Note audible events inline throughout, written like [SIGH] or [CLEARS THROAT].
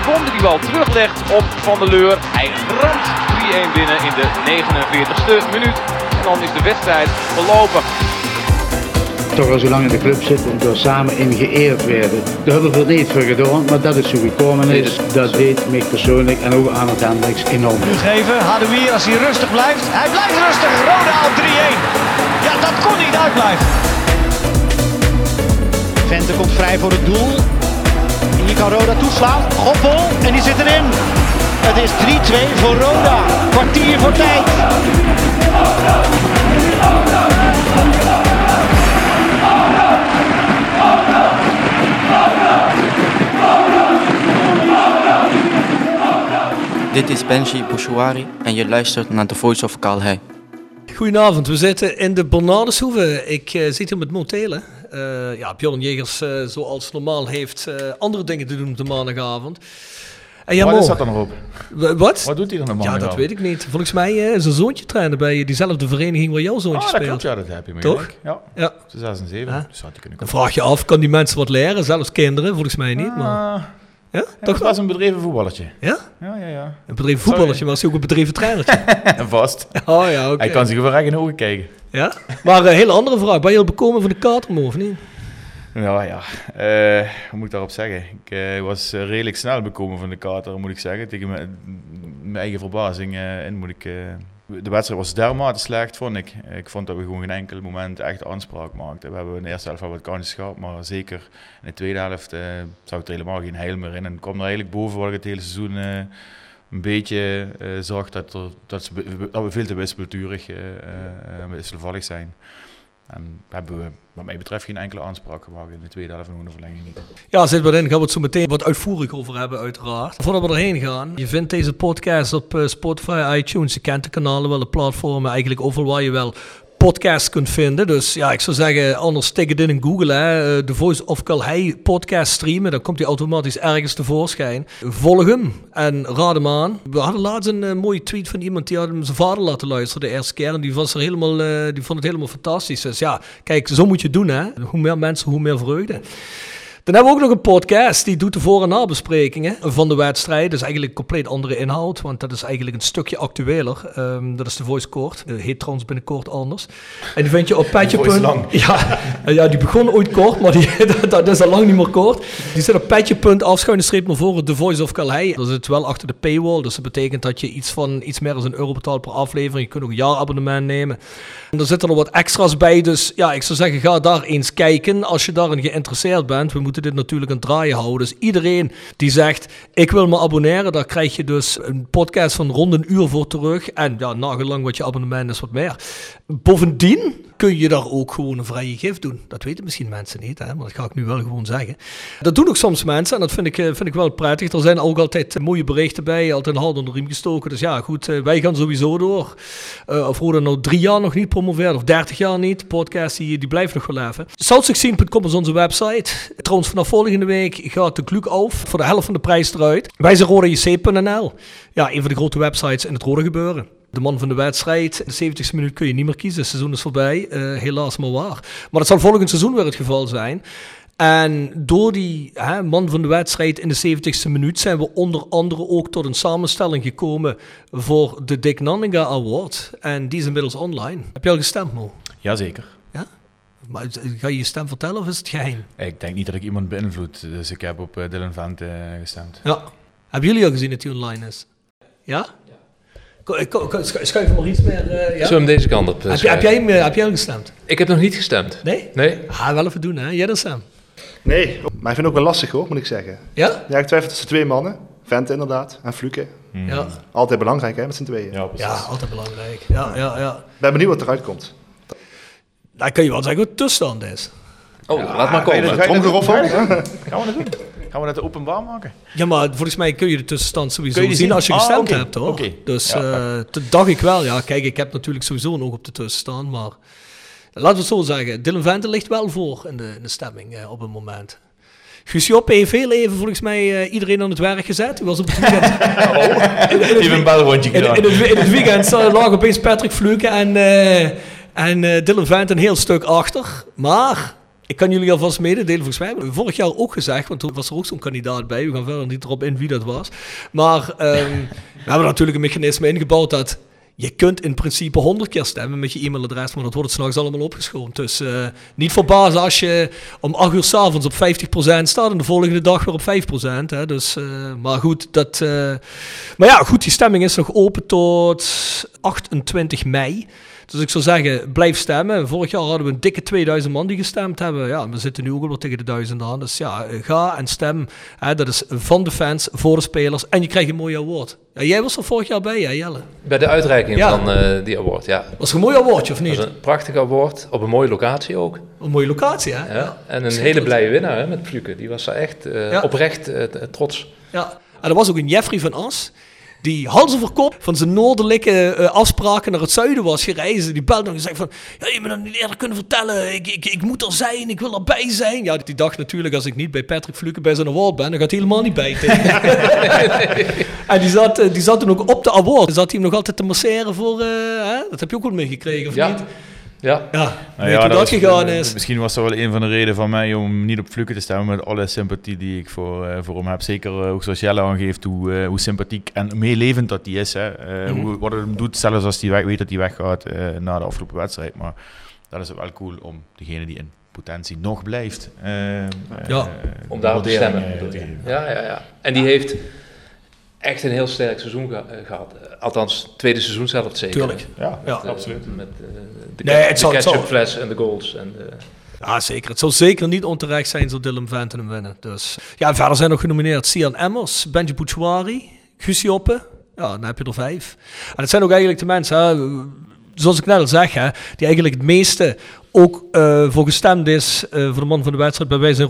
Sibon die die bal teruglegt op Van der Leur. Hij ramt 3-1 binnen in de 49ste minuut. En dan is de wedstrijd verlopen. toch al zo lang in de club zitten en door samen in geëerd werden. Daar hebben we er niet voor gedaan, maar dat is hoe gekomen is. Dat deed mij persoonlijk en ook aan het Hendricks enorm. geven. Hadouier als hij rustig blijft. Hij blijft rustig. Roda op 3-1. Ja, dat kon niet uitblijven. Vente komt vrij voor het doel. Kan Roda toeslaan. Goppel en die zit erin. Het is 3-2 voor Roda. Kwartier voor tijd. Dit is Benji Bouchouari en je luistert naar The Voice of Calais. Goedenavond, we zitten in de Bernardeshoeve. Ik eh, zit hier met Motelen. Eh ja, Björn Jegers, eh, zoals normaal, heeft eh, andere dingen te doen op de maandagavond. En ja, Wat is dat dan w- Wat? Wat doet hij dan Ja, normaal? dat weet ik niet. Volgens mij is een zoontje trainen bij diezelfde vereniging waar jouw zoontje Ah, dat speelt. klopt, ja, dat heb je me Toch? Ja, Ja. ze 6 en 7. Ja. Dus had hij kunnen Dan vraag je af, kan die mensen wat leren? Zelfs kinderen, volgens mij niet. Maar, Ah, ja, ja, toch dat was een bedreven voetballertje. Ja? Ja, ja, ja. Een bedreven voetballertje, maar is ook een bedreven trainertje. [LAUGHS] En vast. [LAUGHS] oh ja, oké. Hij kan zich wel recht in de ogen kijken. Ja? Maar een hele andere vraag. Ben je al bekomen van de katermo of niet? Ja, ja. Eh, wat moet ik daarop zeggen? Ik eh, was eh, redelijk snel bekomen van de kater, moet ik zeggen. Tegen mijn, mijn eigen verbazing uh, in moet ik... De wedstrijd was dermate slecht, vond ik. Ik vond dat we gewoon geen enkel moment echt aanspraak maakten. We hebben in de eerste helft wel wat kansen gehad, maar zeker in de tweede helft uh, zag ik er helemaal geen heil meer in. En kwam er eigenlijk boven wat ik het hele seizoen uh, een beetje zag, dat, er, dat, ze, dat, we veel te wispelturig, wisselvallig zijn. En hebben we, wat mij betreft, geen enkele aanspraak gemaakt in de tweede helft van de verlenging niet. Ja, zit wat in. Gaan we het zo meteen wat uitvoerig over hebben, uiteraard. Voordat we erheen gaan, je vindt deze podcast op uh, Spotify, iTunes. Je kent de kanalen wel, de platformen, eigenlijk overal waar je wel podcasts kunt vinden. Dus ja, ik zou zeggen, anders tik het in in Google. Hè. Uh, The Voice of Calhei podcast streamen. Dan komt hij automatisch ergens tevoorschijn. Volg hem en raad hem aan. We hadden laatst een uh, mooie tweet van iemand die had hem zijn vader laten luisteren de eerste keer. En die, was er helemaal, uh, die vond het helemaal fantastisch. Dus ja, kijk, zo moet je het doen. Hè. Hoe meer mensen, hoe meer vreugde. Dan hebben we ook nog een podcast die doet de voor- en nabesprekingen van de wedstrijd. Dat is eigenlijk compleet andere inhoud, want dat is eigenlijk een stukje actueler. Um, dat is de Voice Kort. Dat heet trouwens binnenkort anders. En die vind je op petje. [LAUGHS] Ja, ja, die begon ooit kort, maar die, [LAUGHS] dat is al lang niet meer kort. Die zit op petje. afschuine streep naar voren, The Voice of Calais. Dat zit wel achter de paywall, dus dat betekent dat je iets van iets meer dan een euro betaalt per aflevering. Je kunt ook een jaarabonnement nemen. En er zitten er wat extra's bij, dus ja, ik zou zeggen, ga daar eens kijken als je daarin geïnteresseerd bent. We moeten dit natuurlijk aan het draaien houden. Dus iedereen die zegt, ik wil me abonneren, daar krijg je dus een podcast van rond een uur voor terug. En ja, nagelang wat je abonnement is, wat meer. Bovendien kun je daar ook gewoon een vrije gift doen. Dat weten misschien mensen niet, hè? maar dat ga ik nu wel gewoon zeggen. Dat doen ook soms mensen en dat vind ik, vind ik wel prettig. Er zijn ook altijd mooie berichten bij, altijd hard onder de riem gestoken. Dus ja, goed, wij gaan sowieso door. Uh, of Roda nou drie jaar nog niet promoveert of dertig jaar niet, podcast die, die blijft nog wel even. South16.com is onze website. Trouwens, vanaf volgende week gaat de kluk af voor de helft van de prijs eruit. Wij zijn rodajc.nl. Ja, een van de grote websites in het rode gebeuren. De man van de wedstrijd. In de 70ste minuut kun je niet meer kiezen. Het seizoen is voorbij. Uh, helaas maar waar. Maar dat zal volgend seizoen weer het geval zijn. En door die hè, man van de wedstrijd in de 70ste minuut zijn we onder andere ook tot een samenstelling gekomen voor de Dick Nanninga Award. En die is inmiddels online. Heb je al gestemd, Mo? Jazeker. Ja? Maar ga je je stem vertellen of is het geheim? Ik denk niet dat ik iemand beïnvloed, dus ik heb op uh, Dylan Vent uh, gestemd. Ja. Hebben jullie al gezien dat hij online is? Ja? Schuif hem maar iets meer. eh, ja? Zullen we hem deze kant op eh, heb, je, heb, jij hem, eh, heb jij hem gestemd? Ik heb nog niet gestemd. Nee? Nee? Ah, wel even doen, hè? Jij dan, Sam? Nee, maar ik vind het ook wel lastig hoor, moet ik zeggen. Ja? Ja, ik twijfel tussen twee mannen. Vente inderdaad, en Fluke. Ja. Altijd belangrijk hè, met z'n tweeën. Ja. Ja, altijd belangrijk. Ja, ja, ja. Ben benieuwd wat eruit komt. Dan kun je wel zeggen wat tussenstand is. Oh, laat maar je komen. Tromgeroffel? Gaan we dat doen? Gaan we dat openbaar maken? Ja, maar volgens mij kun je de tussenstand sowieso je zien zien? als je Ah, gestemd hebt, hoor. Dus Ja. eh, dat dacht ik wel. Ja, kijk, ik heb natuurlijk sowieso een oog op de tussenstand, maar laten we het zo zeggen. Dylan Vente ligt wel voor in de, in de stemming eh, op het moment. Guus Joppe heeft heel even volgens mij eh, iedereen aan het werk gezet. Die was op het weekend... [LAUGHS] In- in het Even een belrondje in, in, gedaan. het, in het weekend lag opeens Patrick Fluke en, eh, en eh, Dylan Vent een heel stuk achter. Maar ik kan jullie alvast mededelen, volgens mij hebben we vorig jaar ook gezegd, want toen was er ook zo'n kandidaat bij. We gaan verder niet erop in wie dat was. Maar ehm, [LAUGHS] we hebben natuurlijk een mechanisme ingebouwd dat je kunt in principe 100 keer stemmen met je e-mailadres, maar dat wordt s'nachts allemaal opgeschoond. Dus eh, niet verbazen als je om 8 uur s'avonds op 50% staat en de volgende dag weer op 5%. Hè. Dus, eh, maar goed, dat... eh, maar ja, goed, die stemming is nog open tot 28 mei. Dus ik zou zeggen, blijf stemmen. Vorig jaar hadden we een dikke 2000 man die gestemd hebben. Ja, we zitten nu ook al tegen de duizend aan. Dus ja, eh, ga en stem. Hè, dat is van de fans, voor de spelers. En je krijgt een mooi award. Ja, jij was er vorig jaar bij, hè, Jelle? Bij de uitreiking Ja. van eh, die award, ja. Was er een mooi awardje, of niet? was een prachtig award, op een mooie locatie ook. Een mooie locatie, hè? Ja. En een hele blije winnaar hè, met Fluke. Die was daar echt eh, Ja. oprecht trots. Ja, en er was ook een Jeffrey van As. Die hals over kop van zijn noordelijke eh, afspraken naar het zuiden was gereisd. Die belde nog en zei van... Ja, je me dat niet eerder kunnen vertellen. Ik, ik, ik moet er zijn, ik wil erbij zijn. Ja, die dacht natuurlijk als ik niet bij Patrick Fluke bij zijn award ben... dan gaat hij helemaal niet bij. [LAUGHS] en die zat, eh, die zat toen ook op de award. Zat hij hem nog altijd te masseren voor... eh, hè? Dat heb je ook wel meegekregen, of Ja. niet? Ja, Ja, Nou weet ja, hoe dat, was- gegaan is. Misschien was dat wel een van de redenen van mij om niet op Fluke te stemmen. Met alle sympathie die ik voor, eh, voor hem heb. Zeker eh, ook zoals Jelle aangeeft, hoe, eh, hoe sympathiek en meelevend dat hij is. Hè. Eh, Mhm. hoe, wat het hem doet, zelfs als hij weet dat hij weggaat eh, na de afgelopen wedstrijd. Maar dat is wel cool om degene die in potentie nog blijft. Ja. om daarop te stemmen. Ja, ja, ja. En die heeft echt een heel sterk seizoen eh, gehad. Eh, Althans, tweede seizoen zelf zeker. Tuurlijk. Ja, Ja. Eh, absoluut. Met de, Nee, het zal- de het zal- ketchupfles en de goals. En de, Ja, zeker. Het zou zeker niet onterecht zijn zo Dylan Venten hem winnen. Dus. Ja, verder zijn nog genomineerd Sian Emmers, Benji Bouchouari, Guus Joppe. Ja, dan heb je er vijf. En het zijn ook eigenlijk de mensen, hè, zoals ik net al zeg, hè, die eigenlijk het meeste ook eh, voor gestemd is eh, voor de man van de wedstrijd bij wij zijn.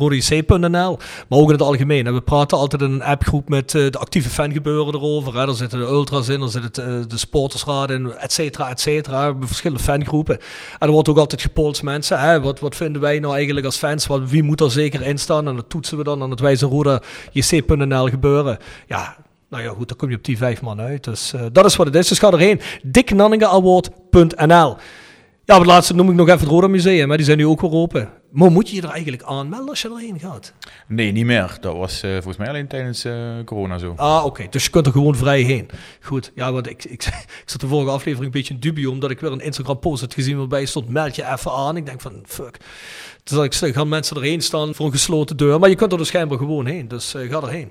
Maar ook in het algemeen. We praten altijd in een appgroep met eh, de actieve fangebeuren erover. Hè. Daar zitten de ultras in, daar zitten de sportersraad in, et cetera, et cetera. Verschillende fangroepen. En er wordt ook altijd gepolst mensen. Hè. Wat, wat vinden wij nou eigenlijk als fans? Wat, wie moet er zeker in staan? En dat toetsen we dan aan het wij zijn gebeuren. Ja, nou ja, goed, dan kom je op die vijf man uit. Dus eh, dat is wat het is. Dus ga erheen. Dicknanningenaward.nl Ja, het laatste noem ik nog even het Roda Museum. Hè. Die zijn nu ook weer open. Maar moet je je er eigenlijk aanmelden als je erheen gaat? Nee, niet meer. Dat was eh, volgens mij alleen tijdens eh, corona zo. Ah, oké. Dus je kunt er gewoon vrij heen. Goed. Ja, want ik, ik, [LAUGHS] ik zat de vorige aflevering een beetje in dubio, omdat ik weer een Instagram post had gezien waarbij stond, meld je even aan. Ik denk van, fuck. Dus ik gaan mensen erheen staan voor een gesloten deur. Maar je kunt er dus schijnbaar gewoon heen. Dus ga erheen.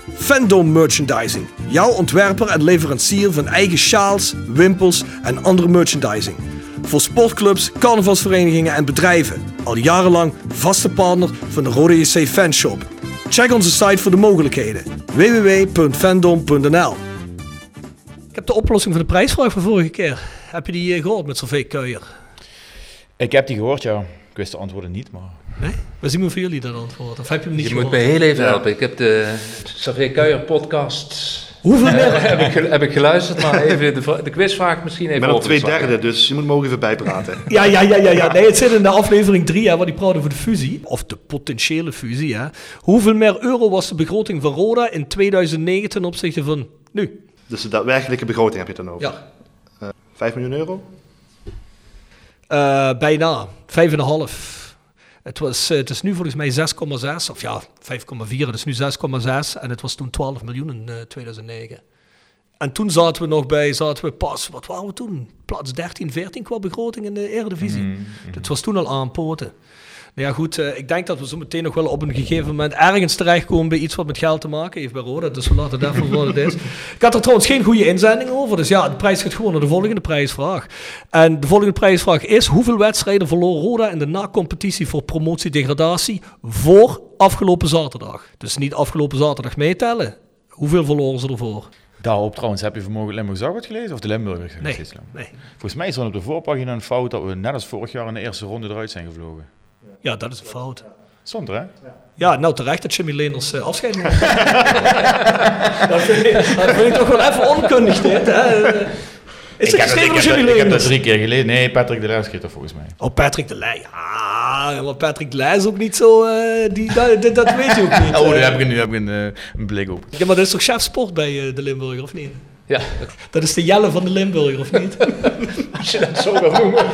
Fandom Merchandising. Jouw ontwerper en leverancier van eigen sjaals, wimpels en andere merchandising. Voor sportclubs, carnavalsverenigingen en bedrijven. Al jarenlang vaste partner van de Rode JC Fanshop. Check onze site voor de mogelijkheden. www.fandom.nl Ik heb de oplossing voor de prijsvraag van vorige keer. Heb je die eh, gehoord met Sylvie Kuijer? Ik heb die gehoord, ja. Ik wist de antwoorden niet, maar... Nee? We zien hoe voor jullie dat antwoord. Of heb je hem niet je gehoord? moet me heel even helpen. Ik heb de Xavier Kuijer podcast Hoeveel meer? heb, ik, heb ik geluisterd, maar [LAUGHS] even de, de quizvraag misschien even Ik ben op twee derde, dus je moet me ook even bijpraten. [LAUGHS] Ja, ja, ja, ja, ja. Nee, het zit in de aflevering 3, hè, waar die praten over de fusie. Of de potentiële fusie, hè. Hoeveel meer euro was de begroting van Roda in 2009 ten opzichte van nu? Dus de daadwerkelijke begroting heb je het dan over. Ja. 5 miljoen euro? Eh, bijna, 5,5. Het, was, eh, het is nu volgens mij 6,6, of ja, 5,4, het is nu 6,6 en het was toen 12 miljoen in eh, 2009. En toen zaten we nog bij, zaten we pas, wat waren we toen? Plaats 13, 14 qua begroting in de Eredivisie. Het was toen al aan poten. Nou ja, goed, eh, ik denk dat we zo meteen nog wel op een gegeven moment ergens terechtkomen bij iets wat met geld te maken heeft bij Roda. Dus we laten het even voor wat het is. [LAUGHS] Ik had er trouwens geen goede inzending over. Dus ja, de prijs gaat gewoon naar de volgende prijsvraag. En de volgende prijsvraag is: hoeveel wedstrijden verloor Roda in de na-competitie voor promotie-degradatie voor afgelopen zaterdag? Dus niet afgelopen zaterdag meetellen. Hoeveel verloren ze ervoor? Daarop trouwens, heb je vanmorgen Limburg Zagwoord gelezen? Of de Limburgers? Nee, nee. Volgens mij stond op de voorpagina een fout dat we net als vorig jaar in de eerste ronde eruit zijn gevlogen. Ja, dat is een fout. Stond er, hè? Ja, nou terecht dat Jimmy Leenders eh, afscheid neemt. [LAUGHS] dat, vind ik, dat vind ik toch wel even onkundig dit. Hè? Is het ik, heb dat, ik, heb Jimmy dat, ik heb dat drie keer geleden. Nee, Patrick de Leeuw schreef dat volgens mij. Oh, Patrick de Leij. Ja, maar Patrick de Leij is ook niet zo... eh, die, dat, dat- dat weet je ook niet. [LAUGHS] Oh, nu eh. heb ik, nu heb ik een, eh, een blik op. Ja, maar dat is toch chef sport bij eh, de Limburger, of niet? Ja, Dat is de Jelle van de Limburger, of niet? [LAUGHS] als je dat zo gaat noemen.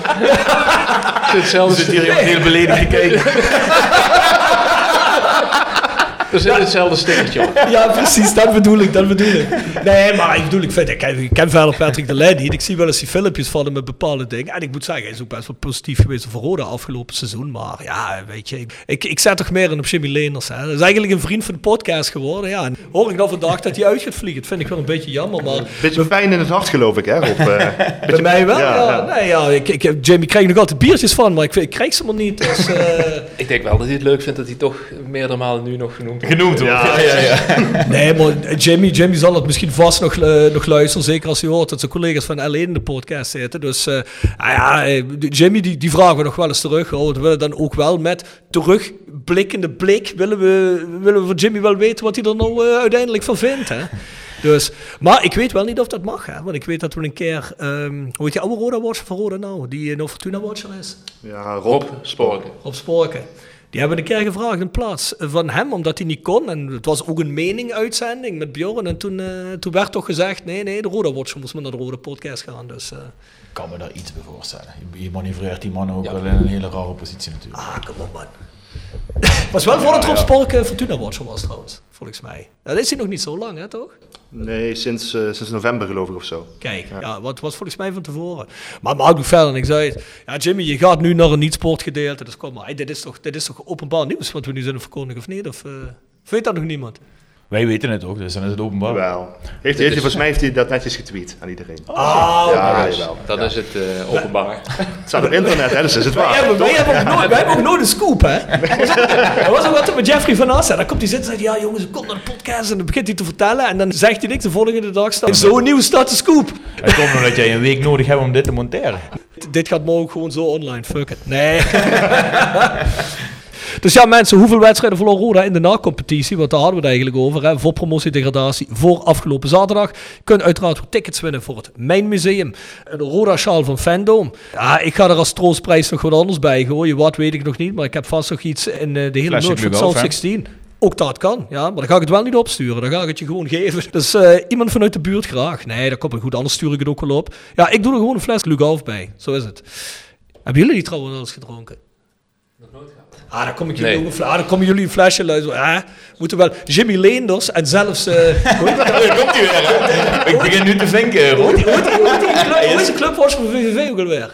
Hetzelfde, zit hier iemand heel beledigd te kijken. [LAUGHS] er zit hetzelfde stickertje op. Ja, precies, dat bedoel ik, dat bedoel ik. Nee, maar ik bedoel, ik, vind, ik, ken, ik ken verder Patrick de Leij niet. Ik zie wel eens die filmpjes van hem met bepaalde dingen. En ik moet zeggen, hij is ook best wel positief geweest voor Roda afgelopen seizoen. Maar ja, weet je, ik, ik, ik zet toch meer in op Jimmy Leenders. Hè. Dat is eigenlijk een vriend van de podcast geworden. Ja, en hoor ik nou vandaag dat hij uit gaat vliegen. Dat vind ik wel een beetje jammer, maar... Beetje pijn in het hart geloof ik, hè Rob? Eh, [LAUGHS] Bij mij wel, ja. Ja, ja. Nee, ja ik, ik, Jamie krijg ik nog altijd biertjes van, maar ik, ik krijg ze maar niet. Dus, [LAUGHS] eh, Ik denk wel dat hij het leuk vindt dat hij toch meerdere malen nu nog genoemd wordt. Genoemd wordt. Ja, ja, ja. [LAUGHS] nee, maar Jamie, Jamie zal het misschien vast nog, eh, nog luisteren. Zeker als hij hoort dat zijn collega's van L1 in de podcast zitten. Dus eh, ah ja, eh, Jamie, die, die vragen we nog wel eens terug. Oh, we willen dan ook wel met terugblikkende blik... willen we, willen we van Jimmy wel weten wat hij er nou uiteindelijk van vindt. Hè? Dus, maar ik weet wel niet of dat mag. Hè? Want ik weet dat we een keer... ehm, hoe heet die oude Roda-watcher van Roda nou? Die een Fortuna-watcher is? ja, Rob. Rob Sporken. op Sporken. Die hebben een keer gevraagd in plaats van hem, omdat hij niet kon. En het was ook een mening-uitzending met Bjorn. En toen, eh, toen werd toch gezegd, nee, nee, de Roda Watcher moest maar naar de Rode Podcast gaan. Dus, eh, Ik kan me daar iets bij voorstellen. Je- Je manoeuvreert die man ook wel in een hele rare positie natuurlijk. ah, kom op man. Was wel voordat Rob Sporken Fortuna Watcher was trouwens, volgens mij. Dat is hij nog niet zo lang, hè, toch? Nee, sinds, eh, sinds november geloof ik of zo. Kijk, ja. wat was volgens mij van tevoren. Maar maakt ook verder niks uit. Ja, Jimmy, je gaat nu naar een niet-sportgedeelte. Dus kom maar, hey, dit, is toch, dit is toch openbaar nieuws wat we nu zijn verkondigen, of niet? Of eh, weet dat nog niemand? Wij weten het ook, dus dan is het openbaar. Wel. Heeft, heeft hij, volgens mij heeft hij dat netjes getweet aan iedereen. Ah, ja, jawel. Dat is het eh, openbaar. [LAUGHS] Het staat op internet, hè, dus is het Wij waar. hebben, wij, hebben ook nooit, wij hebben ook nooit een scoop, hè? [LAUGHS] Dat was ook wat met Jeffrey van Assen. Dan komt hij zitten en zegt, ja jongens, ik kom naar de podcast. En dan begint hij te vertellen. En dan zegt hij niks. De volgende dag staat zo nieuw staat de scoop. Het komt omdat jij een week nodig hebt om dit te monteren. Dit gaat morgen gewoon zo online. Fuck it. Nee. [LAUGHS] Dus ja, mensen, hoeveel wedstrijden verloor Roda in de na-competitie? Want daar hadden we het eigenlijk over. Hè? Voor promotie-degradatie voor afgelopen zaterdag. Je kunt uiteraard tickets winnen voor het Mijn Museum. Een Roda-sjaal van Fandom. Ja, ik ga er als troostprijs nog wat anders bij gooien. Wat weet ik nog niet. Maar ik heb vast nog iets in eh, de hele Flesje nood van South hè? 16. Ook dat kan, ja. Maar dan ga ik het wel niet opsturen. Dan ga ik het je gewoon geven. Dus eh, iemand vanuit de buurt graag. Nee, dat komt wel goed. Anders stuur ik het ook wel op. Ja, ik doe er gewoon een fles Glugolf bij. Zo is het. Hebben jullie die trouwens al eens gedronken? Ah, dan kom ik jullie, Nee. ah, dan komen jullie een flesje luisteren. Ah, moeten wel Jimmy Leenders en zelfs... eh [LAUGHS] hoe heet dat? Daar komt hij weer, hè? Ik begin nu te vinken, Hoe is de clubwatch van VVV ook alweer?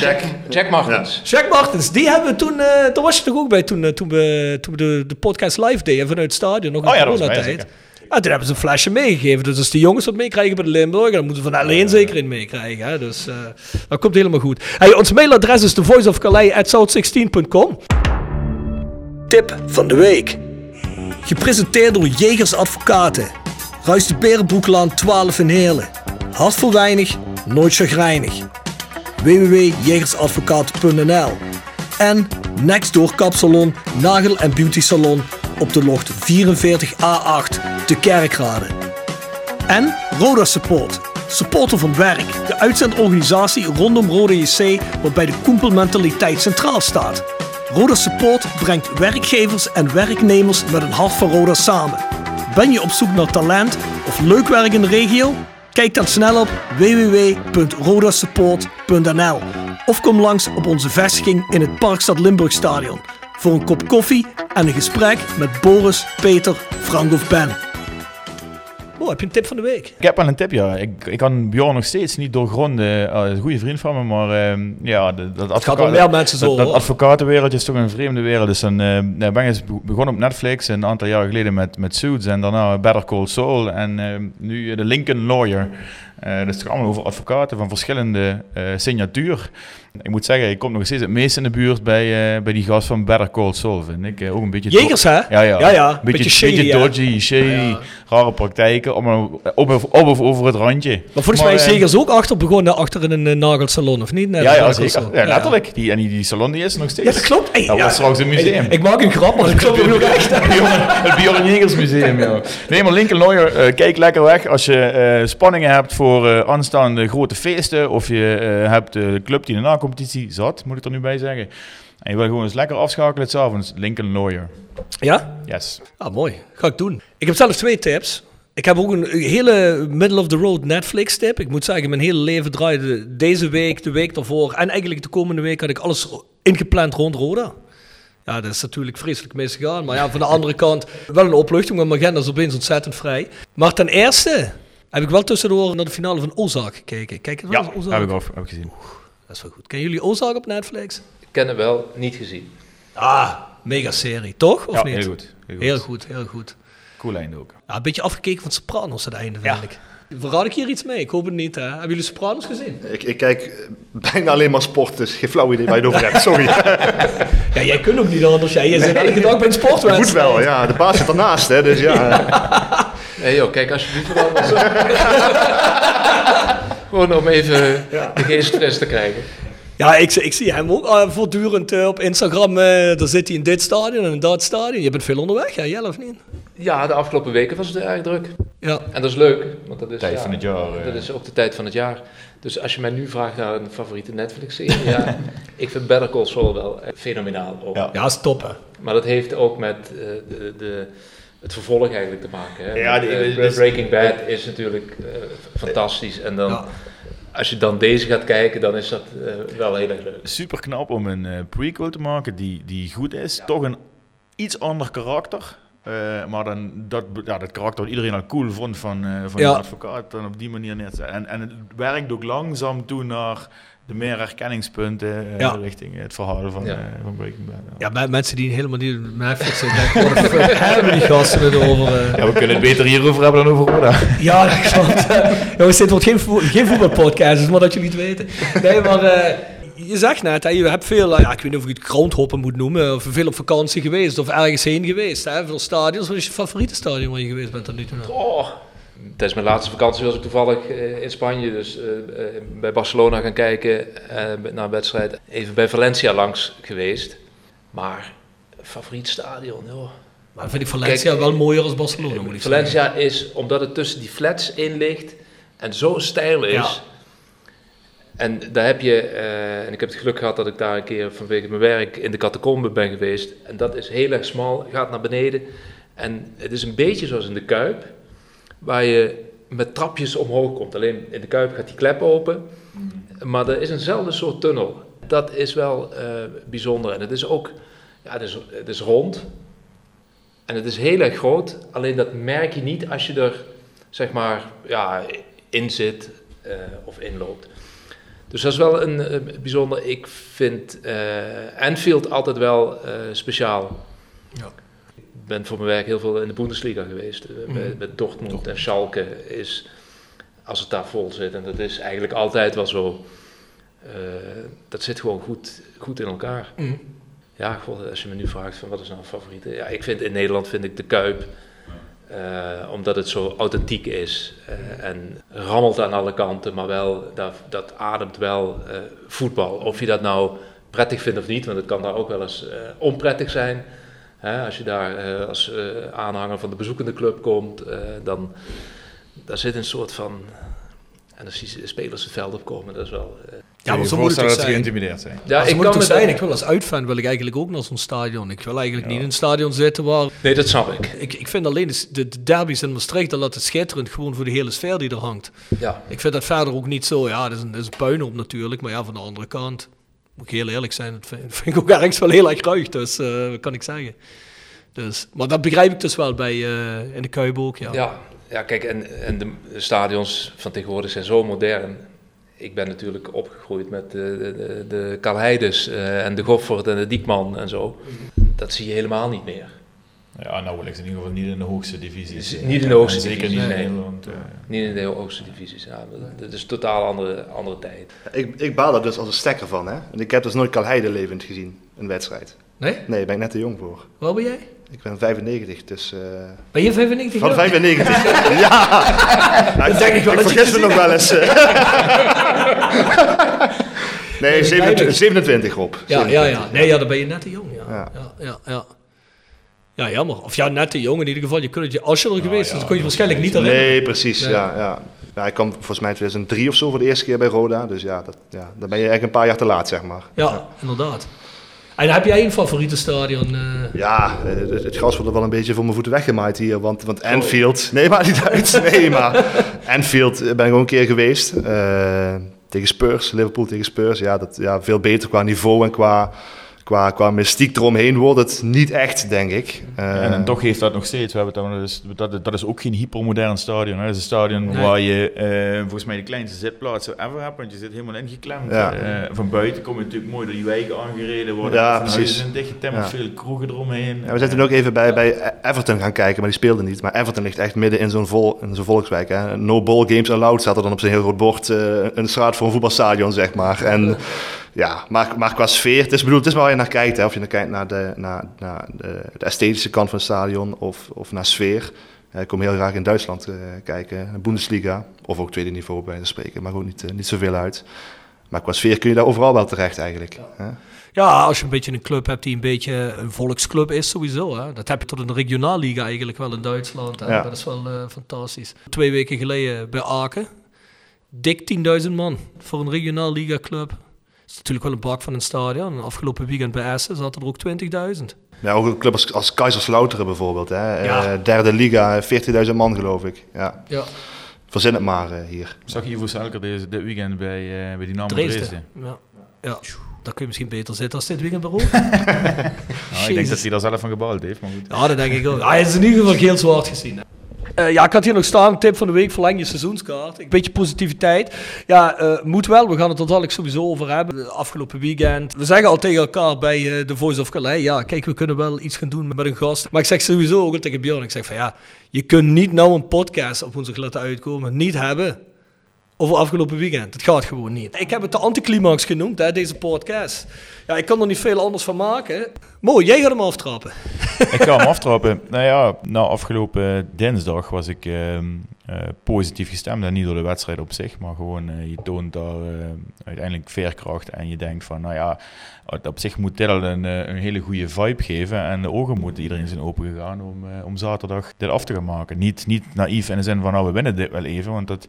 Jack, Jack Martens. Jack Martens, die hebben we toen... eh daar was je toch ook bij toen, eh, toen we, toen we de, de podcast live deden vanuit het stadion. Nog in Oh ja, dat was coronatijd. Ja, toen hebben ze een flesje meegegeven. Dus als die jongens wat meekrijgen bij de Limburg, dan moeten ze van alleen zeker in meekrijgen. Hè? Dus eh, dat komt helemaal goed. Hey, ons mailadres is thevoiceofcalais.south16.com Tip van de week. Gepresenteerd door Jegers Advocaten. Ruist de Berenbroeklaan 12 in Heerlen. Hart voor weinig, nooit chagrijnig. www.jegersadvocaten.nl En Nextdoor Kapsalon, Nagel en Beauty Salon op de locht 44A8 te Kerkrade. En Roda Support. Supporter van werk. De uitzendorganisatie rondom Roda JC waarbij de koempelmentaliteit centraal staat. Roda Support brengt werkgevers en werknemers met een hart voor Roda samen. Ben je op zoek naar talent of leuk werk in de regio? Kijk dan snel op www.rodasupport.nl of kom langs op onze vestiging in het Parkstad Limburg Stadion voor een kop koffie en een gesprek met Boris, Peter, Frank of Ben. Heb je een tip van de week? Ik heb wel een tip, ja. Ik, ik kan Bjorn nog steeds niet doorgronden. Uh, een goede vriend van me, maar ehm, ja, dat, dat, Het gaat wel mensen zo. dat, advocatenwereldje is toch een vreemde wereld. Dus dan eh, ben ik eens begonnen op Netflix een aantal jaar geleden met, met Suits en daarna Better Call Saul en ehm, nu de Lincoln Lawyer. Eh dus het gaat allemaal over advocaten van verschillende eh, signatuur. Ik moet zeggen, ik kom nog steeds het meest in de buurt bij, eh, bij die gast van Better Call Saul, vind ik. Ook een beetje... Jegers, hè? Ja, ja. Ja, beetje, Beetje shady, beetje dodgy, shady, Ja, rare praktijken. Op, op, of- op over het randje. Maar volgens mij is Zegers ook achter begonnen achter in een nagelsalon, of niet? Ja, ja, zeker. Ja, letterlijk. Die, en die, die salon die is nog steeds. Ja, dat klopt. Hey, Dat was straks een museum. Ik, ik maak een grap, maar dat klopt [LAUGHS] ook nog echt. Het Bjorn Jegers Museum, ja. Nee, maar Lincoln Lawyer, kijk lekker weg als je spanningen hebt voor eh, aanstaande grote feesten. Of je eh, hebt eh, de club die de na-competitie zat, moet ik er nu bij zeggen. En je wil gewoon eens lekker afschakelen s'avonds. Lincoln Lawyer. Ja? Yes. Ah, mooi. Ga ik doen. Ik heb zelf twee tips. Ik heb ook een hele middle-of-the-road Netflix-tip. Ik moet zeggen, mijn hele leven draaide deze week, de week daarvoor... en eigenlijk de komende week had ik alles ingepland rond Roda. Ja, dat is natuurlijk vreselijk misgegaan. Maar ja, van de andere kant wel een opluchting, want mijn agenda is opeens ontzettend vrij. Maar ten eerste heb ik wel tussendoor naar de finale van Ozark gekeken. Kijk wel Ja, Ozark? heb ik, heb ik gezien. Dat is wel goed. Kennen jullie Ozark op Netflix? Ik ken hem wel, niet gezien. Ah, mega serie, toch? Of ja, niet? heel goed. Heel goed. Heel goed, heel goed. Cool einde ook. Ja, een beetje afgekeken van Sopranos aan het einde, vind ik. Verraad ik hier iets mee? Ik hoop het niet. Hè? Hebben jullie Sopranos gezien? Ik, ik kijk eh, bijna alleen maar sport, dus geen flauw idee waar je het over hebt. Sorry. [LAUGHS] Ja, jij kunt ook niet anders. Jij zit elke dag bij een sportwedstrijd. Moet wel, ja. De baas zit ernaast, hè. Dus ja. [LAUGHS] Hé joh, kijk alsjeblieft wel. [LAUGHS] Gewoon om even de geest fris te krijgen. Ja, ik, ik zie hem ook eh, voortdurend eh, op Instagram. eh daar zit hij in dit stadion en in dat stadion. Je bent veel onderweg, Jelle of niet? Ja, de afgelopen weken was het erg druk. Ja. En dat is leuk, want dat is, Tijd ja, van het jaar. Dat is ook de tijd van het jaar. Dus als je mij nu vraagt naar een favoriete Netflix-serie, ja, [LAUGHS] ik vind Better Call Saul wel fenomenaal. Ook. Ja. Ja, is top, hè. Maar dat heeft ook met eh, de, de, het vervolg eigenlijk te maken. Hè? Ja, die- Eh, dus- Breaking Bad is natuurlijk eh, fantastisch. En dan, Ja. als je dan deze gaat kijken, dan is dat eh, wel heel erg leuk. Super knap om een eh, prequel te maken die, die goed is. Toch een iets ander karakter. Eh, maar dan dat, ja, dat karakter wat iedereen al cool vond van, eh van Ja. de advocaat, dan op die manier neer te zetten. En, en het werkt ook langzaam toe naar de meer herkenningspunten eh, Ja. richting het verhaal van, Ja. eh, van Breaking Bad. Ja. Ja, bij mensen die helemaal niet Netflix zitten, denken, wat de fuck hebben die gasten het over? eh? Ja, we kunnen het beter hierover hebben dan over Roda. [LAUGHS] Ja, dat klopt. Jongens, dit wordt geen, vo- geen voetbalpodcast, dus maar dat jullie het weten. Nee, maar eh, je zegt net, hè, je hebt veel, eh, ja, ik weet niet of ik het groundhoppen moet noemen, of veel op vakantie geweest, of ergens heen geweest. Hè, veel stadions. Wat is je favoriete stadion waar je geweest bent tot nu toe? Oh. Tijdens mijn laatste vakantie was ik toevallig eh, in Spanje, dus eh, bij Barcelona gaan kijken naar een wedstrijd. Even bij Valencia langs geweest. Maar favoriet stadion, joh. Maar vind ik Valencia Kijk, wel mooier als Barcelona, moet ik zeggen. Valencia is, omdat het tussen die flats in ligt en zo stijl is. Ja. En daar heb je, eh, en ik heb het geluk gehad dat ik daar een keer vanwege mijn werk in de catacombe ben geweest. En dat is heel erg smal, gaat naar beneden. En het is een beetje zoals in de Kuip, waar je met trapjes omhoog komt. Alleen in de Kuip gaat die klep open, maar er is eenzelfde soort tunnel. Dat is wel eh, bijzonder. En het is ook, ja, het is, het is rond. En het is heel erg groot, alleen dat merk je niet als je er, zeg maar, ja, in zit eh, of inloopt. Dus dat is wel een eh, bijzonder. Ik vind eh Anfield altijd wel eh, speciaal. Ja. Ik ben voor mijn werk heel veel in de Bundesliga geweest. met, met Dortmund en Schalke is, als het daar vol zit, en dat is eigenlijk altijd wel zo, dat zit gewoon goed, goed in elkaar. Mhm. Ja, als je me nu vraagt van wat is nou een favoriete? Ja, ik vind in Nederland vind ik de Kuip. Eh, omdat het zo authentiek is eh, en rammelt aan alle kanten, maar wel, dat, dat ademt wel eh, voetbal. Of je dat nou prettig vindt of niet, want het kan daar ook wel eens onprettig zijn. Hè, als je daar als aanhanger van de bezoekende club komt, dan daar zit een soort van En zie je spelers het veld opkomen, dat is wel... Ja, maar zo moet het dat ze zijn. geïntimideerd zijn. Ja, ik kan me zijn, ik wil als uitfan wil ik eigenlijk ook naar zo'n stadion. Ik wil eigenlijk niet in een stadion zitten waar... Nee, dat snap ik. Ik, ik vind alleen de, de, de derbies in Maastricht, dat laat het schitterend gewoon voor de hele sfeer die er hangt. Ja. Ik vind dat verder ook niet zo, ja, dat is een, dat is een puinhoop natuurlijk, maar ja, van de andere kant, moet ik heel eerlijk zijn, dat [LAUGHS] vind, ik ook ergens wel heel erg ruig, dus eh, wat kan ik zeggen. Dus, maar dat begrijp ik dus wel bij, eh, in de Kuip ook, ja. Ja, ja kijk, en, en de stadions van tegenwoordig zijn zo modern. Ik ben natuurlijk opgegroeid met de, de, de, de Karl Heides eh, en de Goffert en de Diekman en zo. Dat zie je helemaal niet meer. Ja, nauwelijks. In ieder geval niet in de hoogste divisie. Is niet in de hoogste En Zeker niet in. Nederland. eh. Niet in de hoogste divisies. Ja, dat- is een totaal andere, andere tijd. Ik, ik baal er dus als een stekker van, hè. En ik heb dus nooit Kalheide levend gezien, een wedstrijd. Nee? Nee, daar ben ik net te jong voor. Waar ben jij? Ik ben 95, dus... eh, Ben je 95 van jaar? 95? [LAUGHS] ja! Dat denk ik wel Ik dat vergis me nog wel eens. [LAUGHS] [LAUGHS] nee, 27, 27 op. Ja, ja, ja. Nee, ja, dan ben je net te jong, ja. Ja. Ja, ja, ja. Ja, jammer. Of ja, net te jong in ieder geval. Je kunt het je, als je er geweest was, dan kon je waarschijnlijk niet herinneren. Nee, precies. Ja, ja. ja, ik kwam volgens mij in 2003 of zo voor de eerste keer bij Roda. Dus ja, dat, ja dan ben je eigenlijk een paar jaar te laat, zeg maar. Ja, inderdaad. En heb jij een favoriete stadion? eh? Ja, eh, het, het gras wordt er wel een beetje voor mijn voeten weggemaaid hier. Want, want Anfield... Nee, maar niet uit. [LAUGHS] Nee, maar Anfield eh, ben ik ook een keer geweest. eh, tegen Spurs, Liverpool tegen Spurs. Ja, dat, ja, veel beter qua niveau en qua, qua, qua mystiek eromheen wordt het niet echt, denk ik. Eh, En, en toch heeft dat nog steeds. We hebben het dus, dat, dat is ook geen hypermodern stadion. Hè. Dat is een stadion Nee. waar je eh, volgens mij de kleinste zitplaatsen ever hebt. Want je zit helemaal ingeklemd. Ja. Eh, van buiten kom je natuurlijk mooi door die wijken aangereden. Worden Ja, precies. zijn dichtgetimmerd, Ja. veel kroegen eromheen. Ja, we zijn toen ook even bij, bij Everton gaan kijken, maar die speelden niet. Maar Everton ligt echt midden in zo'n vol, in zo'n volkswijk. Hè. No ball games allowed staat er dan op zijn heel groot bord. eh, een straat voor een voetbalstadion, zeg maar. En ja, maar, maar qua sfeer, het is, bedoel, het is maar waar je naar kijkt. Hè. Of je naar kijkt naar de, naar, naar de, de esthetische kant van het stadion of, of naar sfeer. Ik kom heel graag in Duitsland eh, kijken, de Bundesliga. Of ook tweede niveau bij te spreken, maar ook niet, eh, niet zoveel uit. Maar qua sfeer kun je daar overal wel terecht eigenlijk. Hè. Ja, als je een beetje een club hebt die een beetje een volksclub is, sowieso. Hè. Dat heb je tot een regionaalliga eigenlijk wel in Duitsland. Hè. Ja. Dat is wel eh, fantastisch. Twee weken geleden bij Aken. Dik 10.000 man voor een regionaalliga club. Is natuurlijk wel een bak van een stadion. En afgelopen weekend bij Essen zaten er ook 20.000. Ja, ook een club als, als Kaiserslauteren bijvoorbeeld. Hè. Ja. Eh, derde liga, 40.000 man geloof ik. Ja. Ja, Verzin het maar eh, hier. Ik zag Ivo Selker deze, dit weekend bij, eh bij Dynamo Dresden. Dresden. Ja. ja, daar kun je misschien beter zitten als dit weekend bij. [LAUGHS] Nou, ik denk dat hij daar zelf van gebald heeft, maar goed. Ja, dat denk ik ook. Hij is in ieder geval heel zwart gezien. hè. Eh, ja, ik had hier nog staan, tip van de week, verleng je seizoenskaart. Een beetje positiviteit. Ja, eh, moet wel, we gaan het er dadelijk sowieso over hebben. Afgelopen weekend. We zeggen al tegen elkaar bij eh, The Voice of Calais, ja, kijk, we kunnen wel iets gaan doen met een gast. Maar ik zeg sowieso ook tegen Björn, ik zeg van ja, je kunt niet nou een podcast op woensdag laten uitkomen, niet hebben. Over afgelopen weekend. Het gaat gewoon niet. Ik heb het de anticlimax genoemd, hè, deze podcast. Ja, ik kan er niet veel anders van maken. Mooi, jij gaat hem aftrappen. Ik ga hem [LAUGHS] aftrappen. Nou ja, na afgelopen dinsdag was ik ehm, eh, positief gestemd. En niet door de wedstrijd op zich, maar gewoon eh, je toont daar eh, uiteindelijk veerkracht. En je denkt van, nou ja, op zich moet dit al een, een hele goede vibe geven. En de ogen moeten iedereen zijn open gegaan om, om zaterdag dit af te gaan maken. Niet, niet naïef in de zin van, nou we winnen dit wel even, want dat...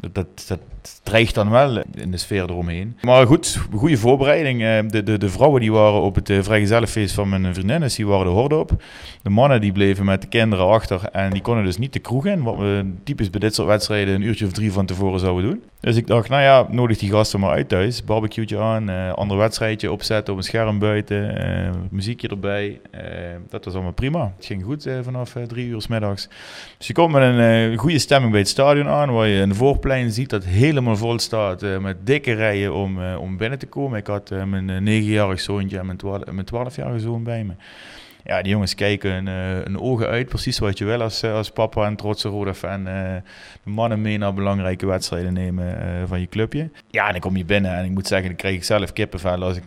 Dat, dat, dreigt dan wel in de sfeer eromheen. Maar goed, goede voorbereiding. Eh, De, de, de vrouwen die waren op het eh, vrijgezellenfeest van mijn vriendin, dus die waren de horde op. De mannen die bleven met de kinderen achter en die konden dus niet de kroeg in. Wat we typisch bij dit soort wedstrijden een uurtje of drie van tevoren zouden doen. Dus ik dacht, nou ja, nodig die gasten maar uit thuis. Barbecue'tje aan, eh ander wedstrijdje opzetten op een scherm buiten, eh, muziekje erbij. Eh, dat was allemaal prima. Het ging goed vanaf drie uur 's middags. Dus je komt met een goede stemming bij het stadion aan, waar je een voorplein ziet dat helemaal vol staat met dikke rijen om, om binnen te komen. Ik had mijn negenjarig zoontje en mijn mijn twaalfjarige zoon bij me. Ja, die jongens kijken eh, een ogen uit, precies wat je wil als, eh, als papa en trotse rode fan. eh, de mannen mee naar belangrijke wedstrijden nemen van je clubje. Ja, en dan kom je binnen en ik moet zeggen, dan krijg ik zelf kippenvel als ik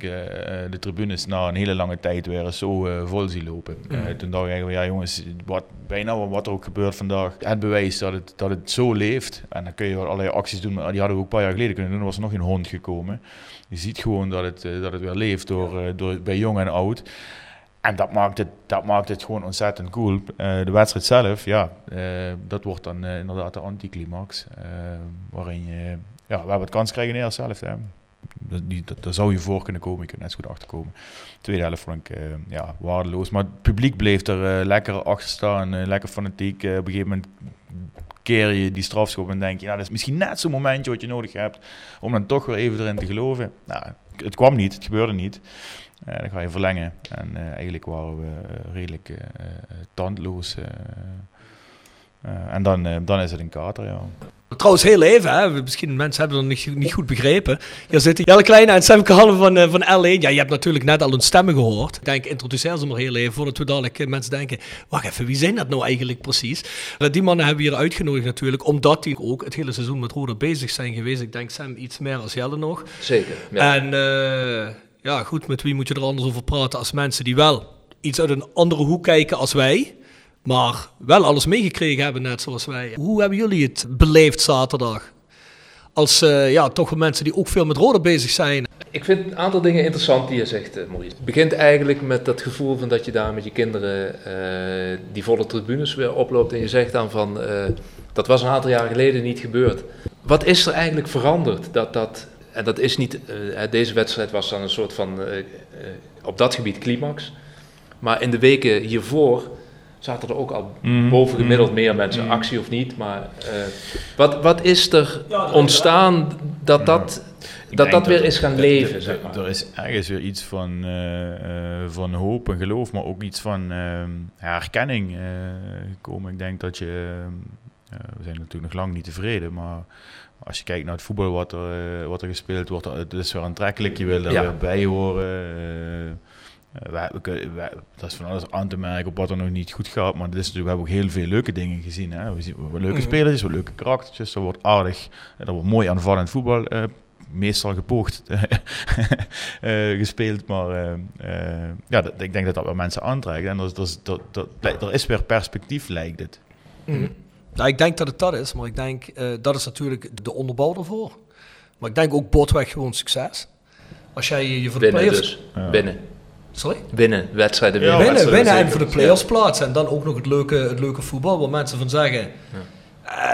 de tribunes na een hele lange tijd weer eens zo vol zie lopen. Mhm. toen dacht ik eigenlijk, ja jongens, wat, bijna wat er ook gebeurt vandaag. Het bewijs dat het, dat het zo leeft. En dan kun je wel allerlei acties doen, maar die hadden we ook een paar jaar geleden kunnen doen. Er was nog geen hond gekomen. Je ziet gewoon dat het, dat het weer leeft door, door, bij jong en oud. En dat maakt het, dat maakt het gewoon ontzettend cool. Eh, de wedstrijd zelf, ja, eh, dat wordt dan eh, inderdaad de anticlimax. waarin je, ja, we hebben het kans krijgen in de eerste. Hè. Dat, die, daar zou je voor kunnen komen, je kunt net zo goed achterkomen. Tweede helft vond ik ja, waardeloos. Maar het publiek bleef er lekker achter staan, lekker fanatiek. Op een gegeven moment keer je die strafschop en denk je, ja, dat is misschien net zo'n momentje wat je nodig hebt om dan toch weer even erin te geloven. Nou, het kwam niet, het gebeurde niet. Eh, dan ga je verlengen. En eh, eigenlijk waren we eh, redelijk tandloos. eh. Eh, en dan, dan is het een kater, ja. Trouwens, heel even, hè. misschien mensen hebben het nog niet, niet goed begrepen. Hier zitten Jelle Kleine en Sam Kallen van, eh, van L1. Ja, je hebt natuurlijk net al hun stemmen gehoord. Ik denk, introduceer ze maar heel even, voordat we dadelijk mensen denken... Wacht even, wie zijn dat nou eigenlijk precies? Die mannen hebben we hier uitgenodigd natuurlijk, omdat die ook het hele seizoen met Roda bezig zijn geweest. Ik denk Sam iets meer als Jelle nog. Zeker. Ja. En eh, ja, goed, met wie moet je er anders over praten als mensen die wel iets uit een andere hoek kijken als wij... Maar wel alles meegekregen hebben, net zoals wij. Hoe hebben jullie het beleefd zaterdag? Als eh, ja, toch mensen die ook veel met rode bezig zijn. Ik vind een aantal dingen interessant die je zegt, eh, Maurice. Het begint eigenlijk met dat gevoel van dat je daar met je kinderen eh, die volle tribunes weer oploopt. En je zegt dan van, dat was een aantal jaar geleden niet gebeurd. Wat is er eigenlijk veranderd? Dat, dat, en dat is niet, eh, deze wedstrijd was dan een soort van, eh, eh, op dat gebied climax. Maar in de weken hiervoor zaten er ook al Mhm. bovengemiddeld meer mensen, actie of niet. Maar eh, wat, wat is er ontstaan dat dat, dat, dat weer er- is gaan leven? er- zeg maar. Er is ergens weer iets van, eh, eh, van hoop en geloof, maar ook iets van herkenning eh, gekomen. Ik denk dat je, eh, we zijn natuurlijk nog lang niet tevreden, maar als je kijkt naar het voetbal wat er, eh, wat er gespeeld wordt, het is weer aantrekkelijk. Je wil er Ja. weer bij horen. eh, eh, wij- we kunnen- wij- dat is van alles aan te merken op wat er nog niet goed gaat. Maar het is natuurlijk, we hebben ook heel veel leuke dingen gezien. Hè? We zien we leuke Mhm. spelers, we leuke karaktertjes. Er wordt aardig, er wordt mooi aanvallend voetbal. eh, meestal gepoogd [LAUGHS] eh, gespeeld. Maar eh, eh, ja, dat, ik denk dat dat wel mensen aantrekt. En dat, dat, dat, dat, er is weer perspectief, lijkt het. Nou, ik denk dat het dat is, maar ik denk eh, dat is natuurlijk de onderbouw ervoor. Maar ik denk ook botweg gewoon succes. Als jij je voor de Binnen players... dus. Ja. Binnen. Sorry? Winnen. Wedstrijden Ja, winnen. winnen, wedstrijden winnen en voor de play-offs plaatsen. En dan ook nog het leuke, het leuke voetbal, waar mensen van zeggen. Eh,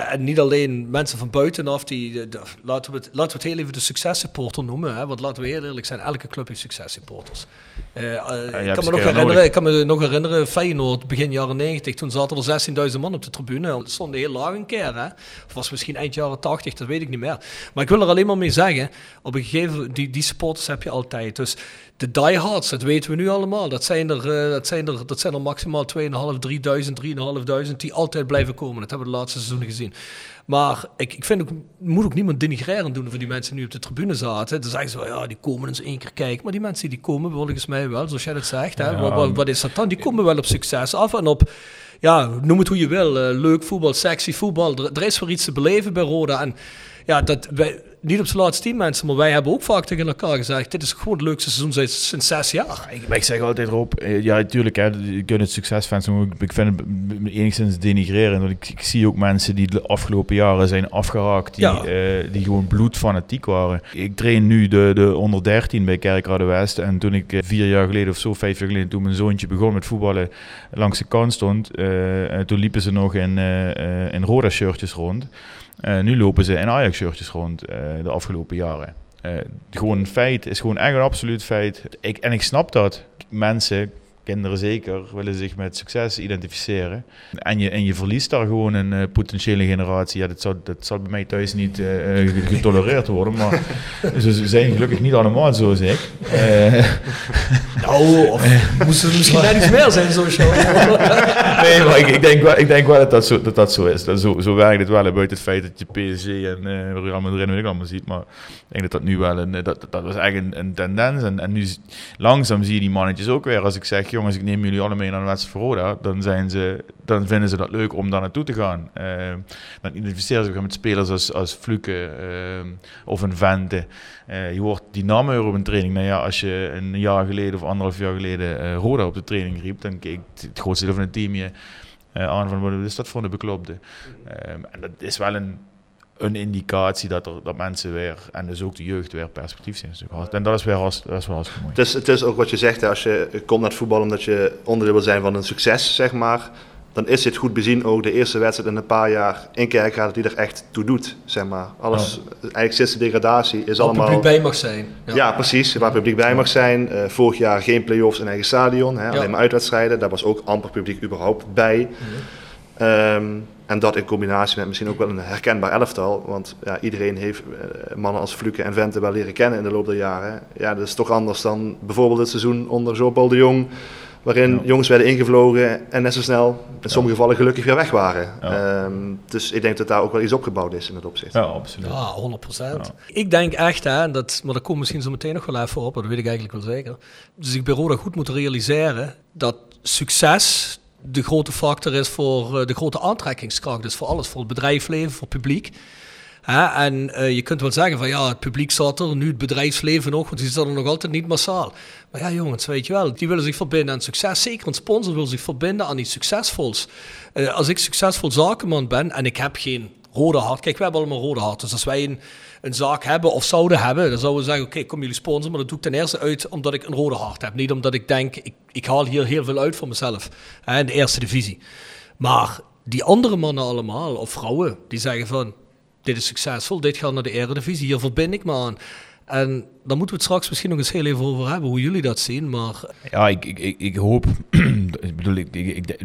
en niet alleen mensen van buitenaf, die, de- laten, we het, laten we het heel even de successupporter noemen. Hè? Want laten we heel eerlijk zijn, elke club heeft successupporters. Eh, eh, hebt ik, kan me nog herinneren, nodig. ik kan me nog herinneren, Feyenoord, begin jaren 90, toen zaten er 16.000 man op de tribune. Dat stond heel laag een keer. Hè? Of was misschien eind jaren 80, dat weet ik niet meer. Maar ik wil er alleen maar mee zeggen, op een gegeven die, die supporters heb je altijd. Dus de diehards, dat weten we nu allemaal. Dat zijn er, eh, dat zijn er, dat zijn er maximaal 2.500, 3.000, 3.500 die altijd blijven komen. Dat hebben we de laatste seizoenen gezien. Maar ik, ik vind ook, moet ook niemand denigrerend doen voor die mensen die nu op de tribune zaten. Dan zeggen ze wel, ja, die komen eens één keer kijken. Maar die mensen die komen volgens mij wel, zoals jij dat zegt. Hè? Ja. Wat, wat, wat is dat dan? Die komen wel op succes af en op, ja, noem het hoe je wil. eh, leuk voetbal, sexy voetbal. Er, er is voor iets te beleven bij Roda. En ja, dat wij, niet op zijn laatste team mensen, maar wij hebben ook vaak tegen elkaar gezegd, dit is gewoon het leukste seizoen sinds, zes jaar. Ik, maar ik zeg altijd Rob, eh, ja natuurlijk, hè, je kunt het succesfans maar ik vind het enigszins denigrerend. Want ik, ik zie ook mensen die de afgelopen jaren zijn afgeraakt, die, Ja. eh, die gewoon bloedfanatiek waren. Ik train nu de, de onder 13 bij Kerkrade West. En toen ik eh, vier jaar geleden of zo, vijf jaar geleden, toen mijn zoontje begon met voetballen, langs de kant stond, en toen liepen ze nog in, in Roda shirtjes rond. Eh, nu lopen ze in Ajax shirtjes rond eh, de afgelopen jaren. Eh, gewoon een feit, is gewoon echt een absoluut feit. Ik, en ik snap dat. Mensen, kinderen zeker, willen zich met succes identificeren. En je, en je verliest daar gewoon een potentiële generatie. Ja, dat, zal, dat zal bij mij thuis niet getolereerd worden. Maar [LAUGHS] ze zijn gelukkig niet allemaal zoals ik. [LAUGHS] Eh, Nou, of moesten er misschien net iets meer zijn, zoals [LAUGHS] jou. nee, maar ik, ik, denk wel, ik denk wel dat dat zo, dat dat zo is. Dat zo, zo werkt het wel, buiten het feit dat je PSG en eh Real Madrid en ik allemaal ziet. Maar ik denk dat dat nu wel een, eh, dat, dat was echt een, een tendens. En, en nu langzaam zie je die mannetjes ook weer. Als ik zeg, jongens, ik neem jullie allemaal mee naar de wedstrijd voor Roda, dan, zijn ze, dan vinden ze dat leuk om daar naartoe te gaan. Eh, dan identificeren ze zich met spelers als, als Fluke eh, of een Vente. Eh, je hoort die namen op een training. Nou ja, als je een jaar geleden of anderhalf jaar geleden eh, Roda op de training riep, dan keek het grootste deel van het team je eh, aan van wat is dat voor een beklopte. Ehm, en dat is wel een, een indicatie dat, er, dat mensen weer, en dus ook de jeugd, weer perspectief zien. En dat is, weer als, dat is wel hartstikke mooi. Het is, ook wat je zegt, als je komt naar het voetbal omdat je onderdeel wil zijn van een succes, zeg maar. Dan is dit goed bezien ook de eerste wedstrijd in een paar jaar in Kerkrade die er echt toe doet, zeg maar. Alles, eigenlijk sinds de degradatie is Waar allemaal... publiek bij mag zijn. Ja, precies. Waar publiek bij mag zijn. Eh, vorig jaar geen play-offs in eigen stadion. Hè, Alleen maar uitwedstrijden. Daar was ook amper publiek überhaupt bij. Ehm, en dat in combinatie met misschien ook wel een herkenbaar elftal. Want ja, iedereen heeft eh, mannen als Fluke en Vente wel leren kennen in de loop der jaren. Ja, dat is toch anders dan bijvoorbeeld het seizoen onder Jean-Paul de Jong. Waarin jongens werden ingevlogen en net zo snel in sommige gevallen gelukkig weer weg waren. Ehm, dus ik denk dat daar ook wel iets opgebouwd is in dat opzicht. Ja, absoluut. Ja, 100%. Ik denk echt, hè, dat, maar dat komt misschien zo meteen nog wel even op, maar dat weet ik eigenlijk wel zeker. Dus ik Roda goed moet realiseren dat succes de grote factor is voor eh, de grote aantrekkingskracht. Dus voor alles, voor het bedrijfsleven, voor het publiek. En eh, je kunt wel zeggen van ja, het publiek zat er, nu het bedrijfsleven nog, want die zat er nog altijd niet massaal. Maar ja, jongens, weet je wel, die willen zich verbinden aan succes. Zeker een sponsor wil zich verbinden aan iets succesvols. Eh, als ik succesvol zakenman ben en ik heb geen rode hart. Kijk, we hebben allemaal rode hart. Dus als wij een, een zaak hebben of zouden hebben, dan zouden we zeggen: Oké, kom jullie sponsoren. Maar dat doe ik ten eerste uit omdat ik een rode hart heb. Niet omdat ik denk: ik, ik haal hier heel veel uit voor mezelf in de eerste divisie. Maar die andere mannen allemaal, of vrouwen, die zeggen van: Dit is succesvol, dit gaat naar de eredivisie, hier verbind ik me aan. En daar moeten we het straks misschien nog eens heel even over hebben, hoe jullie dat zien. Maar Ja, ik, ik, ik, hoop, [CLEARS THROAT] ik bedoel, ik, ik-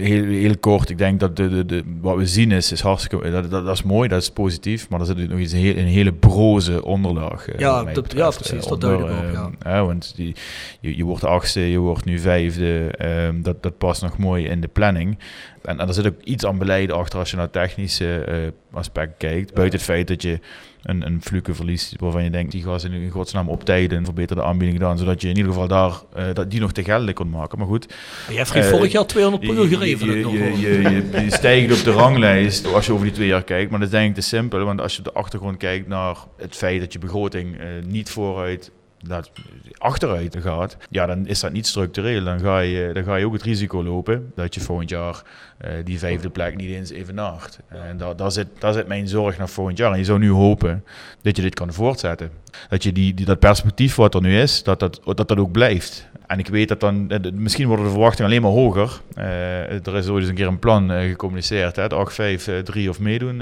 heel, heel kort, ik denk dat de, de, de, wat we zien is, is hartstikke, dat, dat, dat is mooi, dat is positief, maar er zit nog iets, een, heel, een hele broze onderlaag. eh, Ja, dat- betreft, ja, precies, eh, dat onder, duidelijk ook, eh, hè, want die, je, je wordt achtste, je wordt nu vijfde, ehm, dat, dat past nog mooi in de planning. En, en er zit ook iets aan beleid achter als je naar het technische eh, aspect kijkt, buiten het feit dat je een, een fluke verliest waarvan je denkt, die gaat in, in godsnaam op tijden verbeterde aanbieding gedaan, zodat je in ieder geval daar, eh, dat, die nog te geldig kon maken. Maar goed. jij heeft geen eh, vorig jaar 200 per uur je-. Je, je, je, je, je stijgt op de ranglijst als je over die twee jaar kijkt, maar dat is denk ik te simpel. Want als je op de achtergrond kijkt naar het feit dat je begroting eh, niet vooruit dat achteruit gaat, ja, dan is dat niet structureel. Dan ga je, dan ga je ook het risico lopen dat je volgend jaar eh, die vijfde plek niet eens evenaart. En daar, daar, zit, daar zit mijn zorg naar volgend jaar. En je zou nu hopen dat je dit kan voortzetten. Dat je die, die, dat perspectief wat er nu is, dat dat, dat, dat ook blijft. En ik weet dat dan, misschien worden de verwachtingen alleen maar hoger. Eh, er is ooit eens een keer een plan eh, gecommuniceerd, hè, het 8-5-3 of meedoen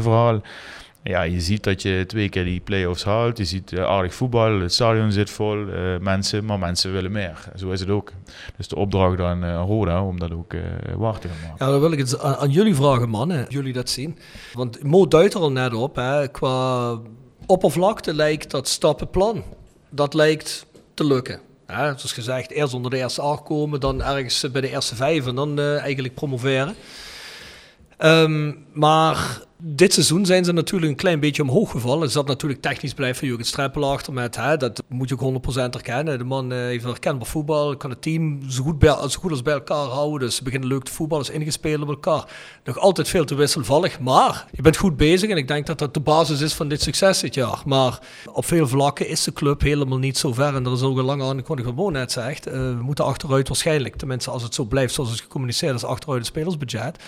verhaal. Ja, je ziet dat je twee keer die play-offs haalt. Je ziet eh, aardig voetbal, het stadion zit vol, eh, mensen, maar mensen willen meer. Zo is het ook. Dus de opdracht aan eh, Roda om dat ook waar te gaan maken. Ja, dan wil ik het aan, jullie vragen, mannen. Jullie dat zien. Want Mo duidt er al net op. Hè, qua oppervlakte lijkt dat stappenplan. Dat lijkt te lukken. Hè, zoals gezegd, eerst onder de eerste acht komen, dan ergens bij de eerste vijf en dan eigenlijk promoveren. Ehm, maar dit seizoen zijn ze natuurlijk een klein beetje omhoog gevallen. Er zat natuurlijk technisch blijven Jurgen Streppel achter met, hè, dat moet je ook 100% erkennen. De man eh, heeft een herkenbaar voetbal, kan het team zo goed, bij, zo goed als bij elkaar houden. Dus ze beginnen leuk te voetballen, is ingespeeld op elkaar. Nog altijd veel te wisselvallig, maar je bent goed bezig en ik denk dat dat de basis is van dit succes dit jaar. Maar op veel vlakken is de club helemaal niet zo ver. En dat is ook een lange aangekondigd wat Mo net zegt. Eh, we moeten achteruit waarschijnlijk, tenminste als het zo blijft zoals het gecommuniceerd is, achteruit het spelersbudget.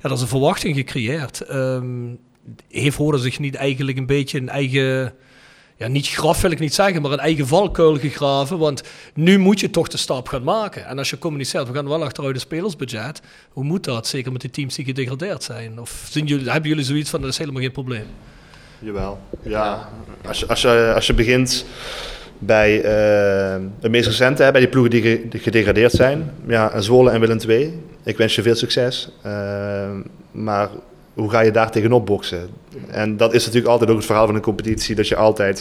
Ja, dat is een verwachting gecreëerd. Ehm, heeft Roda zich niet eigenlijk een beetje een eigen, ja niet graf wil ik niet zeggen, maar een eigen valkuil gegraven? Want nu moet je toch de stap gaan maken. En als je communiceert, we gaan wel achteruit het spelersbudget. Hoe moet dat? Zeker met die teams die gedegradeerd zijn. Of zien jullie, hebben jullie zoiets van, dat is helemaal geen probleem? Jawel. Ja, als je, als je, als je begint bij eh de meest recente, hè, bij die ploegen die, ge- die gedegradeerd zijn. Ja, Zwolle en Willem II. Ik wens je veel succes. Eh, maar hoe ga je daar tegenop boksen? En dat is natuurlijk altijd ook het verhaal van een competitie. Dat je altijd,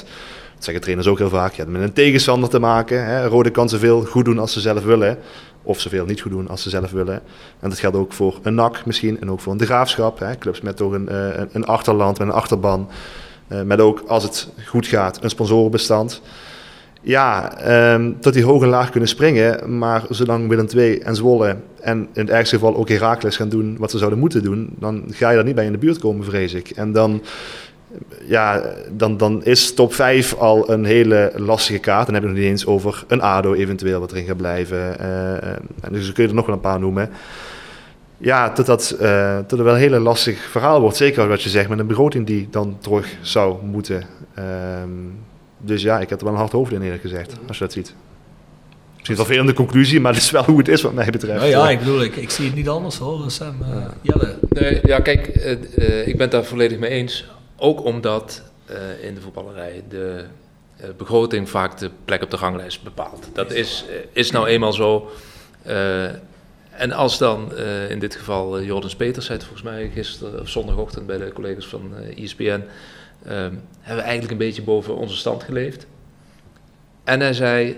dat zeggen trainers ook heel vaak, met een tegenstander te maken. Hè. Rode kan zoveel goed doen als ze zelf willen. Of zoveel niet goed doen als ze zelf willen. En dat geldt ook voor een NAC misschien. En ook voor een Graafschap. Hè. Clubs met toch een, eh, een achterland, met een achterban. Eh, met ook, als het goed gaat, een sponsorenbestand. Ja, ehm, tot die hoog en laag kunnen springen. Maar zolang Willem II en Zwolle en in het ergste geval ook Heracles gaan doen wat ze zouden moeten doen, dan ga je daar niet bij in de buurt komen, vrees ik. En dan, ja, dan, dan is top 5 al een hele lastige kaart. Dan heb je nog niet eens over een ADO eventueel wat erin gaat blijven. Eh, en dus kun je er nog wel een paar noemen. ja, dat dat, uh, dat het wel een hele lastig verhaal wordt. Zeker wat je zegt, met een begroting die dan terug zou moeten. Um, dus ja, ik heb er wel een hard hoofd in eerlijk gezegd, als je dat ziet. Misschien wel veel in de conclusie, maar het is wel hoe het is wat mij betreft. Nou ja, ik bedoel, ik, ik zie het niet anders hoor, Sam. Uh, Jelle. Nee, ja, kijk, uh, uh, ik ben het daar volledig mee eens. Ook omdat in de voetballerij de begroting vaak de plek op de ranglijst bepaalt. Dat is, is nou eenmaal zo. en als dan in dit geval Jordans Peters zei volgens mij gisteren of zondagochtend bij de collega's van ESPN, e hebben we eigenlijk een beetje boven onze stand geleefd. En hij zei,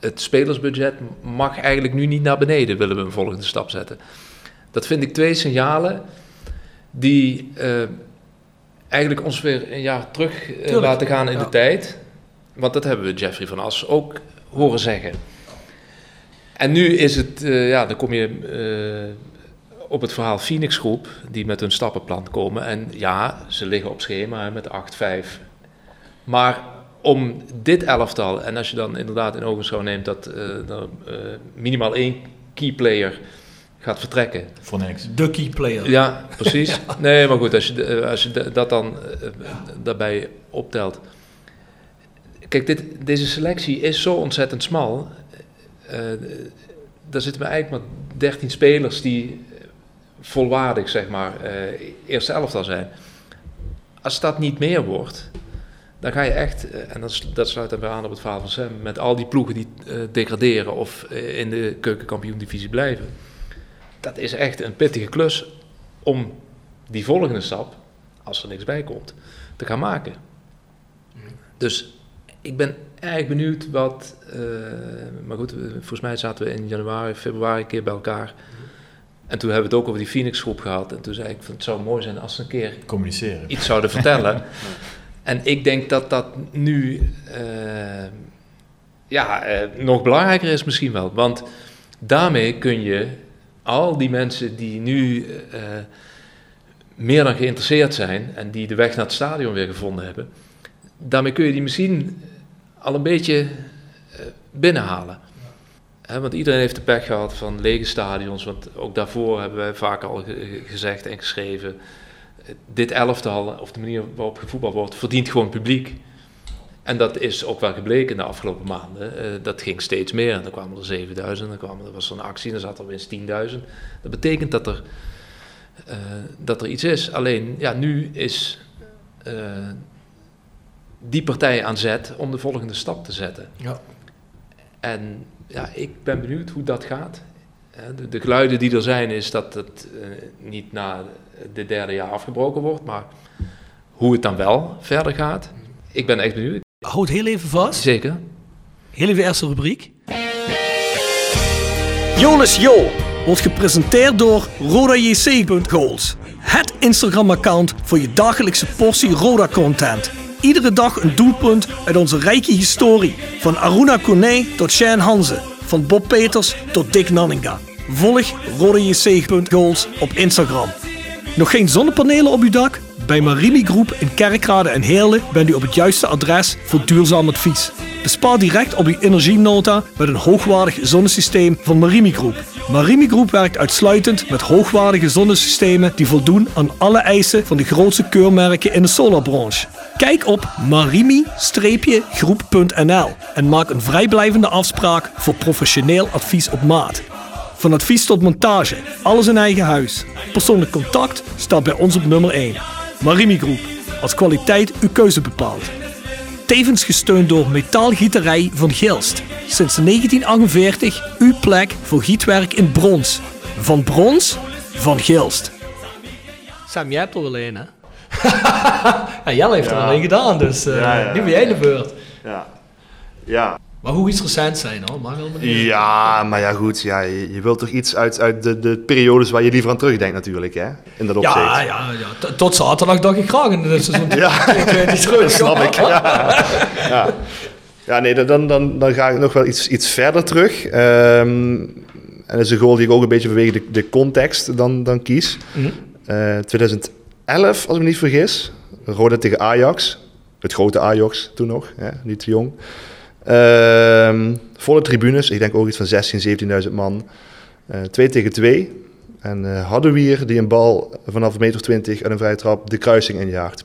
het spelersbudget mag eigenlijk nu niet naar beneden, willen we een volgende stap zetten. Dat vind ik twee signalen die uh, eigenlijk ons weer een jaar terug uh, laten gaan in de tijd. Want dat hebben we Jeffrey van As ook horen zeggen. En nu is het, uh, ja, dan kom je op het verhaal Phoenix Groep, die met hun stappenplan komen. En ja, ze liggen op schema met 8-5. Maar om dit elftal, en als je dan inderdaad in ogenschouw neemt dat uh, er uh, minimaal één key player gaat vertrekken. Voor niks. De key player. Ja, precies. [LAUGHS] ja. Nee, maar goed, als je, als je dat dan uh, daarbij optelt. Kijk, dit, deze selectie is zo ontzettend smal. daar zitten we eigenlijk maar 13 spelers die volwaardig, zeg maar, eerste elftal zijn. Als dat niet meer wordt, dan ga je echt, eh, en dat, dat sluit dan weer aan op het verhaal van Sam, met al die ploegen die uh, degraderen of in de keukenkampioen-divisie blijven. Dat is echt een pittige klus om die volgende stap, als er niks bij komt, te gaan maken. Dus ik ben erg benieuwd wat, maar goed, volgens mij zaten we in januari, februari een keer bij elkaar. En toen hebben we het ook over die Phoenix groep gehad. En toen zei ik, van, het zou mooi zijn als ze een keer Communiceren. iets zouden vertellen. [LAUGHS] En ik denk dat dat nu uh, ja, uh, nog belangrijker is misschien wel. Want daarmee kun je al die mensen die nu uh, meer dan geïnteresseerd zijn en die de weg naar het stadion weer gevonden hebben, daarmee kun je die misschien al een beetje binnenhalen. He, want iedereen heeft de pech gehad van lege stadions. Want ook daarvoor hebben wij vaak al gezegd en geschreven dit elftal, of de manier waarop gevoetbald wordt, verdient gewoon publiek. En dat is ook wel gebleken de afgelopen maanden. Uh, dat ging steeds meer. Dan kwamen er 7000, dan kwam er, was er een actie, dan zat er winst 10.000. Dat betekent dat er, uh, dat er iets is. Alleen, ja, nu is uh, die partij aan zet om de volgende stap te zetten. Ja. En ja, ik ben benieuwd hoe dat gaat. De, de geluiden die er zijn, is dat het niet na dit derde jaar afgebroken wordt. Maar hoe het dan wel verder gaat, ik ben echt benieuwd. Houd heel even vast. Zeker. Heel even eerste rubriek. Jonas Jo wordt gepresenteerd door RodaJC.goals. Het Instagram-account voor je dagelijkse portie Roda-content. Iedere dag een doelpunt uit onze rijke historie. Van Aruna Kone tot Shane Hanze. Van Bob Peters tot Dick Nanninga. Volg RodaJC.goals op Instagram. Nog geen zonnepanelen op uw dak? Bij Marimi Groep in Kerkrade en Heerlen bent u op het juiste adres voor duurzaam advies. Bespaar direct op uw energienota met een hoogwaardig zonnesysteem van Marimi Groep. Marimi Groep werkt uitsluitend met hoogwaardige zonnesystemen die voldoen aan alle eisen van de grootste keurmerken in de solarbranche. Kijk op marimi-groep.nl en maak een vrijblijvende afspraak voor professioneel advies op maat. Van advies tot montage, alles in eigen huis. Persoonlijk contact staat bij ons op nummer 1. Marimi Groep, als kwaliteit uw keuze bepaalt. Tevens gesteund door Metaalgieterij van Gilst. Sinds 1948 uw plek voor gietwerk in brons. Van brons, van Gilst. Sam, jij hebt wel een, hè? [LAUGHS] ja, Jelle heeft er wel een gedaan, dus uh, ja, nu ben jij de beurt. Ja. Ja. Maar hoe iets recent zijn hoor, mag wel Ja, maar ja goed, ja, je, je, wilt toch iets uit, uit de, de periodes waar je liever aan terugdenkt natuurlijk, hè? In dat opzicht. Ja, ja, ja. Tot zaterdag dacht ik graag in het seizoen [LAUGHS] ja. 2020 terug. Dat snap ik, ja. [LAUGHS] ja. ja. nee, dan, dan, dan ga ik nog wel iets, iets verder terug. Um, en dat is een goal die ik ook een beetje vanwege de, de context dan, dan kies. Mm -hmm. uh, 2011, als ik me niet vergis. Roda tegen Ajax. Het grote Ajax toen nog, hè? niet te jong. Uh, volle tribunes, ik denk ook iets van 16.000, 17.000 man. Uh, 2 tegen 2. En eh Haddewier die een bal vanaf meter of twintig uit een vrije trap de kruising injaagt.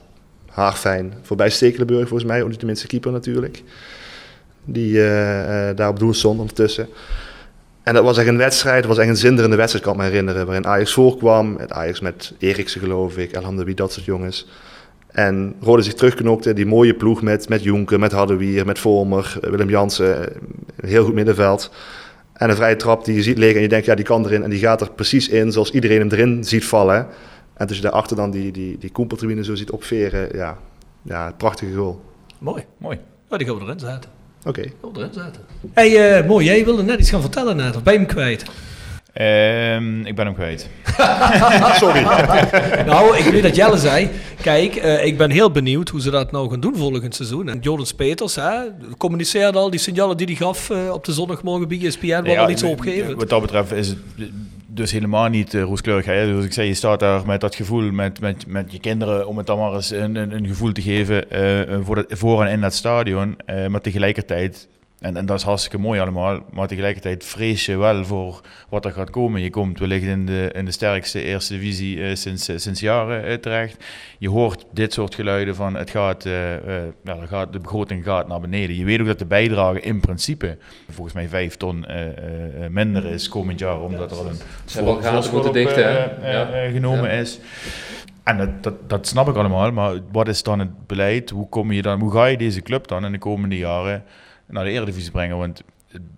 Haarfijn. Voorbij Stekelenburg volgens mij, ook niet de minste keeper natuurlijk. Die eh, eh, daar op doel stond ondertussen. En dat was echt een wedstrijd, dat was echt een zinderende wedstrijd, kan ik me herinneren. Waarin Ajax voorkwam, met Ajax met Eriksen geloof ik, Elhamdawi, dat soort jongens. En Rode zich terugknokte, die mooie ploeg met, met Jonker, met Haddewier, met Vormer, Willem Jansen. Een heel goed middenveld. En een vrije trap die je ziet liggen en je denkt, ja, die kan erin. En die gaat er precies in, zoals iedereen hem erin ziet vallen. En als je daarachter dan die, die, die Koempeltribune zo ziet opveren, ja, ja, prachtige goal. Mooi. Mooi. Oh, die gaan we erin zetten. Oké. Gaan we erin zetten. hey, eh, mooi. Jij wilde net iets gaan vertellen net. Of ben je hem kwijt? Ehm, ik ben hem kwijt. [LAUGHS] Sorry. nou, ik weet dat Jelle zei. Kijk, eh, ik ben heel benieuwd hoe ze dat nou gaan doen volgend seizoen. En Jordan Peters, hè, communiceerde al die signalen die hij gaf eh, op de zondagmorgen bij ESPN. Wat Ja, al iets zo opgeven. Wat dat betreft is het dus helemaal niet uh, rooskleurig. Hè? Zoals ik zei, je staat daar met dat gevoel, met, met, met je kinderen, om het dan maar eens een, een, gevoel te geven eh, voor, voor en in dat stadion. Eh, maar tegelijkertijd, en, en dat is hartstikke mooi allemaal, maar tegelijkertijd vrees je wel voor wat er gaat komen. Je komt wellicht in de, in de sterkste eerste divisie eh, sinds, eh, sinds jaren eh, terecht. Je hoort dit soort geluiden van het gaat, ja, gaat, de begroting gaat naar beneden. Je weet ook dat de bijdrage in principe volgens mij 5 ton minder is komend jaar, omdat er al een voorschot op, dichten, Ja. genomen is. En dat, dat, dat snap ik allemaal, maar wat is dan het beleid? Hoe, kom je dan, hoe ga je deze club dan in de komende jaren naar de Eredivisie brengen? Want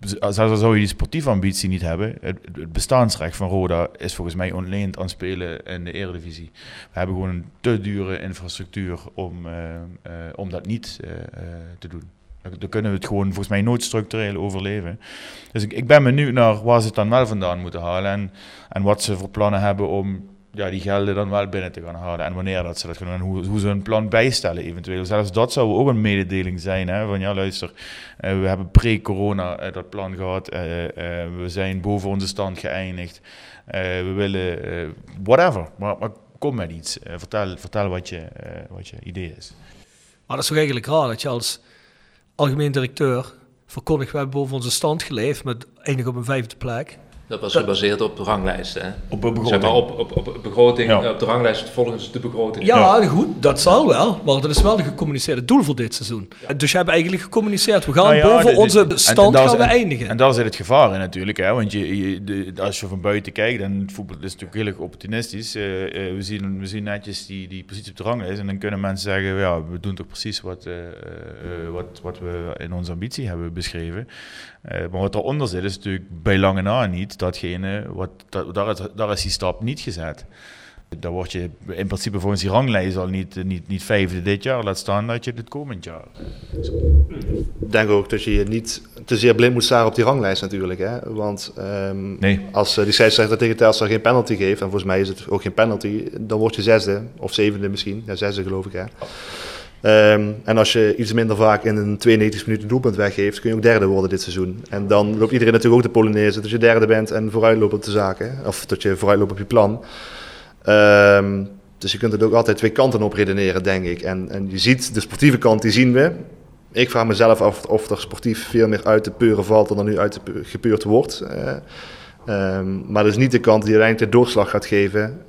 zelfs al zou je die sportieve ambitie niet hebben, het, bestaansrecht van Roda is volgens mij ontleend aan spelen in de Eredivisie. We hebben gewoon een te dure infrastructuur om, eh, eh, om dat niet eh, te doen. Dan kunnen we het gewoon volgens mij nooit structureel overleven. Dus ik, ik ben benieuwd naar waar ze het dan wel vandaan moeten halen en, en wat ze voor plannen hebben om ja, die gelden dan wel binnen te gaan halen. En wanneer dat ze dat gaan doen en hoe, hoe ze hun plan bijstellen eventueel. Zelfs dat zou ook een mededeling zijn. Hè? Van ja, luister, eh, we hebben pre-corona eh, dat plan gehad. eh, we zijn boven onze stand geëindigd. We willen whatever. Maar, maar kom met iets. Vertel, vertel wat, je, wat je idee is. Maar dat is toch eigenlijk raar dat je als algemeen directeur verkondigt, we hebben boven onze stand geleefd met eindig op een vijfde plek. Dat was gebaseerd op de ranglijsten. Hè? Op een begroting. Zeg maar op, op, op begroting, Ja. op de ranglijst volgens de begroting. Ja, goed, dat zal wel. Maar dat is wel een gecommuniceerde doel voor dit seizoen. Dus je hebt eigenlijk gecommuniceerd, we gaan Nou ja, boven dit- onze stand en daar gaan we en- eindigen. En daar zit het gevaar in natuurlijk. Hè? Want je, je- de- als je van buiten kijkt, en het voetbal is natuurlijk heel erg opportunistisch. eh, eh, we, zien, we zien netjes die, die positie op de ranglijst. En dan kunnen mensen zeggen, ja, we doen toch precies wat, eh, eh, wat, wat we in onze ambitie hebben beschreven. Eh, maar wat eronder zit is natuurlijk bij lange na niet datgene, wat, dat, daar, is, daar is die stap niet gezet. Daar word je in principe volgens die ranglijst al niet, niet, niet vijfde dit jaar. Laat staan dat je het komend jaar Ik denk ook dat je je niet te zeer blind moet staren op die ranglijst natuurlijk. Hè? Want ehm, Nee. als eh, die scheidsrechter tegen Telstar geen penalty geeft, en volgens mij is het ook geen penalty, dan word je zesde of zevende misschien. Ja, zesde geloof ik hè. Ehm, en als je iets minder vaak in een 92 minuten doelpunt weggeeft, kun je ook derde worden dit seizoen. En dan loopt iedereen natuurlijk ook de Polonaise dat je derde bent en vooruit loopt op de zaken. Of dat je vooruit loopt op je plan. Ehm, dus je kunt het ook altijd twee kanten op redeneren, denk ik. En, en je ziet, de sportieve kant, die zien we. Ik vraag mezelf af of er sportief veel meer uit te peuren valt dan er nu uit te gepeurd wordt. Eh, ehm, maar dat is niet de kant die uiteindelijk de doorslag gaat geven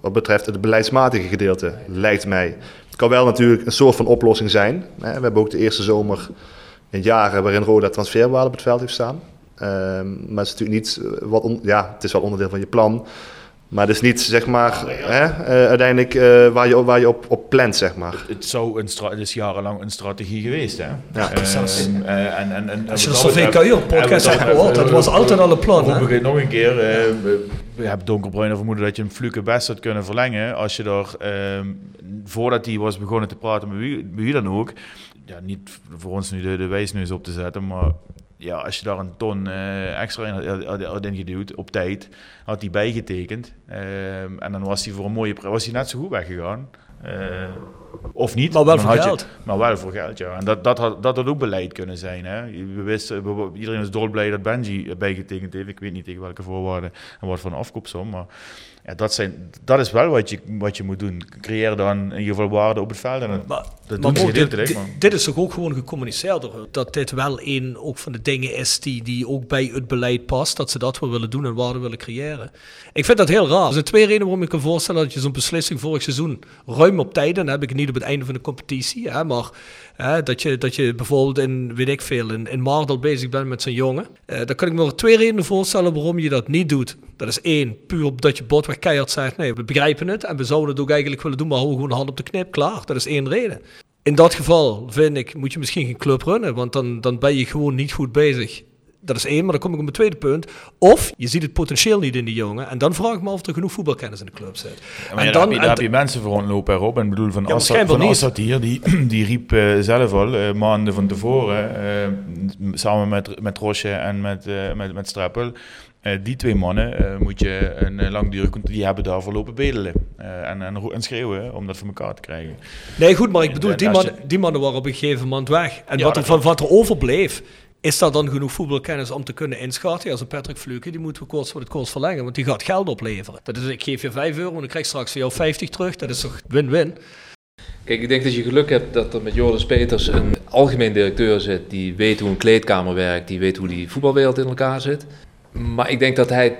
wat betreft het beleidsmatige gedeelte, lijkt mij. Het kan wel natuurlijk een soort van oplossing zijn. We hebben ook de eerste zomer in jaren waarin Roda transferwaarde op het veld heeft staan. Ehm, maar het is natuurlijk niet eh, wat ja, het is wel onderdeel van je plan. Maar het is niet zeg maar hè, eh, uiteindelijk eh, waar je, waar je op, op plant, zeg maar. het, zou een het is jarenlang een strategie geweest. Hè? Ja, zelfs- eh, en, en, en, Als je dat Sofie betreft- Kuijer en wat podcast dat hebt gehoord, dat eh, was altijd al een plan. Hè? ik nog een keer. eh, we- we hebben donkerbruine vermoeden dat je een fluke best had kunnen verlengen. Als je er, ehm, voordat hij was begonnen te praten met wie, met wie dan ook. Ja, niet voor ons nu de, de wijsneus op te zetten, maar ja, als je daar een ton eh, extra in had, had, ingeduwd op tijd, had hij bijgetekend. Ehm, en dan was hij voor een mooie prijs was hij net zo goed weggegaan. Eh, Of niet. Maar wel voor je- geld. maar wel voor geld, ja. En dat, dat, had, dat had ook beleid kunnen zijn. Hè. We wisten, we- iedereen is dolblij dat Benji bijgetekend heeft. Ik weet niet tegen welke voorwaarden en wat voor een afkoopsom. Maar ja, dat, zijn, dat is wel wat je, wat je moet doen. Creëer dan in ieder geval waarde op het veld. En dat, Maar, dat maar dit, dit, maar- dit is toch ook gewoon gecommuniceerd door dat dit wel een ook van de dingen is die, die ook bij het beleid past, dat ze dat wel willen doen en waarde willen creëren. Ik vind dat heel raar. Er zijn twee redenen waarom ik kan voorstellen dat je zo'n beslissing vorig seizoen ruim op tijd, en dan heb ik het niet op het einde van de competitie, hè, maar dat, je, dat je bijvoorbeeld in, weet ik veel, in, in Maardel bezig bent met zo'n jongen. Eh dan kan ik me er twee redenen voorstellen waarom je dat niet doet. Dat is één, puur omdat je botweg keihard zegt, nee, we begrijpen het en we zouden het ook eigenlijk willen doen, maar houden gewoon hand op de knip, klaar. Dat is één reden. In dat geval, vind ik, moet je misschien geen club runnen, want dan, dan ben je gewoon niet goed bezig. Dat is één, maar dan kom ik op mijn tweede punt. Of je ziet het potentieel niet in die jongen. En dan vraag ik me af of er genoeg voetbalkennis in de club zit. Ja, ja, daar, heb je, daar heb je mensen voor rondlopen erop. En ik bedoel, van Ja, Assad, van. Assad hier, die, [CLEARS THROAT] die riep eh, zelf al eh, maanden van tevoren, eh, samen met, met Rosje en met, met, met Streppel, eh, die twee mannen moet je een eh, langdurig die hebben daarvoor lopen bedelen en, en, en schreeuwen om dat voor elkaar te krijgen. Nee, goed, maar ik bedoel, En die, man, je- die mannen waren op een gegeven moment weg. En Ja, wat, er, van, wat er overbleef, is daar dan genoeg voetbalkennis om te kunnen inschatten? Ja, zo'n Patrick Fluke, die moeten we koers voor het koers verlengen, want die gaat geld opleveren. Dat is, ik geef je 5 euro en ik krijg straks voor jou 50 terug. Dat is toch win-win? Kijk, ik denk dat je geluk hebt dat er met Joris Peters een algemeen directeur zit die weet hoe een kleedkamer werkt, die weet hoe die voetbalwereld in elkaar zit. Maar ik denk dat hij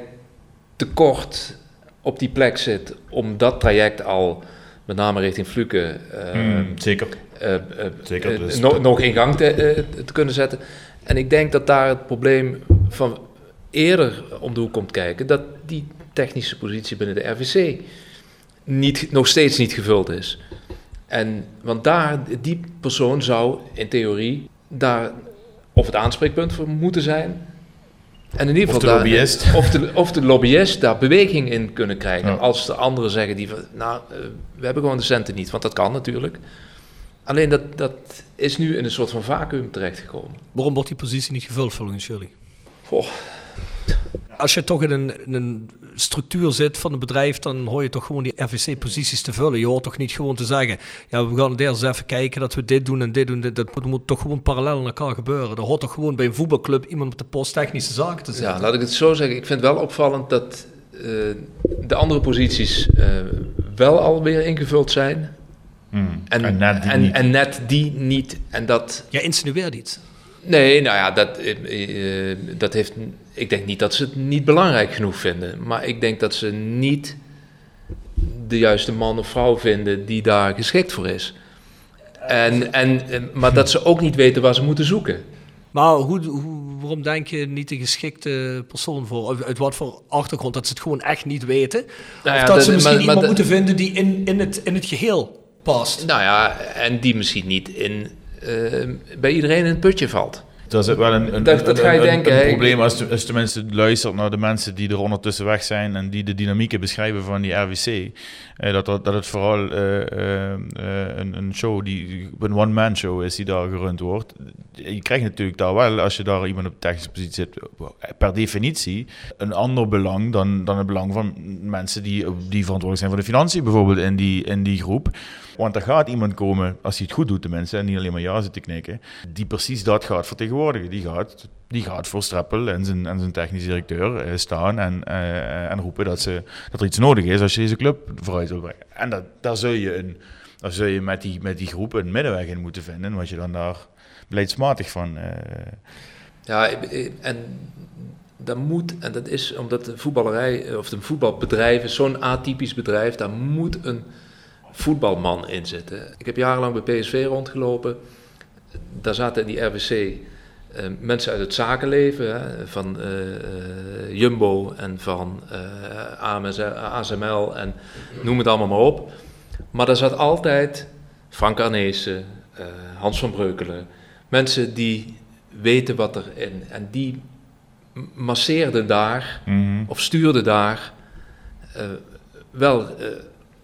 te kort op die plek zit om dat traject al, met name richting Fluke, eh, Hmm, zeker. eh, eh, Zeker, eh, dus- nog, nog in gang te, te kunnen zetten. En ik denk dat daar het probleem van eerder om de hoek komt kijken, dat die technische positie binnen de RVC niet, nog steeds niet gevuld is. En, want daar, die persoon zou in theorie daar of het aanspreekpunt voor moeten zijn. En in ieder Of geval de daar- lobbyist. [LAUGHS] Of de, of de lobbyist daar beweging in kunnen krijgen. Ja. Als de anderen zeggen, die nou, eh, we hebben gewoon de centen niet. Want dat kan natuurlijk. Alleen dat, dat is nu in een soort van vacuüm terechtgekomen. Waarom wordt die positie niet gevuld volgens jullie? Als je toch in een, in een structuur zit van een bedrijf, dan hoor je toch gewoon die RVC-posities te vullen. Je hoort toch niet gewoon te zeggen, ja, we gaan eerst even kijken dat we dit doen en dit doen. Dit, dat moet, moet toch gewoon parallel aan elkaar gebeuren. Er hoort toch gewoon bij een voetbalclub iemand op de post technische zaken te zitten. Ja, laat ik het zo zeggen. Ik vind het wel opvallend dat eh, de andere posities eh, wel alweer ingevuld zijn. Hmm. En, En net die en, niet. en net die niet. En dat, Ja, insinueert iets. Nee, nou ja, dat, eh, eh, dat heeft. Ik denk niet dat ze het niet belangrijk genoeg vinden. Maar ik denk dat ze niet de juiste man of vrouw vinden die daar geschikt voor is. En, en, eh, maar dat ze ook niet weten waar ze moeten zoeken. Maar hoe, hoe, waarom denk je niet de geschikte persoon voor? Uit, uit wat voor achtergrond? Dat ze het gewoon echt niet weten? Nou ja, of dat, dat- ze misschien maar- maar iemand moeten vinden die in, in, het, in het geheel past? Nou ja, en die misschien niet in, eh, bij iedereen in het putje valt. Dat is wel een, een, Dat- dat een- ga je een- denken, een probleem als, de, als de mensen luistert naar de mensen die er ondertussen weg zijn en die de dynamieken beschrijven van die RWC. eh, dat, dat, dat het vooral eh, eh, eh, een, een show, die, een one-man show is die daar gerund wordt. Je krijgt natuurlijk daar wel, als je daar iemand op technische positie zit, per definitie een ander belang dan, dan het belang van mensen die, die verantwoordelijk zijn voor de financiën bijvoorbeeld in die, in die groep. Want er gaat iemand komen, als hij het goed doet tenminste, en niet alleen maar ja zit te knikken, die precies dat gaat vertegenwoordigen. Die gaat, die gaat voor Streppel en zijn, en zijn technisch directeur eh, staan en, eh, en roepen dat, ze, dat er iets nodig is als je deze club vooruit wil brengen. En dat, daar zul je, een, daar zul je met, die, met die groep een middenweg in moeten vinden, wat je dan daar beleidsmatig van... eh, Ja, en dat moet, en dat is omdat de voetballerij, of de voetbalbedrijf is zo'n atypisch bedrijf, daar moet een voetbalman in zitten. Ik heb jarenlang bij PSV rondgelopen. Daar zaten in die RWC eh, mensen uit het zakenleven, hè, van eh, eh, Jumbo en van AMS, ASML en noem het allemaal maar op. Maar daar zat altijd Frank Arnezen, Hans van Breukelen, mensen die weten wat erin en die masseerden daar mhm. of stuurden daar wel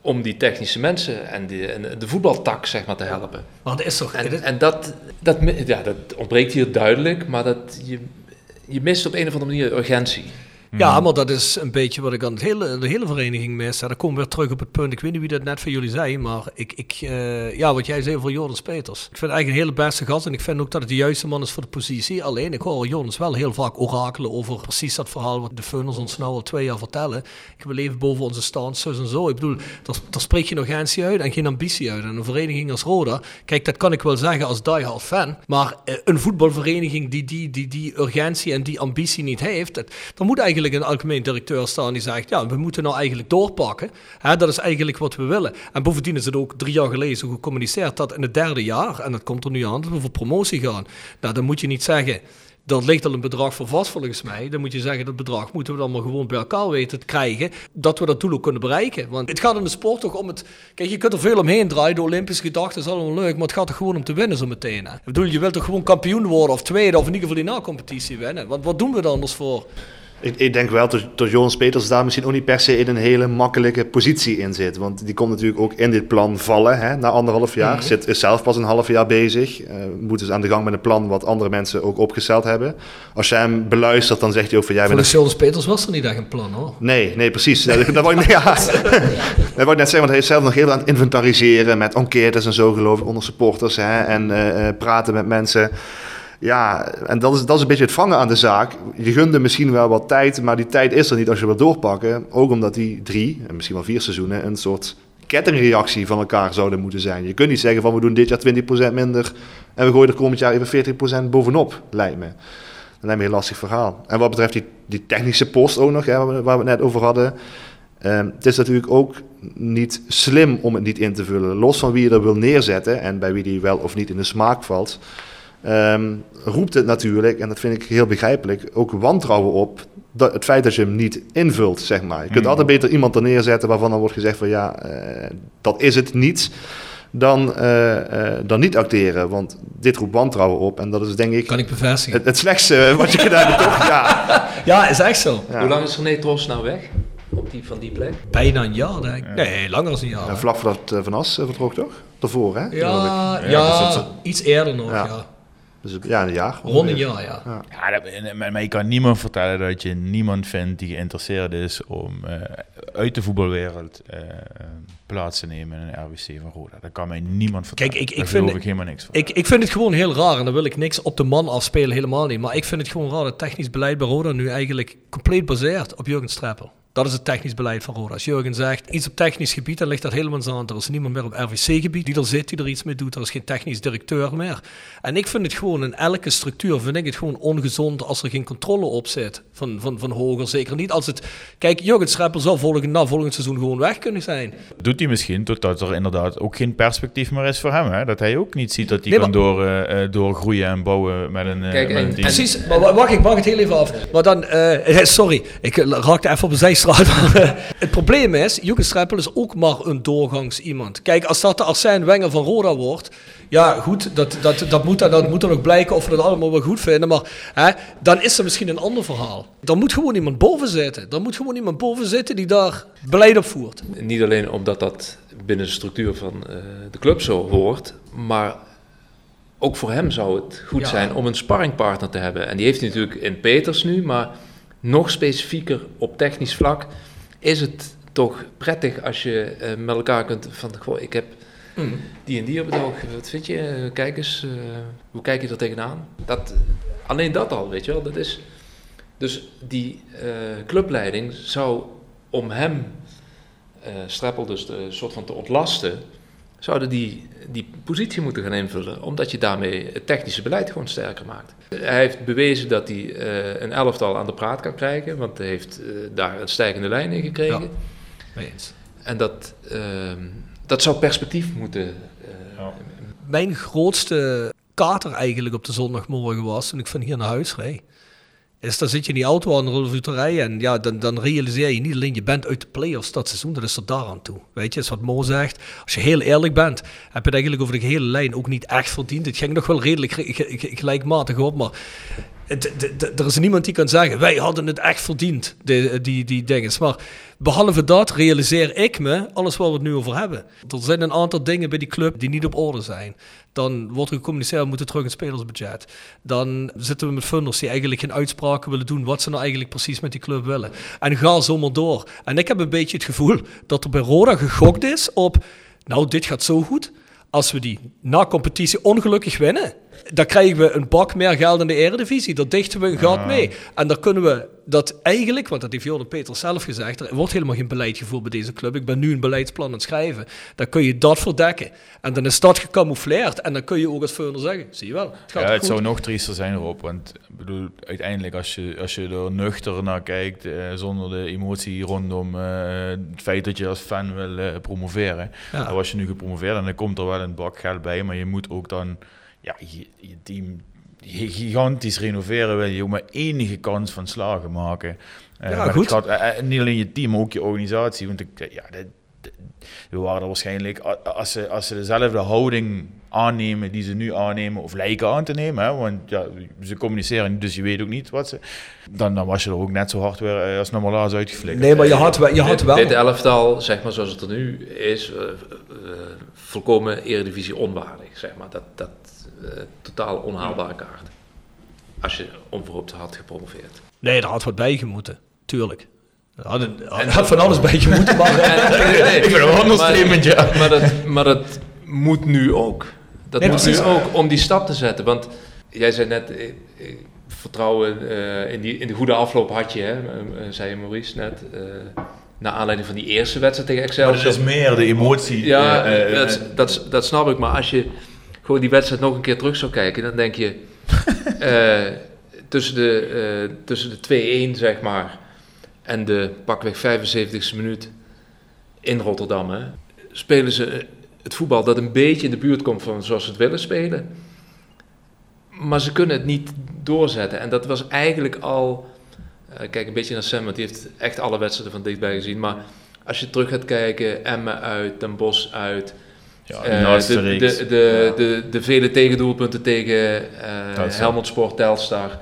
om die technische mensen en, die, en de voetbaltak zeg maar te helpen. Maar dat is toch... En, en dat, dat, ja, dat ontbreekt hier duidelijk, maar dat, je, je mist op een of andere manier urgentie. Ja, maar dat is een beetje wat ik aan het hele, de hele vereniging mis. En dan komen we weer terug op het punt. Ik weet niet wie dat net van jullie zei, maar ik, ik, eh, ja, wat jij zei over Jonas Peters. Ik vind eigenlijk een hele beste gast en ik vind ook dat het de juiste man is voor de positie. Alleen, ik hoor Jonas wel heel vaak orakelen over precies dat verhaal wat de Funnels ons nou al twee jaar vertellen. Ik wil even boven onze stand, zo en zo. Ik bedoel, daar, daar spreek je nog urgentie uit en geen ambitie uit. En een vereniging als Roda, kijk, dat kan ik wel zeggen als diehard fan, maar eh, een voetbalvereniging die die, die die urgentie en die ambitie niet heeft, dat, dan moet eigenlijk een algemeen directeur staan die zegt, ja, we moeten nou eigenlijk doorpakken. Hè, dat is eigenlijk wat we willen. En bovendien is het ook drie jaar geleden zo gecommuniceerd dat in het derde jaar, en dat komt er nu aan, dat we voor promotie gaan. Nou, dan moet je niet zeggen, dat ligt al een bedrag voor vast volgens mij. Dan moet je zeggen, dat bedrag moeten we dan maar gewoon bij elkaar weten te krijgen. Dat we dat doel ook kunnen bereiken. Want het gaat in de sport toch om het... Kijk, je kunt er veel omheen draaien. De Olympische gedachten is allemaal leuk. Maar het gaat toch gewoon om te winnen zo meteen. Hè? Ik bedoel, je wilt toch gewoon kampioen worden of tweede. Of in ieder geval die na-competitie winnen. Want wat doen we er anders voor? Ik, ik, denk wel dat, dat Jonas Peters daar misschien ook niet per se in een hele makkelijke positie in zit. Want die komt natuurlijk ook in dit plan vallen hè, na anderhalf jaar. Mm zit, is zelf pas een half jaar bezig. Uh, moet dus aan de gang met een plan wat andere mensen ook opgesteld hebben. Als je hem beluistert, dan zegt hij ook van... Jij Voor de Jonas Peters was er niet echt een plan hoor. Nee, nee precies. dat, dat wou ik, [LAUGHS] ja, dat wou ik net zeggen, want hij is zelf nog heel aan het inventariseren met enquêtes en zo geloof ik onder supporters. Hè, en uh, praten met mensen... Ja, en dat is, dat is een beetje het vangen aan de zaak. Je gunde misschien wel wat tijd, maar die tijd is er niet als je wil doorpakken. Ook omdat die drie, en misschien wel vier seizoenen, een soort kettingreactie van elkaar zouden moeten zijn. Je kunt niet zeggen van we doen dit jaar 20% minder en we gooien er komend jaar even 40% bovenop, lijkt me. Dat lijkt me een lastig verhaal. En wat betreft die, die technische post ook nog, hè, waar, we, het net over hadden. Um, het is natuurlijk ook niet slim om het niet in te vullen. Los van wie je er wil neerzetten en bij wie die wel of niet in de smaak valt. Um, roept het natuurlijk, en dat vind ik heel begrijpelijk, ook wantrouwen op. Dat, het feit dat je hem niet invult, zeg maar. Je kunt mm. altijd beter iemand er neerzetten waarvan dan wordt gezegd van ja, uh, dat is het niet. Dan, uh, uh, dan niet acteren, want dit roept wantrouwen op. En dat is denk ik... Kan ik bevestigen. Het, het slechtste wat je gedaan hebt, toch? Ja. [LAUGHS] ja, is echt zo. Ja. Hoe lang is René Tros nou weg? Op die, van die plek? Bijna een jaar, denk ik. Ja. Nee, langer dan een jaar. Ja, vlak voordat Van As vertrok, toch? Daarvoor, hè? Ja, ja, ja iets eerder nog, ja. Dus ja, een jaar. Rond een jaar, ja. ja. ja dat, maar je kan niemand vertellen dat je niemand vindt die geïnteresseerd is om uh, uit de voetbalwereld uh, plaats te nemen in een RWC van Roda. Dat kan mij niemand vertellen. Kijk, ik, ik Daar vind, ik helemaal niks van. Ik, ik vind het gewoon heel raar en dan wil ik niks op de man afspelen, helemaal niet. Maar ik vind het gewoon raar dat technisch beleid bij Roda nu eigenlijk compleet baseert op Jurgen Streppel. Dat is het technisch beleid van Roda. Als Jurgen zegt iets op technisch gebied, dan ligt dat helemaal aan. Er is niemand meer op RVC-gebied die er zit, die er iets mee doet. Er is geen technisch directeur meer. En ik vind het gewoon in elke structuur, vind ik het gewoon ongezond als er geen controle op zit van, van, van hoger. Zeker niet als het... Kijk, Jurgen Streppel zal volgend, na volgend seizoen gewoon weg kunnen zijn. Doet hij misschien totdat er inderdaad ook geen perspectief meer is voor hem. Hè? Dat hij ook niet ziet dat hij nee, kan door, uh, doorgroeien en bouwen met een, uh, Kijk, met een team. Precies, maar wacht, ik wacht het heel even af. Maar dan, uh, [LAUGHS] sorry, ik raakte even op een [LAUGHS] het probleem is, Streppel is ook maar een doorgangs iemand. Kijk, als dat de Arsène Wenger van Roda wordt, ja goed, dat, dat, dat, moet, dat moet dan nog blijken of we dat allemaal wel goed vinden, maar hè, dan is er misschien een ander verhaal. Dan moet gewoon iemand boven zitten. Dan moet gewoon iemand boven zitten die daar beleid op voert. Niet alleen omdat dat binnen de structuur van uh, de club zo hoort, maar ook voor hem zou het goed ja. zijn om een sparringpartner te hebben. En die heeft hij natuurlijk in Peters nu, maar nog specifieker op technisch vlak is het toch prettig als je uh, met elkaar kunt van, goh, ik heb mm. die en die op het oog, wat vind je, kijk eens, uh, hoe kijk je er tegenaan? Dat, alleen dat al, weet je wel, dat is... Dus die uh, clubleiding zou om hem, Streppel dus de soort van te ontlasten, zouden die die positie moeten gaan invullen, omdat je daarmee het technische beleid gewoon sterker maakt. Hij heeft bewezen dat hij uh, een elftal aan de praat kan krijgen, want hij heeft uh, daar een stijgende lijn in gekregen. Ja, eens. En dat, uh, dat zou perspectief moeten. eh, Ja. Mijn grootste kater eigenlijk op de zondagmorgen was toen ik van hier naar huis reed. Is dan zit je in die auto aan de uur te rijden en ja, dan, dan realiseer je niet alleen je bent uit de play-offs dat seizoen, dat is er daaraan toe. Weet je, is wat Mo zegt. Als je heel eerlijk bent, heb je het eigenlijk over de hele lijn ook niet echt verdiend. Het ging nog wel redelijk gelijkmatig op, maar er is niemand die kan zeggen, wij hadden het echt verdiend, die, die, die dingen. Maar behalve dat realiseer ik me, alles waar we het nu over hebben. Er zijn een aantal dingen bij die club die niet op orde zijn. Dan wordt er gecommuniceerd, we moeten terug in het spelersbudget. Dan zitten we met funders die eigenlijk geen uitspraken willen doen wat ze nou eigenlijk precies met die club willen. En ga zomaar door. En ik heb een beetje het gevoel dat er bij Roda gegokt is op, nou dit gaat zo goed. Als we die na competitie ongelukkig winnen, dan krijgen we een bak meer geld in de eredivisie. Daar dichten we een gat mee. En dan kunnen we dat eigenlijk, want dat heeft Jordan Peter zelf gezegd, er wordt helemaal geen beleid gevoerd bij deze club. Ik ben nu een beleidsplan aan het schrijven. Dan kun je dat verdekken. En dan is dat gecamoufleerd. En dan kun je ook als Feuner zeggen, zie je wel, het gaat Ja, het goed. zou nog triester zijn erop. Want ik bedoel, uiteindelijk als je, als je er nuchter naar kijkt, eh, zonder de emotie rondom eh, het feit dat je als fan wil eh, promoveren. Ja. Dan was je nu gepromoveerd en dan komt er wel een bak geld bij. Maar je moet ook dan ja, je, je team gigantisch renoveren. Wil je ook maar enige kans van slagen maken. Eh, Ja, maar het goed. gaat, eh, eh, niet alleen je team, maar ook je organisatie. Want ik, ja, dit- dit- we waren er waarschijnlijk, als ze, als ze dezelfde houding aannemen die ze nu aannemen, of lijken aan te nemen, hè, want ja, ze communiceren niet, dus je weet ook niet wat ze, dan, dan was je er ook net zo hard weer als normaal uitgeflikkerd. Nee, maar je had, wel- je had dit, wel... dit elftal, zeg maar zoals het er nu is, volkomen eredivisie onwaardig. Zeg maar. Dat, dat totaal onhaalbare kaart. Als je onverhoopt had gepromoveerd. Nee, daar had wat bij gemoeten. Tuurlijk. Er had, er had van alles bij gemoeten, maar... [LAUGHS] ik vind het wel een ja. Maar dat, maar dat moet nu ook. Dat Nee, moet precies. nu ook om die stap te zetten. Want jij zei net, eh, eh, vertrouwen eh, in, die, in de goede afloop had je, hè, eh, eh, zei Maurice net. eh naar aanleiding van die eerste wedstrijd tegen Maar Excelsior. dat is meer de emotie. Ja, eh, eh, dat, dat, dat snap ik. Maar als je gewoon die wedstrijd nog een keer terug zou kijken, dan denk je [LAUGHS] eh, tussen de, eh, tussen de 2-1 zeg maar en de pakweg 75ste minuut in Rotterdam, hè, spelen ze het voetbal dat een beetje in de buurt komt van zoals ze het willen spelen. Maar ze kunnen het niet doorzetten. En dat was eigenlijk al. eh, kijk een beetje naar Sam, want die heeft echt alle wedstrijden van dichtbij gezien. Maar als je terug gaat kijken, Emmen uit, Den Bosch uit. Ja, eh, de de, de, de, de, de vele tegendoelpunten tegen eh. Helmond Sport, Telstar.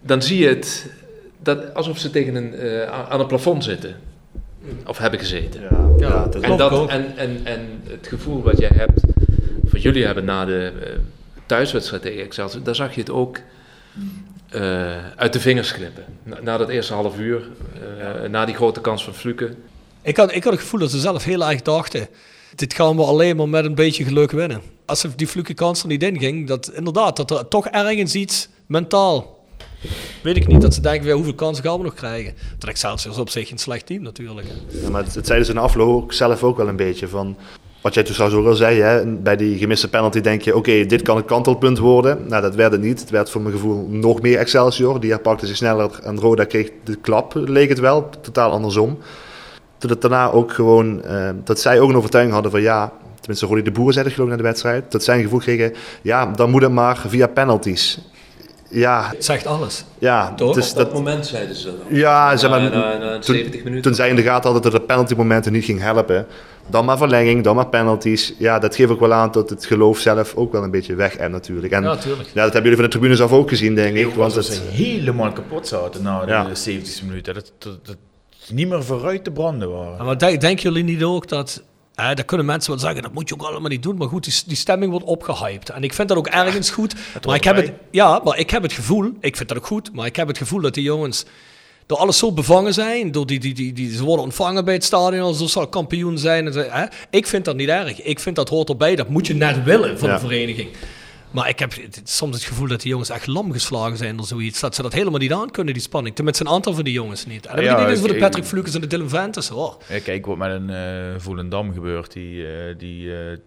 Dan zie je het dat, alsof ze tegen een, eh, aan een plafond zitten. Of hebben gezeten. Ja, Ja, ja, dat En, Klopt dat, ook. en, en, en het gevoel wat jij hebt, wat jullie hebben na de thuiswedstrijd tegen Excelsior, daar zag je het ook eh, uit de vingers glippen. Na, na dat eerste half uur, eh, na die grote kans van Fluke. Ik had, ik had het gevoel dat ze zelf heel erg dachten. Dit gaan we alleen maar met een beetje geluk winnen. Als die fluke kans er niet in ging, dat inderdaad, dat er toch ergens iets mentaal. Weet ik niet, dat ze denken, weer, hoeveel kansen gaan we nog krijgen? Dat Excelsior is op zich een slecht team natuurlijk. maar het, zeiden ze in afloop zelf ook wel een beetje van... Wat jij toen trouwens ook al zei, hè, bij die gemiste penalty denk je... oké, dit kan een kantelpunt worden. Nou, dat werd het niet. Het werd voor mijn gevoel nog meer Excelsior. Die herpakte zich sneller en Roda kreeg de klap, leek het wel. Totaal andersom. Toen het daarna ook gewoon... eh, dat zij ook een overtuiging hadden van ja... Tenminste, Roddy de Boer zei dat geloof ik na de wedstrijd. Dat zij een gevoel kregen, ja, dan moet het maar via penalties. Ja, Het zegt alles. ja. Toch? Dus Op dat dat, moment zeiden ze dat. ja, zeg maar, na, na, na toen- 70 minuten. toen zij in de gaten hadden dat de penaltymomenten niet ging helpen, dan maar verlenging, dan maar penalties. Ja, dat geeft ook wel aan dat het geloof zelf ook wel een beetje weg is natuurlijk. En Ja, ja, natuurlijk. dat hebben jullie van de tribune zelf ook gezien, denk ik. Want dat ze het, helemaal kapot zaten na de Ja. 70 minuten. Dat, dat, niet meer vooruit te branden waren. Maar denk- denken jullie niet ook dat... Hè, dat kunnen mensen wel zeggen, dat moet je ook allemaal niet doen. Maar goed, die, die stemming wordt opgehyped. En ik vind dat ook ergens goed. Maar ik, heb het, ja, maar ik heb het gevoel, ik vind dat ook goed, maar ik heb het gevoel dat die jongens door alles zo bevangen zijn. Door die, die, die, die, ze worden ontvangen bij het stadion alsof ze al kampioen zijn. En ze- hè. Ik vind dat niet erg. Ik vind dat hoort erbij. Dat moet je net willen van Ja. een vereniging. Maar ik heb het- soms het gevoel dat die jongens echt lam geslagen zijn door zoiets. Dat ze dat helemaal niet aan kunnen, die spanning. Tenminste, een aantal van die jongens niet. En dan Ja, heb ik niet eens voor de Patrick Flukes en de Dylan. Ja, kijk wat met een eh Volendam gebeurt, die, eh, die eh,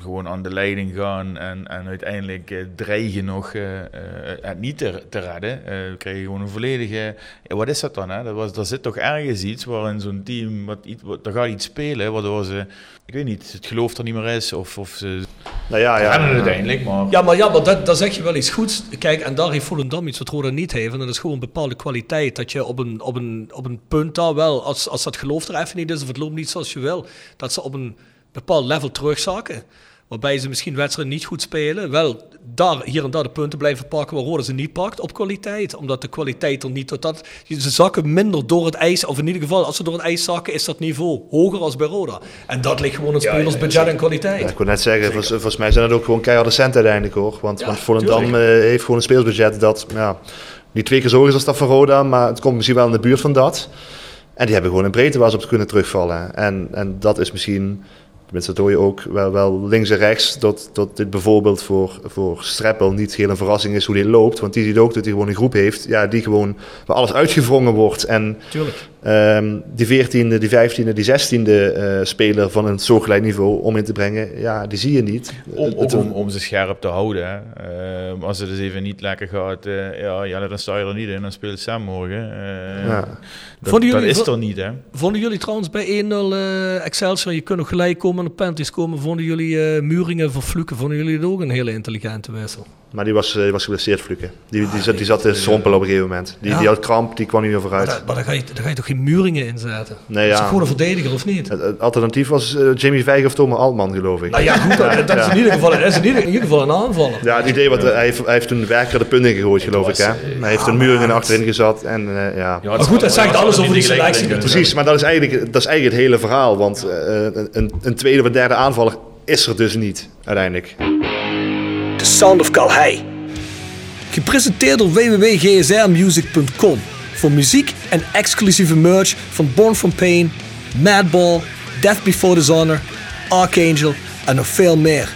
gewoon aan de leiding gaan en, en uiteindelijk eh, dreigen nog eh, eh, het niet te, te redden. Eh, we krijgen gewoon een volledige... Ja, wat is dat dan? Hè? Dat was, daar zit toch ergens iets waarin zo'n team, wat, iets- wat, er gaat iets spelen, waardoor ze, ik weet niet, het geloof er niet meer is of, of ze nou ja, ja, uiteindelijk, maar... Ja, maar, ja, maar dat, dat zeg je wel iets goeds. Kijk, en daar heeft Volendam iets wat Roda niet heeft. En dat is gewoon een bepaalde kwaliteit. Dat je op een, op een, op een punt daar wel, als, als dat geloof er even niet is of het loopt niet zoals je wil, dat ze op een bepaald level terugzakken. Waarbij ze misschien wedstrijden niet goed spelen. Wel daar, hier en daar de punten blijven pakken waar Roda ze niet pakt op kwaliteit. Omdat de kwaliteit er niet tot dat... Ze zakken minder door het ijs. Of in ieder geval, als ze door het ijs zakken, is dat niveau hoger als bij Roda. En dat ligt gewoon in spelersbudget en kwaliteit. Ja, ik wil net zeggen, volgens, volgens mij zijn dat ook gewoon keiharde centen uiteindelijk hoor. Want, want Volendam uh, heeft gewoon een spelersbudget dat ja, niet twee keer zo is als dat van Roda. Maar het komt misschien wel in de buurt van dat. En die hebben gewoon een breedte waar ze op kunnen terugvallen. En, en dat is misschien Tenminste, dat hoor je ook wel, wel links en rechts. Dat, dat dit bijvoorbeeld voor, voor Streppel niet heel een verrassing is hoe dit loopt. Want die ziet ook dat hij gewoon een groep heeft ja, die gewoon waar alles uitgevrongen wordt. En Tuurlijk. Um, die 14e, die 15e, die 16e uh, speler van een soortgelijk niveau om in te brengen, ja, die zie je niet. Om, om, om ze scherp te houden. Uh, als het dus even niet lekker gaat, uh, ja, ja, dan sta je er niet in. Dan speel je samen morgen. Ja. Dat, vonden jullie, dat is er niet, hè? Vonden jullie trouwens bij 1-0 Excelsior, je kunt nog gelijk komen en op penalties komen. Vonden jullie Muringen voor Fluken, vonden jullie het ook een hele intelligente wissel? Maar die was, die was geblesseerd, Fluken. Die, die, die, zat, die zat te strompelen op een gegeven moment. Die, ja. die had kramp, die kwam niet meer vooruit. Maar, maar dan, ga je, dan ga je toch geen Muringen inzetten? Nee, ja. Dat is gewoon een verdediger, of niet? Het, het alternatief was uh, Jamie Vijg of Thomas Altman, geloof ik. Nou ja, goed, dat, dat is, in ieder geval, dat is in ieder, in ieder geval een aanvaller. Ja, het idee wat, hij, heeft, hij heeft toen werker de punten gegooid, geloof was, ik. Hè? hij heeft een Muringen achterin gezet. En, uh, ja. maar goed, dat zegt alles over die selectie. Precies, maar dat is, eigenlijk, dat is eigenlijk het hele verhaal. Want uh, een, een tweede of derde aanvaller is er dus niet, uiteindelijk. The Sound of Calhei. Gepresenteerd door www.gsrmusic.com voor muziek en exclusieve merch van Born From Pain, Madball, Death Before Dishonor, Archangel en nog veel meer.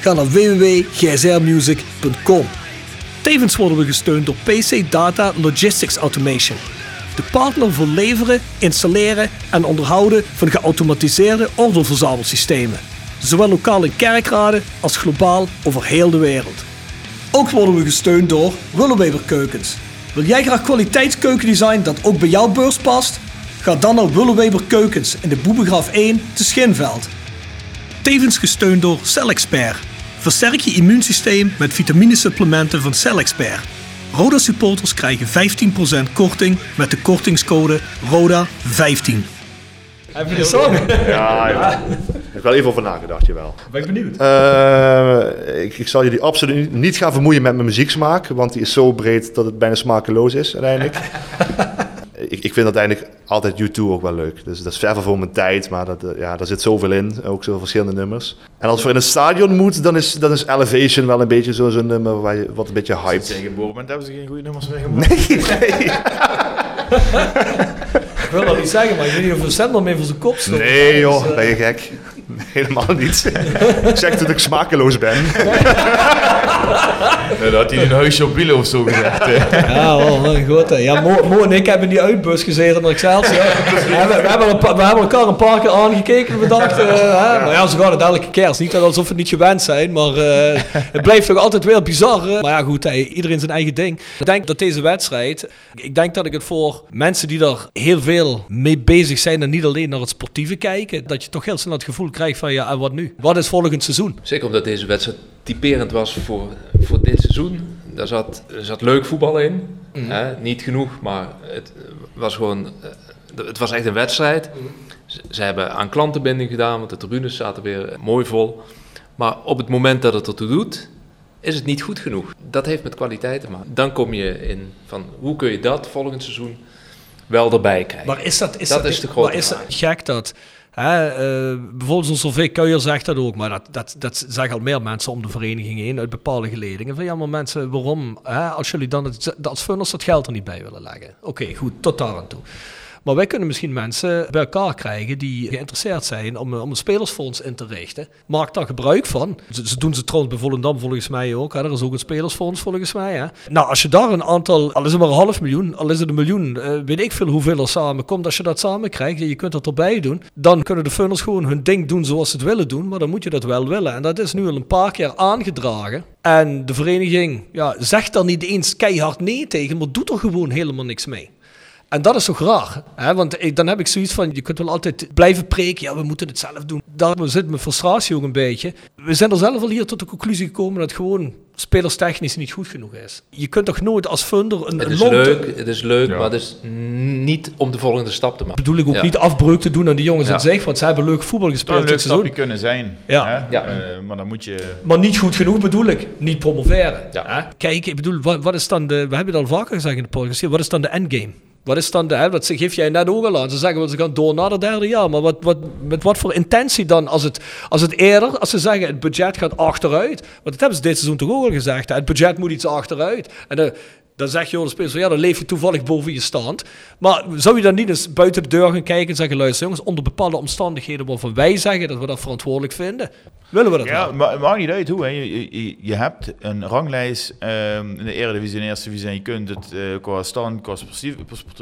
Ga naar www.gsrmusic.com. Tevens worden we gesteund door PC Data Logistics Automation. De partner voor leveren, installeren en onderhouden van geautomatiseerde ordeelverzamelsystemen. Zowel lokaal in kerkraden als globaal over heel de wereld. Ook worden we gesteund door Willeweber Keukens. Wil jij graag kwaliteitskeukendesign dat ook bij jouw beurs past? Ga dan naar Willeweber Keukens in de Boebegraaf 1 te Schinveld. Tevens gesteund door CellExpert. Versterk je immuunsysteem met vitaminesupplementen van CellExpert. Roda supporters krijgen 15% korting met de kortingscode RODA15. Heb je de song? Ja, ja. [LAUGHS] Ik heb wel even over nagedacht, jawel. Ben ik benieuwd. Uh, ik, ik, zal jullie absoluut niet gaan vermoeien met mijn muzieksmaak, want die is zo breed dat het bijna smakeloos is uiteindelijk. [LAUGHS] ik, ik vind uiteindelijk altijd U2 ook wel leuk. Dus dat is ver voor mijn tijd, maar dat, ja, daar zit zoveel in. Ook zoveel verschillende nummers. En als we in een stadion moeten, dan is, dan is Elevation wel een beetje zo'n nummer waar je wat een beetje hyped. Tegen Boorman hebben ze geen goede nummers mee gemaakt. Nee, nee. [LAUGHS] Ik wil dat niet zeggen, maar ik weet niet of zender mee voor zijn kop stond. Nee joh, dus, uh... ben je gek? [LAUGHS] Helemaal niet. ik zeg dat ik smakeloos ben. [LAUGHS] nee, dat had hij een huisje op wielen of zo gezegd. ja, wel, een goed. Ja, Mo, Mo, en ik hebben die uitbus gezeten naar Excelsior. Ja. we, we, hebben een, we hebben elkaar een paar keer aangekeken en we dachten, uh, ja. maar ja, ze gaan het elke keer. Het is niet alsof we niet gewend zijn, maar uh, het blijft toch altijd weer bizar. Maar ja, goed, hey, iedereen zijn eigen ding. Ik denk dat deze wedstrijd, ik denk dat ik het voor mensen die er heel veel mee bezig zijn en niet alleen naar het sportieve kijken, dat je toch heel snel het gevoel krijgt van ja, en wat nu? Wat is volgend seizoen? Zeker omdat deze wedstrijd typerend was voor, voor dit seizoen. Daar zat, er zat leuk voetbal in. Mm. Hè? Niet genoeg, maar het was gewoon. Het was echt een wedstrijd. Mm. Ze, ze, hebben aan klantenbinding gedaan, want de tribunes zaten weer mooi vol. Maar op het moment dat het ertoe doet, is het niet goed genoeg. Dat heeft met kwaliteit te maken. Dan kom je in van hoe kun je dat volgend seizoen wel erbij krijgen. Maar is dat, is dat, dat is de grote maar is dat gek dat Hè, uh, bijvoorbeeld zo'n Kuijer zegt dat ook, maar dat, dat, dat zeggen al meer mensen om de vereniging heen uit bepaalde geledingen. Van ja, maar mensen, waarom? Hè, als jullie dan het, als funnels dat geld er niet bij willen leggen. Oké, goed, tot daar aan toe. Maar wij kunnen misschien mensen bij elkaar krijgen die geïnteresseerd zijn om, om een spelersfonds in te richten. Maak daar gebruik van. Ze, doen ze trouwens bij Volendam volgens mij ook. Hè. Er is ook een spelersfonds volgens mij. Hè. Nou, als je daar een aantal, al is het maar een half miljoen, al is het een miljoen, uh, weet ik veel hoeveel er samenkomt. Als je dat samen krijgt en je kunt dat erbij doen, dan kunnen de funnels gewoon hun ding doen zoals ze het willen doen. Maar dan moet je dat wel willen. En dat is nu al een paar keer aangedragen. En de vereniging ja, zegt daar niet eens keihard nee tegen, maar doet er gewoon helemaal niks mee. En dat is toch raar? Hè? Want ik, dan heb ik zoiets van, je kunt wel altijd blijven preken, ja, we moeten het zelf doen. Daar zit mijn frustratie ook een beetje. We zijn er zelf al hier tot de conclusie gekomen dat gewoon spelerstechnisch niet goed genoeg is. Je kunt toch nooit als funder een, Het is long- leuk, het is leuk Ja. maar het is niet om de volgende stap te maken. bedoel ik ook Ja. niet afbreuk te doen aan die jongens Ja. in zich, want ze hebben leuk voetbal Het zou gespeeld een leuk dit seizoen. stapje kunnen zijn. Ja. Hè? Ja. Eh, maar dan moet je... Maar niet goed genoeg bedoel ik. Niet promoveren. Ja. Hè? Kijk, ik bedoel, wat, wat is dan de... We hebben het al vaker gezegd in de podcast. Wat is dan de endgame? Wat is dan de... Hè, wat geef jij net ook al aan. Ze zeggen, ze gaan door naar het derde jaar. Maar wat, wat, met wat voor intentie dan? Als het, als het eerder... Als ze zeggen, het budget gaat achteruit. Want dat hebben ze dit seizoen toch ook al gezegd. Hè? Het budget moet iets achteruit. En dan, dan zeg je, de spelers van, ja, dan leef je toevallig boven je stand. Maar zou je dan niet eens buiten de deur gaan kijken en zeggen, luister jongens, onder bepaalde omstandigheden waarvan wij zeggen dat we dat verantwoordelijk vinden, willen we dat Ja, maar het maakt niet uit hoe. Hè. Je, je, je hebt een ranglijst ehm, in de Eredivisie en Eerste Divisie en je kunt het eh, qua stand, qua sportieve,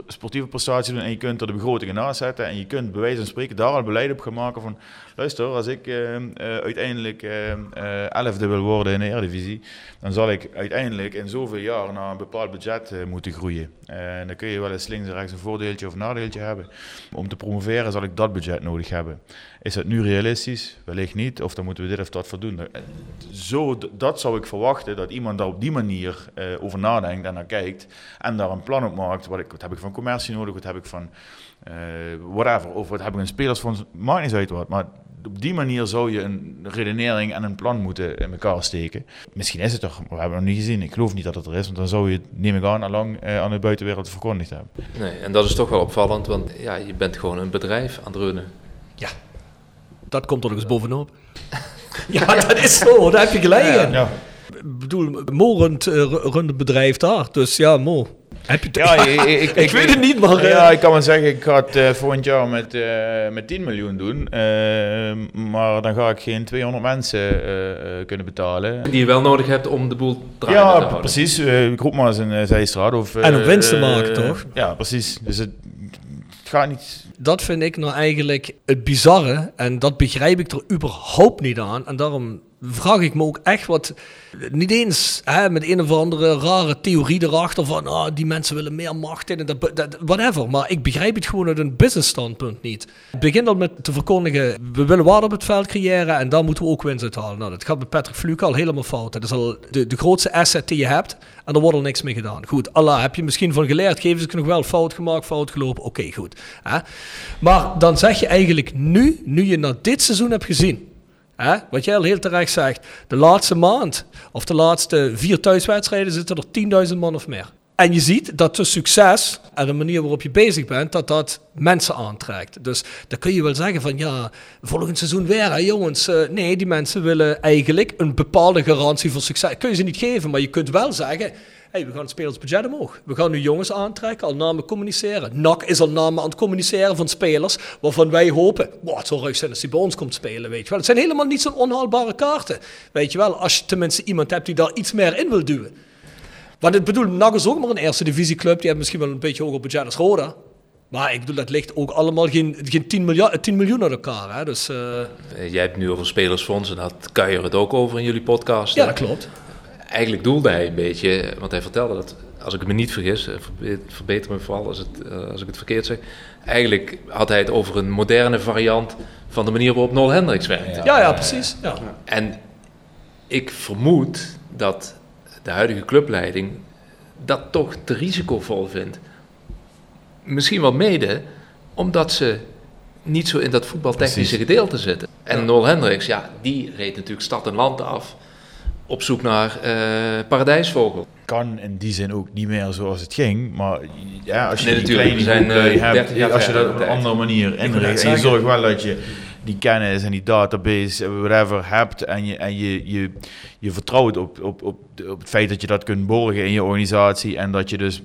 sportieve prestatie doen en je kunt er de begrotingen naast zetten en je kunt bij wijze van spreken daar al beleid op gaan maken van luister, als ik ehm, eh, uiteindelijk ehm, eh, elfde wil worden in de Eredivisie, dan zal ik uiteindelijk in zoveel jaar naar een bepaald budget eh, moeten groeien. En dan kun je wel eens links en rechts een voordeeltje of nadeeltje hebben. Om te promoveren zal ik dat budget nodig hebben. Is dat nu realistisch? Wellicht niet. Of dan moeten we dit of dat voor doen. Eh, Zo, dat zou ik verwachten, dat iemand daar op die manier eh, over nadenkt en naar kijkt. En daar een plan op maakt. Wat, ik, heb ik van commercie nodig? Wat heb ik van eh, whatever? Of wat heb ik een spelersfonds? Maakt niet uit wat. Maar op die manier zou je een redenering en een plan moeten in elkaar steken. Misschien is het toch, maar we hebben het nog niet gezien. Ik geloof niet dat het er is, want dan zou je het, neem ik aan, al lang eh, aan de buitenwereld verkondigd hebben. Nee, en dat is toch wel opvallend, want ja, je bent gewoon een bedrijf aan het runnen. Dat komt er nog eens bovenop. [LAUGHS] ja, dat is zo. Daar heb je gelijk in. Ja. Ik bedoel, Mo runt, eh, runt het bedrijf daar. Dus ja, Mo. Heb je Ja, ik, [LAUGHS] ik, Ik weet het niet, maar, eh, Ja, ik kan wel zeggen, ik ga het eh, volgend jaar met, eh, met 10 miljoen doen. Eh, maar dan ga ik geen 200 mensen eh, eh, kunnen betalen. Die je wel nodig hebt om de boel draaiende te Ja, houden. precies. Eh, ik roep maar eens een uh, zijstraat. Of, En om winst te maken, toch? Ja, precies. Dus het, het gaat niet... dat vind ik nou eigenlijk het bizarre. En dat begrijp ik er überhaupt niet aan. En daarom vraag ik me ook echt wat. Niet eens hè, met een of andere rare theorie erachter van. ah, die mensen willen meer macht in. Dat, dat, whatever. Maar ik begrijp het gewoon uit een business standpunt niet. Het begint al met te verkondigen. We willen waarde op het veld creëren. En daar moeten we ook winst uit halen. Nou, dat gaat met Patrick Fluke al helemaal fout. Dat is al de, de grootste asset die je hebt. En er wordt al niks mee gedaan. Goed, Allah, heb je misschien van geleerd. Geven ze nog wel fout gemaakt, fout gelopen. Oké, goed. Hè? Maar dan zeg je eigenlijk nu, nu je naar dit seizoen hebt gezien. Hè? Wat jij al heel terecht zegt. De laatste maand of de laatste vier thuiswedstrijden zitten er 10.000 man of meer. En je ziet dat de succes en de manier waarop je bezig bent, dat dat mensen aantrekt. Dus dan kun je wel zeggen van ja, volgend seizoen weer, hè, jongens. Eh, nee, die mensen willen eigenlijk een bepaalde garantie voor succes. Kun je ze niet geven, maar je kunt wel zeggen. Hey, we gaan het spelersbudget omhoog. We gaan nu jongens aantrekken, al namen communiceren. NAC is al namen aan het communiceren van spelers waarvan wij hopen, wow, het zou leuk zijn als hij bij ons komt spelen, weet je wel. Het zijn helemaal niet zo'n onhaalbare kaarten, weet je wel. Als je tenminste iemand hebt die daar iets meer in wil duwen. Want ik bedoel, NAC is ook maar een eerste divisieclub. Die heeft misschien wel een beetje hoger budget als Roda. Maar ik bedoel, dat ligt ook allemaal geen, geen 10, miljard, 10 miljoen uit elkaar. Hè? Dus, uh... Eh, Jij hebt nu over spelersfonds en dat kan je het ook over in jullie podcast. Ja, dat klopt. Eigenlijk doelde hij een beetje, want hij vertelde dat, als ik me niet vergis, eh, verbeter me vooral als, het, uh, als ik het verkeerd zeg. Eigenlijk had hij het over een moderne variant van de manier waarop Nol Hendricks werkt. Ja, ja, ja precies. Ja. En ik vermoed dat de huidige clubleiding dat toch te risicovol vindt. Misschien wel mede omdat ze niet zo in dat voetbaltechnische Precies. gedeelte zitten. En ja. Nol Hendricks, ja, die reed natuurlijk stad en land af op zoek naar uh, paradijsvogel. Kan in die zin ook niet meer zoals het ging, maar ja, als je nee, die kleine zijn, uh, hebt, als je dat op een andere manier inricht en je zorgt wel dat je die kennis en die database, whatever, hebt en je, en je, je, je vertrouwt op, op, op, op het feit dat je dat kunt borgen in je organisatie en dat je dus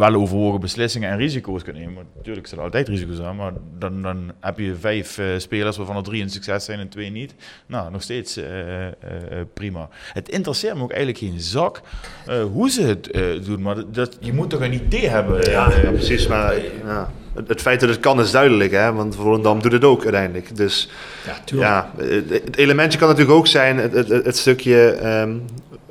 wel overwogen beslissingen en risico's kunt nemen. Maar natuurlijk zijn er altijd risico's aan, maar dan, dan heb je vijf uh, spelers waarvan er drie een succes zijn en twee niet. Nou, nog steeds uh, uh, prima. Het interesseert me ook eigenlijk geen zak hoe ze het doen, maar dat, je moet toch een idee hebben. Ja, ja precies. Maar ja, het, het, feit dat het kan is duidelijk, hè? want Volendam doet het ook uiteindelijk. Dus ja, ja het, het, elementje kan natuurlijk ook zijn het, het stukje... Um,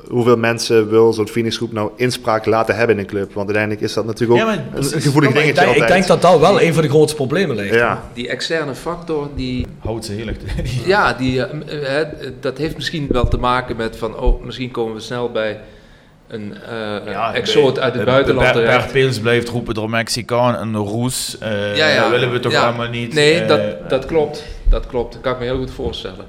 hoeveel mensen wil zo'n Phoenix-groep nou inspraak laten hebben in een club? Want uiteindelijk is dat natuurlijk ook Ja, maar een, een gevoelig Ja, maar ik dingetje denk, ik denk dat dat wel een van de grootste problemen ligt. Ja, Die externe factor, die, Houdt ze heel erg. [LAUGHS] ja, die, eh, eh, dat heeft misschien wel te maken met van, oh, misschien komen we snel bij een eh exoot uit het buitenland Bert terecht. Peels blijft roepen door Mexicaan en Roes. eh Ja, ja. Dat willen we toch Ja. allemaal niet. Nee, dat, dat klopt. Dat klopt. Dat kan ik me heel goed voorstellen.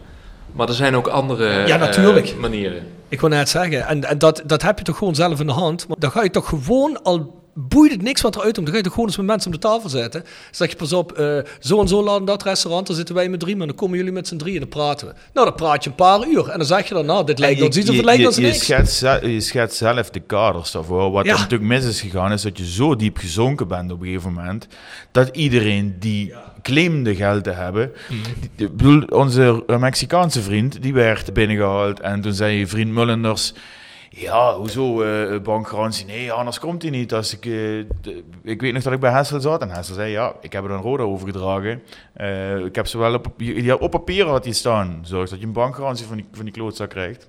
Maar er zijn ook andere Ja, natuurlijk. manieren. Ik wil net zeggen, en, en dat, dat heb je toch gewoon zelf in de hand. Maar dan ga je toch gewoon, al boeit het niks wat eruit komt, dan ga je toch gewoon eens met mensen om de tafel zetten. Zeg je, pas op, eh, zo en zo laat in dat restaurant, dan zitten wij met drie, maar dan komen jullie met z'n drie en dan praten we. Nou, dan praat je een paar uur en dan zeg je dan, nou, dit lijkt En ons iets of het lijkt ons je, niks. schetst, je schetst zelf de kaders daarvoor. Wat Ja. er natuurlijk mis is gegaan, is dat je zo diep gezonken bent op een gegeven moment. Dat iedereen die claimde geld te hebben. Mhm. die- bedoel, onze Mexicaanse vriend, die werd binnengehaald. En toen zei je vriend Mullenders. Ja, hoezo eh bankgarantie? Nee, anders komt hij niet. Als ik, eh, de- ik weet nog dat ik bij Hessel zat en Hessel zei, ja, ik heb er een Roda overgedragen. Eh, ik heb ze wel op, ja, op papier had hij staan. Zorg dat je een bankgarantie van die, van die klootzak krijgt.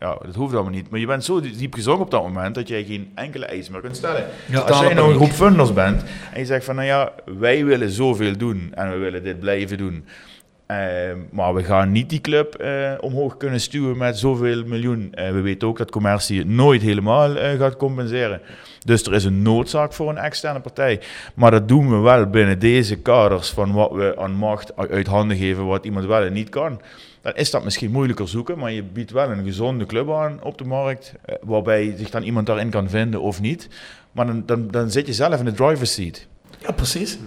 Ja, dat hoeft allemaal niet. Maar je bent zo diep gezonken op dat moment dat jij geen enkele eis meer kunt stellen. Ja, Als jij nou een groep funders bent en je zegt van, nou ja, wij willen zoveel doen en we willen dit blijven doen. Eh, maar we gaan niet die club eh, omhoog kunnen stuwen met zoveel miljoen. Eh, we weten ook dat commercie het nooit helemaal eh, gaat compenseren. Dus er is een noodzaak voor een externe partij. Maar dat doen we wel binnen deze kaders van wat we aan macht uit handen geven, wat iemand wel en niet kan. Dan is dat misschien moeilijker zoeken, maar je biedt wel een gezonde club aan op de markt, waarbij zich dan iemand daarin kan vinden of niet. Maar dan, dan, dan zit je zelf in de driver's seat. Ja, precies.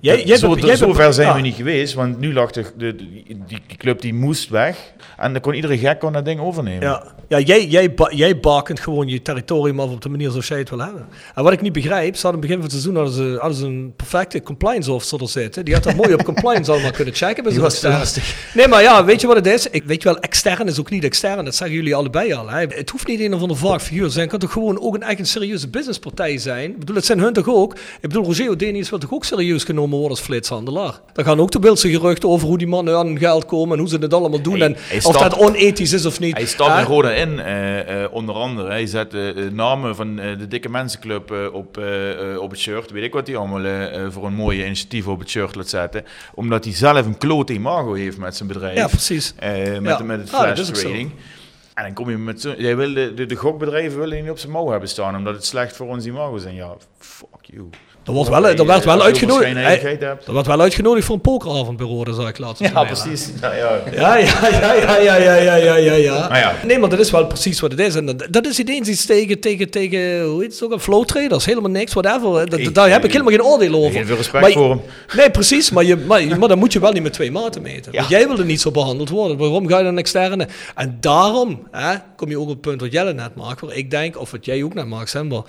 Jij, jij, zo, jij zover zijn ja. we niet geweest, want nu lag de, de, die, die club die moest weg. En dan kon iedere gek kon dat ding overnemen. Ja, ja jij, jij, ba- jij bakent gewoon je territorium af op de manier zoals jij het wil hebben. En wat ik niet begrijp, ze hadden in het begin van het seizoen hadden ze, hadden ze een perfecte compliance officer er zitten. Die had dat mooi op compliance allemaal kunnen checken. bij [LAUGHS] Die was lastig. Nee, maar ja, weet je wat het is? Ik weet wel, extern is ook niet extern. Dat zeggen jullie allebei al. Hè. Het hoeft niet een of ander vaag figuur te zijn. Het kan toch gewoon ook een echt een serieuze businesspartij zijn. Ik bedoel, het zijn hun toch ook. Ik bedoel, Roger O'Denius wil toch ook serieus genomen worden als flitshandelaar. Dan gaan ook de beeldse geruchten over hoe die mannen aan hun geld komen en hoe ze het allemaal doen. Hij- en hij of stapt- dat onethisch is of niet. Hij stapt in Roda in, eh, onder andere. Hij zet eh, eh, namen van de Dikke Mensenclub op, op het shirt. Weet ik wat hij allemaal voor een mooie initiatief op het shirt laat zetten. Omdat hij zelf een klote imago heeft met zijn bedrijf. Ja, precies. Met, Ja. met het Ah, flash trading. En dan kom je met zo... Jij wil de, de, de gokbedrijven willen niet op zijn mouw hebben staan, omdat het slecht voor ons imago is. En ja, fuck you. Er, wordt wel, er werd wel uitgenodigd. Er werd wel uitgenodigd voor een pokeravond bij Rode, zag ik laatst. Ja, precies. Ja, ja. Ja, ja, ja, ja, ja, ja, ja. Nee, maar dat is wel precies wat het is. En dat, dat is ineens iets tegen, tegen, tegen, hoe heet het ook, een flow traders, helemaal niks, whatever. Dat, daar heb ik helemaal geen oordeel over. Geen veel respect voor hem. Nee, precies, maar, je, maar, maar dan moet je wel niet met twee maten meten. Want jij wil er niet zo behandeld worden. Waarom ga je dan externe? En daarom hè, kom je ook op het punt wat Jelle net maakt, waar ik denk, of wat jij ook net maakt, maar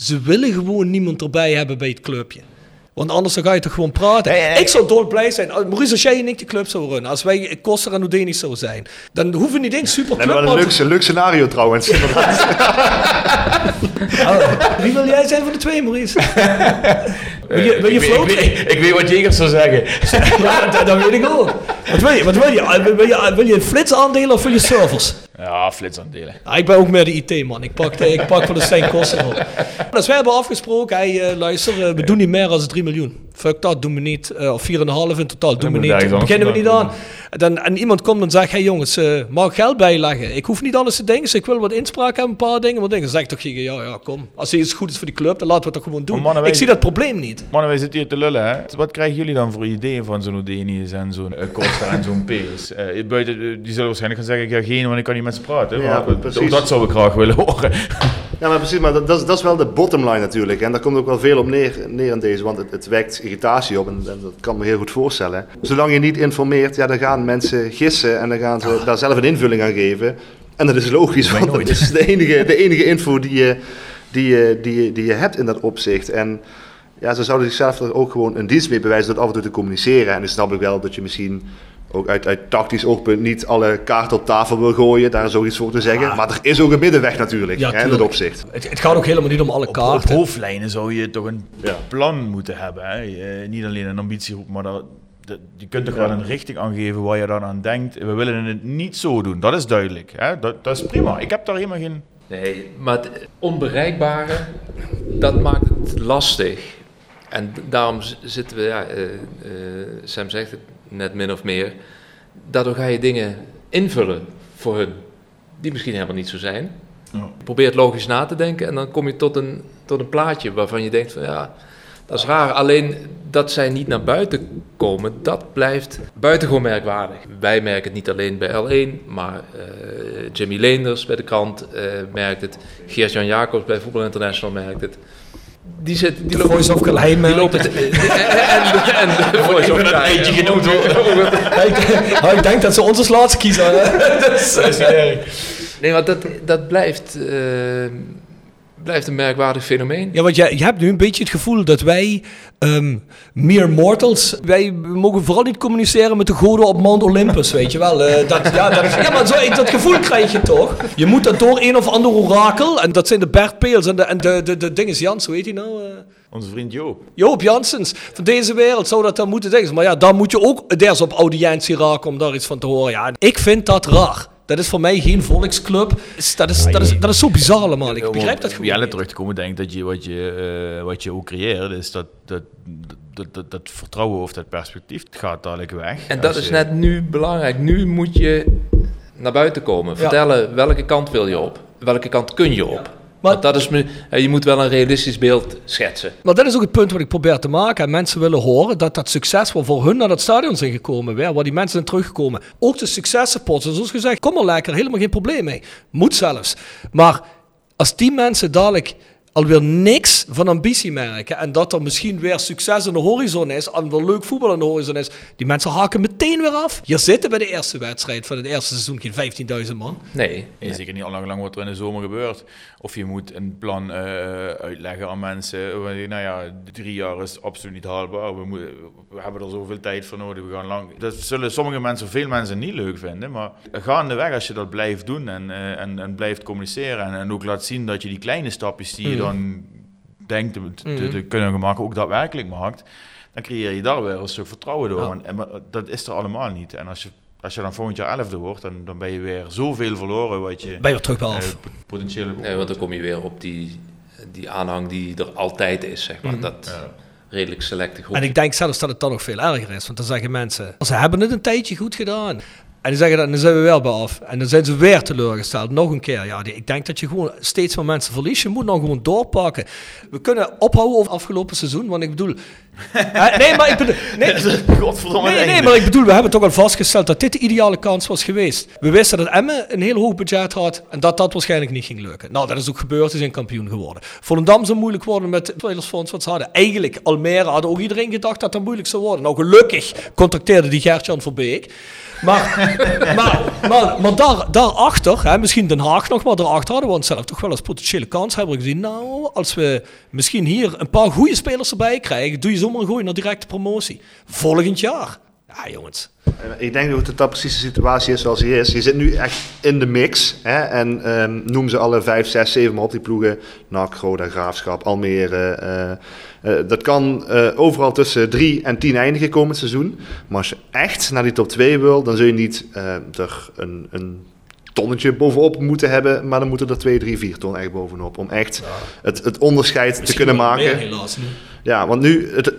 ze willen gewoon niemand erbij hebben bij het clubje. Want anders dan ga je toch gewoon praten. Ik zou doodblij zijn. Als- Maurice, als jij en ik de club zouden runnen, als wij Koster en Oudenisch zouden zijn, dan hoeven we niet eens super Dat is wel een leuk, scenario trouwens. [LAUGHS] [LAUGHS] Wie wil jij zijn van de twee, Maurice? [LAUGHS] wil je, wil je ik, weet- ik, weet, ik weet wat Jegers zou zeggen. Ja, dat, dat weet ik ook. Wat wil je? Wat wil je? Wil je, wil je flitsaandelen of wil je servers? Ja, flitsaandelen. Ja, ik ben ook meer de IT-man. Ik pak, de, ik pak voor de Stijn Koster op. Dus wij hebben afgesproken, hey, eh, luister, eh, we doen niet meer dan 3 miljoen. Fuck dat, doen we niet. Eh, of 4,5 in totaal, doen we niet. Beginnen we niet aan. Dan, en iemand komt en zegt, hey jongens, eh, mag ik geld bijleggen? Ik hoef niet alles te denken, dus ik wil wat inspraak hebben, een paar dingen. Wat dingen. Dan zeg ik toch, ja, ja, kom. Als het iets goed is voor die club, dan laten we het toch gewoon doen. Mannen, wij- ik zie dat probleem niet. Mannen, wij zitten hier te lullen, hè. Wat krijgen jullie dan voor ideeën van zo'n Odenius en zo'n uh, Costa en zo'n Peels? Eh, buiten, die zullen waarschijnlijk gaan zeggen, ik ga geen, want ik kan niet met ze praten. Ja, maar, precies. ook dat zou ik graag willen horen. Ja, maar precies, maar dat, dat, is, dat is wel de bottom line natuurlijk. En daar komt ook wel veel op neer, neer in deze, want het, het wekt irritatie op en, en dat kan me heel goed voorstellen. Zolang je niet informeert, ja, dan gaan mensen gissen en dan gaan ze daar zelf een invulling aan geven. En dat is logisch, want dat is de enige, de enige info die je, die, je, die, je, die je hebt in dat opzicht. En ja, ze zouden zichzelf er ook gewoon een dienst mee bewijzen door af en toe te communiceren. En dan snap ik wel dat je misschien ook uit, uit tactisch oogpunt niet alle kaarten op tafel wil gooien, daar is ook iets voor te zeggen. Maar er is ook een middenweg natuurlijk, Ja, hè, in dat opzicht. Het, het gaat ook helemaal niet om alle Op, op kaarten. hoofdlijnen zou je toch een Ja. plan moeten hebben. Hè? Eh, niet alleen een ambitiegroep, maar dat, dat- je kunt toch wel een richting aangeven waar je dan aan denkt. We willen het niet zo doen, dat is duidelijk. Hè? Dat, dat is prima. Ik heb daar helemaal geen... Nee, maar het onbereikbare, dat maakt het lastig. En daarom zitten we, ja, eh, eh, Sam zegt het net min of meer, daardoor ga je dingen invullen voor hun, die misschien helemaal niet zo zijn. Ja. Probeer het logisch na te denken en dan kom je tot een, tot een plaatje waarvan je denkt van ja, dat is raar. Alleen dat zij niet naar buiten komen, dat blijft buitengewoon merkwaardig. Wij merken het niet alleen bij L1, maar eh, Jimmy Leenders bij de krant eh, merkt het. Geert-Jan Jacobs bij Voetbal International merkt het. Die, zit, die De lopen- Voice of Calais die lopen [LAUGHS] en, en, en de Voice of Calais. eentje genoemd, hoor. [LAUGHS] Hij denkt dat ze ons als laatste kiezen. hè. [LAUGHS] Dat is- Nee, want dat, dat blijft, eh, blijft een merkwaardig fenomeen. Ja, want je, je hebt nu een beetje het gevoel dat wij, ehm mere mortals, wij mogen vooral niet communiceren met de goden op Mount Olympus, [LAUGHS] weet je wel. Eh, dat, ja, dat, ja, maar zo, dat gevoel krijg je toch? Je moet dat door een of ander orakel, en dat zijn de Bert Peels en de, en de, de, de dinges Jans, hoe heet hij nou? eh? Onze vriend Joop. Joop Janssens, van deze wereld zou dat dan moeten denken. Maar ja, dan moet je ook eens op audiëntie raken om daar iets van te horen. Ja, ik vind dat raar. Dat is voor mij geen volksclub. Is- Dat is, dat is, dat is zo bizar allemaal. Ik begrijp dat gewoon Ja, terug te komen, denk ik dat je wat je, eh, wat je ook creëert, is dat, dat, dat, dat, dat vertrouwen of dat perspectief gaat dadelijk weg. En dat is je- net nu belangrijk. Nu moet je naar buiten komen. Vertellen welke kant wil je op. Welke kant kun je op. Maar- dat is me, eh, je moet wel een realistisch beeld schetsen. Maar dat is ook het punt wat ik probeer te maken. En mensen willen horen dat dat succes wel voor hun naar dat stadion zijn gekomen. Weer, waar die mensen zijn teruggekomen. Ook de successupporters. Zoals gezegd, kom maar lekker. Helemaal geen probleem mee. Moet zelfs. Maar als die mensen dadelijk alweer niks van ambitie merken. En dat er misschien weer succes aan de horizon is. En weer leuk voetbal aan de horizon is. Die mensen haken meteen weer af. Hier zitten bij de eerste wedstrijd van het eerste seizoen geen 15.000 man. Nee. Nee, zeker niet al lang, lang wat er in de zomer gebeurt. Of je moet een plan eh, uitleggen aan mensen. wanneer, Nou ja, de drie jaar is absoluut niet haalbaar. We, moeten, we hebben er zoveel tijd voor nodig. We gaan lang. Dat zullen sommige mensen, veel mensen niet leuk vinden. Maar gaandeweg, als je dat blijft doen en, eh, en, en blijft communiceren. En, en ook laat zien dat je die kleine stapjes die je dan denkt te, te, te kunnen maken, ook daadwerkelijk maakt. Dan creëer je daar weer een stuk vertrouwen door. Ja. En, en maar dat is er allemaal niet. En als je, als je dan volgend jaar elfde wordt, dan, dan ben je weer zoveel verloren wat je Ben je weer terug bij eh, af. pot- potentieel hebt Nee, want dan kom je weer op die, die aanhang die er altijd is, zeg maar. Dat redelijk selecte groep. En ik denk zelfs dat het dan nog veel erger is. Want dan zeggen mensen, ze hebben het een tijdje goed gedaan. En dan zeggen dan, dan zijn we wel bij af. En dan zijn ze weer teleurgesteld. Nog een keer. Ja, die- ik denk dat je gewoon steeds meer mensen verliest. Je moet nou gewoon doorpakken. We kunnen ophouden over het afgelopen seizoen. Want ik bedoel... [LAUGHS] Eh, nee, maar ik bedoel... Nee, Godverdomme Nee, nee, maar ik bedoel, we hebben toch al vastgesteld dat dit de ideale kans was geweest. We wisten dat Emmen een heel hoog budget had en dat dat waarschijnlijk niet ging lukken. Nou, dat is ook gebeurd, ze zijn kampioen geworden. Volendam zou moeilijk worden met spelersfonds wat ze hadden. Eigenlijk, Almere had ook iedereen gedacht dat dat moeilijk zou worden. Nou, gelukkig contacteerde die Gert-Jan Verbeek. Maar, maar, maar, maar daar, daarachter, hè, misschien Den Haag nog, maar daarachter hadden we onszelf toch wel als potentiële kans hebben gezien. Nou, als we misschien hier een paar goede spelers erbij krijgen, doe je zomaar een gooi naar directe promotie. Volgend jaar. Ja, jongens. Ik denk dat het dat precies de situatie is zoals die is. Je zit nu echt in de mix. Hè? En ehm, noem ze alle vijf, zes, zeven maar op die ploegen. NAC, Roda, Graafschap, Almere. eh, eh, dat kan eh, overal tussen drie en tien eindigen komend seizoen. Maar als je echt naar die top 2 wil, dan zul je niet eh, er een, een tonnetje bovenop moeten hebben. Maar dan moeten er twee, drie, vier ton echt bovenop. Om echt het, het onderscheid te kunnen maken. Meer, helaas. Ja, want nu, het,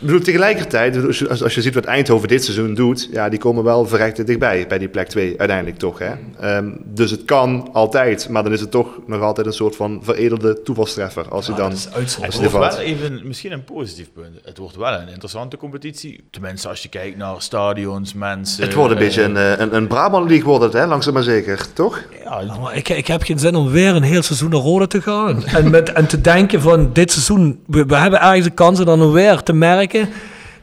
ik bedoel, tegelijkertijd, als je, als, als je ziet wat Eindhoven dit seizoen doet, ja, die komen wel verrekte dichtbij, bij die plek 2, uiteindelijk toch. Hè? Ehm, dus het kan altijd, maar dan is het toch nog altijd een soort van veredelde toevalstreffer. Als je Ja, dan, dat is uitzondering. als Het wordt wel even, misschien een positief punt. Het wordt wel een interessante competitie. Tenminste, als je kijkt naar stadions, mensen. Het wordt een eh, beetje een, eh, een, een Brabant League, wordt het, hè? langzaam maar zeker, toch? Ja, Ja, maar ik, ik heb geen zin om weer een heel seizoen naar Rode te gaan. [LAUGHS] En, met, en te denken van dit seizoen, we, we hebben ergens een kans en dan weer te merken,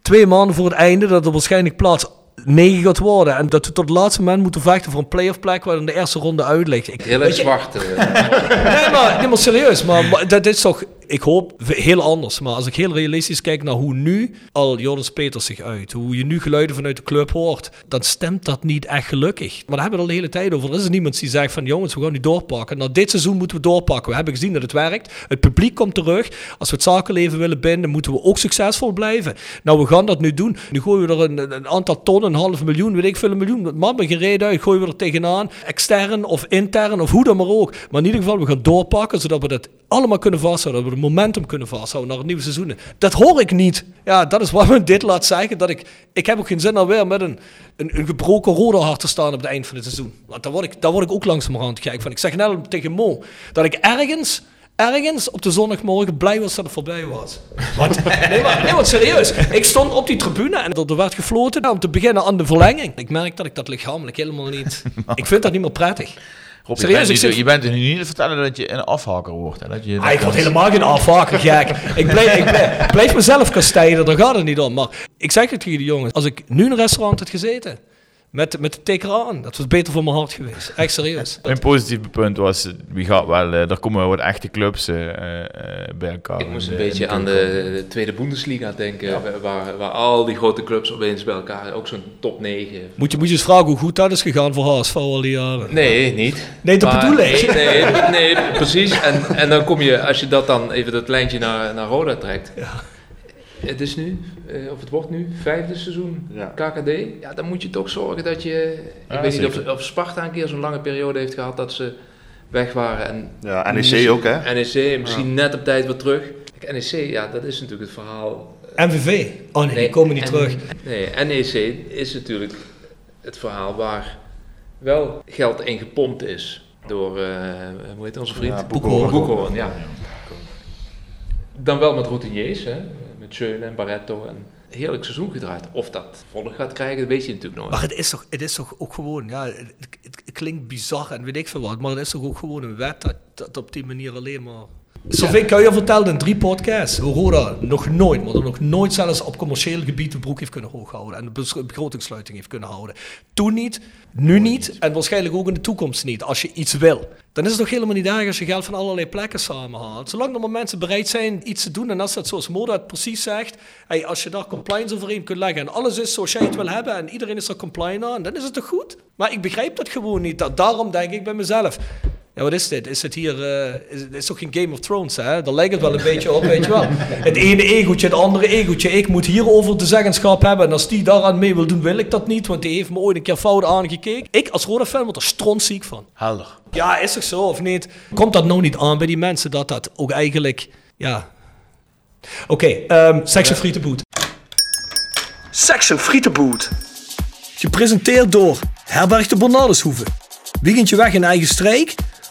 twee maanden voor het einde, dat er waarschijnlijk plaats 9 gaat worden. En dat we tot het laatste moment moeten vechten voor een playoff plek waar dan de eerste ronde uit ligt. Ik, Heel erg zwart. eh. [LAUGHS] nee, maar, nee, maar serieus, maar, maar dat is toch... Ik hoop heel anders. Maar als ik heel realistisch kijk naar hoe nu al Joris Peters zich uit, hoe je nu geluiden vanuit de club hoort, dan stemt dat niet echt gelukkig. Maar daar hebben we al de hele tijd over. Er is niemand die zegt van jongens, we gaan nu doorpakken. Nou, dit seizoen moeten we doorpakken. We hebben gezien dat het werkt. Het publiek komt terug. Als we het zakenleven willen binden, moeten we ook succesvol blijven. Nou, we gaan dat nu doen. Nu gooien we er een, een aantal ton, een half miljoen, weet ik veel, een miljoen. Het maakt me geen reden uit. Gooien we er tegenaan. Extern of intern of hoe dan maar ook. Maar in ieder geval, we gaan doorpakken zodat we dat allemaal kunnen vasthouden. De momentum kunnen vasthouden naar het nieuwe seizoen. Dat hoor ik niet. Ja, dat is wat [LAUGHS] me dit laat zeggen. Dat ik, ik heb ook geen zin alweer met een, een, een gebroken rode hart te staan op het eind van het seizoen. Want daar word ik, daar word ik ook langzamerhand gek van. Ik zeg net tegen Mo dat ik ergens ergens op de zondagmorgen blij was dat het voorbij was. Want, [LAUGHS] nee, maar, nee, want serieus. Ik stond op die tribune en er werd gefloten om te beginnen aan de verlenging. Ik merk dat ik dat lichamelijk helemaal niet... [LAUGHS] Ik vind dat niet meer prettig. Rob, je, Serieus, bent, zit- je bent er nu niet te vertellen dat je een afhaker wordt. Hè? Dat je, Ah, ik word helemaal geen afhaker, gek. Ik blijf, ik blijf, ik blijf mezelf kastijden, daar gaat het niet om. Maar ik zeg het tegen de jongens. Als ik nu in een restaurant had gezeten, met, met de tikker aan, dat was beter voor mijn hart geweest. Echt serieus. [LAUGHS] Een positief punt was, eh, wie gaat wel, eh, er komen wel wat echte clubs eh, eh, eh, bij elkaar. Ik moest een de- beetje de aan de, de tweede Bundesliga denken, waar, waar al die grote clubs opeens bij elkaar, ook zo'n top 9. Moet je, moet je eens vragen hoe goed dat is gegaan voor HSV al die jaren. Nee, niet. Nee, dat bedoel ik. Nee, nee, precies. En, en dan kom je, als je dat dan even dat lijntje naar, naar Roda trekt. Het is nu, eh, of het wordt nu, vijfde seizoen Ja. KKD. Ja, dan moet je toch zorgen dat je... Ja, ik weet niet of, of Sparta een keer zo'n lange periode heeft gehad dat ze weg waren. En Ja, NEC ook, hè? NEC, misschien net op tijd weer terug. Kijk, NEC, ja, dat is natuurlijk het verhaal. MVV. Oh nee, die komen niet en- terug. Nee, NEC is natuurlijk het verhaal waar wel geld in gepompt is door, eh, hoe heet onze vriend? Ja, Boekhoorn. Boekhoorn, ja. Dan wel met routiniers, hè? Met en Barretto. En heerlijk seizoen gedraaid. Of dat volg gaat krijgen, weet je natuurlijk nooit. Maar het is, toch, het is toch ook gewoon, ja, het, klinkt bizar en weet ik veel wat, maar het is toch ook gewoon een wet dat op die manier alleen maar... Zoveel kan je vertellen in drie podcasts, hoe Roda nog nooit, maar nog nooit zelfs op commercieel gebied de broek heeft kunnen hooghouden en de begrotingssluiting heeft kunnen houden. Toen niet, nu niet en waarschijnlijk ook in de toekomst niet, als je iets wil. Dan is het toch helemaal niet erg als je geld van allerlei plekken samenhaalt. Zolang er maar mensen bereid zijn iets te doen en als dat zoals Moda het precies zegt, hey, als je daar compliance overheen kunt leggen en alles is zoals jij het wil hebben en iedereen is er compliant aan, dan is het toch goed? Maar ik begrijp dat gewoon niet. Da- Daarom denk ik bij mezelf, ja, wat is dit? Is het hier, eh, is, het is toch geen Game of Thrones, hè? Daar lijkt het wel een beetje op, weet je wel. Het ene egootje, het andere egootje. Ik moet hierover de zeggenschap hebben. En als die daaraan mee wil doen, wil ik dat niet. Want die heeft me ooit een keer fout aangekeken. Ik als Roda-fan word er strontziek van. Helder. Ja, is toch zo of niet? Komt dat nou niet aan bij die mensen dat dat ook eigenlijk, ja... Oké, ehm Section Frietenboot. Section Frietenboot. Gepresenteerd door Herberg de Bernardeshoeve. Weekendje weg in eigen streek?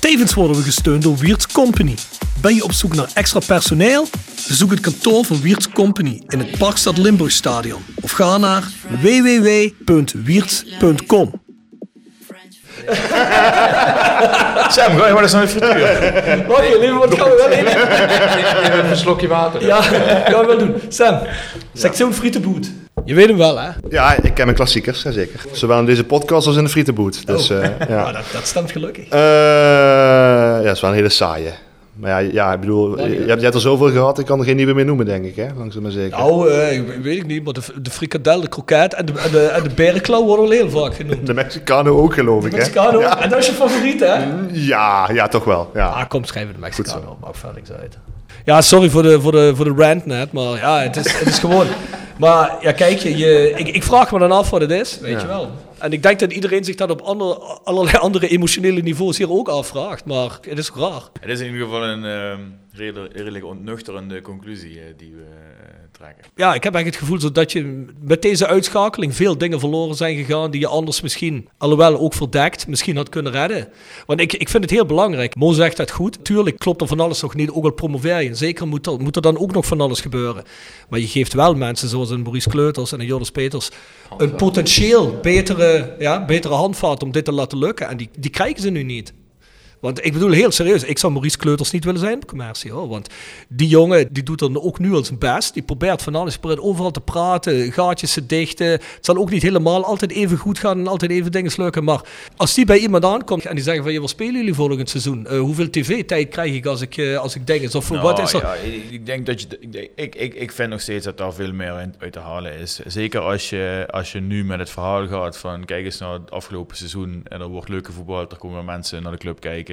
Tevens worden we gesteund door Wiert's Company. Ben je op zoek naar extra personeel? Bezoek het kantoor van Wiert's Company in het Parkstad Limburgstadion of ga naar www.wiert.com. [LAUGHS] Sam, ga je maar eens naar de frituur. Wacht even, wat gaan we wel [LAUGHS] even? Even een slokje water. Ja, [LAUGHS] gaan we wel doen. Sam, sectie frietenboet. Je weet hem wel, hè? Ja, ik ken mijn klassiekers, ja, zeker. Zowel in deze podcast als in de frietenboot. Dus, eh, Maar [LAUGHS] ja. dat, dat stemt gelukkig. Eh, ja, het is wel een hele saaie. Maar ja, ja ik bedoel, je, je hebt, er zoveel gehad, ik kan er geen nieuwe meer noemen, denk ik, hè? Langzaam maar zeker. Nou, eh, weet ik niet, maar de, de frikadel, de kroket en de, en de, en de berenklauw worden wel heel vaak genoemd. De Mexicano ook, geloof ik, hè? Mexicano, en dat is je favoriet, hè? Ja, ja, toch wel. Ja. Ah, kom, schrijven de Mexicano maakt verder niks uit. Ja, sorry voor de, voor de, voor de rant net, maar ja, het is, het is gewoon... Maar ja, kijk, je, je, ik, ik vraag me dan af wat het is, weet Ja. je wel. En ik denk dat iedereen zich dat op andere, allerlei andere emotionele niveaus hier ook afvraagt, maar het is raar. Het is in ieder geval een ehm, redelijk, redelijk ontnuchterende conclusie eh, die we eh, trekken. Ja, ik heb eigenlijk het gevoel dat je met deze uitschakeling veel dingen verloren zijn gegaan die je anders misschien, alhoewel ook verdekt, misschien had kunnen redden. Want ik, ik vind het heel belangrijk. Mo zegt dat goed. Tuurlijk klopt er van alles nog niet, ook al promoveer je. Zeker moet er, moet er dan ook nog van alles gebeuren. Maar je geeft wel mensen zoals een Maurice Kleuters en een Joris Peters een potentieel betere, ja, betere handvat om dit te laten lukken. En die, die krijgen ze nu niet. Want ik bedoel heel serieus, ik zou Maurice Kleuters niet willen zijn op commercie. Hoor. Want die jongen die doet dan ook nu al zijn best. Die probeert van alles, probeert overal te praten, gaatjes te dichten. Het zal ook niet helemaal altijd even goed gaan en altijd even dingen slukken. Maar als die bij iemand aankomt en die zeggen van, je wat spelen jullie volgend seizoen? Uh, hoeveel tv-tijd krijg ik als ik, uh, als ik denk? Of nou, wat is er? Ja, ik denk dat je, ik, ik, ik, ik vind nog steeds dat daar veel meer uit te halen is. Zeker als je, als je nu met het verhaal gaat van, kijk eens naar het afgelopen seizoen en er wordt leuke voetbal, er komen mensen naar de club kijken.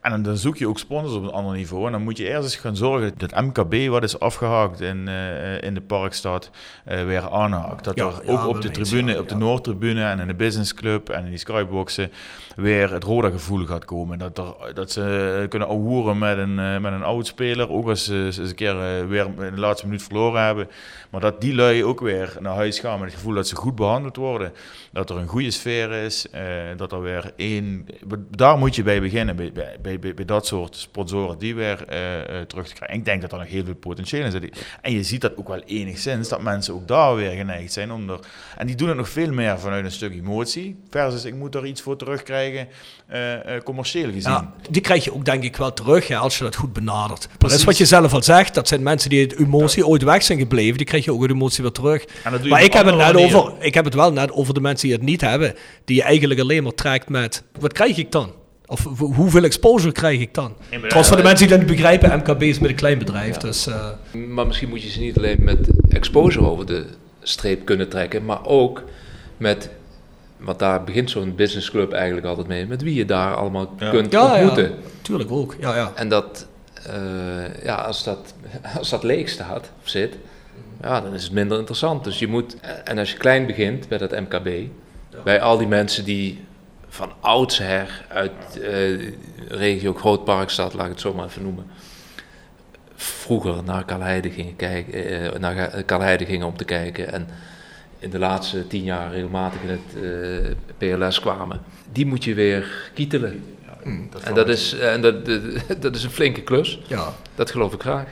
En dan zoek je ook sponsors op een ander niveau. En dan moet je eerst eens gaan zorgen dat MKB, wat is afgehaakt in, uh, in de Parkstad, uh, weer aanhaakt. Dat Ja, er ja, ook op de tribune, ja, op de. Noordtribune en in de businessclub en in die skyboxen weer het rode gevoel gaat komen. Dat, er, dat ze kunnen ahoeren met een, eh, met een oud speler, ook als ze eens een keer eh, weer in de laatste minuut verloren hebben. Maar dat die lui ook weer naar huis gaan met het gevoel dat ze goed behandeld worden. Dat er een goede sfeer is. eh, dat er weer één... Daar moet je bij beginnen, bij, bij, bij, bij- bij dat soort sponsoren die weer eh, eh, terug te krijgen. Ik denk dat er nog heel veel potentieel in zit. En je ziet dat ook wel enigszins, dat mensen ook daar weer geneigd zijn om er... En die doen het nog veel meer vanuit een stuk emotie. Versus, ik moet er iets voor terugkrijgen, eh, commercieel gezien. Ja, die krijg je ook denk ik wel terug hè, als je dat goed benadert. Dat Precies. is wat je zelf al zegt. Dat zijn mensen die het emotie ooit weg zijn gebleven. Die krijg je ook de emotie weer terug. Dat Maar ik heb, het net over, ik heb het wel net over de mensen die het niet hebben. Die je eigenlijk alleen maar trekt met... Wat krijg ik dan? Of hoeveel exposure krijg ik dan? Trouwens, voor de ja, mensen die dat niet begrijpen, MKB is met een klein bedrijf. Dus, eh, Maar misschien moet je ze niet alleen met exposure over de streep kunnen trekken, maar ook met, want daar begint zo'n businessclub eigenlijk altijd mee, met wie je daar allemaal Ja. kunt ja, ja, ontmoeten. tuurlijk ook. Ja, ja. En dat, eh, ja, als dat, [LAUGHS] als dat leeg staat of zit, ja, dan is het minder interessant. Dus je moet, en als je klein begint bij dat MKB, bij al die mensen die van oudsher uit eh regio Grootparkstad, laat ik het zo maar even noemen, vroeger naar Kalheide gingen kijken, eh, naar Kalheide gingen om te kijken en in de laatste tien jaar regelmatig in het eh, PLS kwamen. Die moet je weer kietelen. en dat is, en dat, dat, is een flinke klus. ja. Dat geloof ik graag.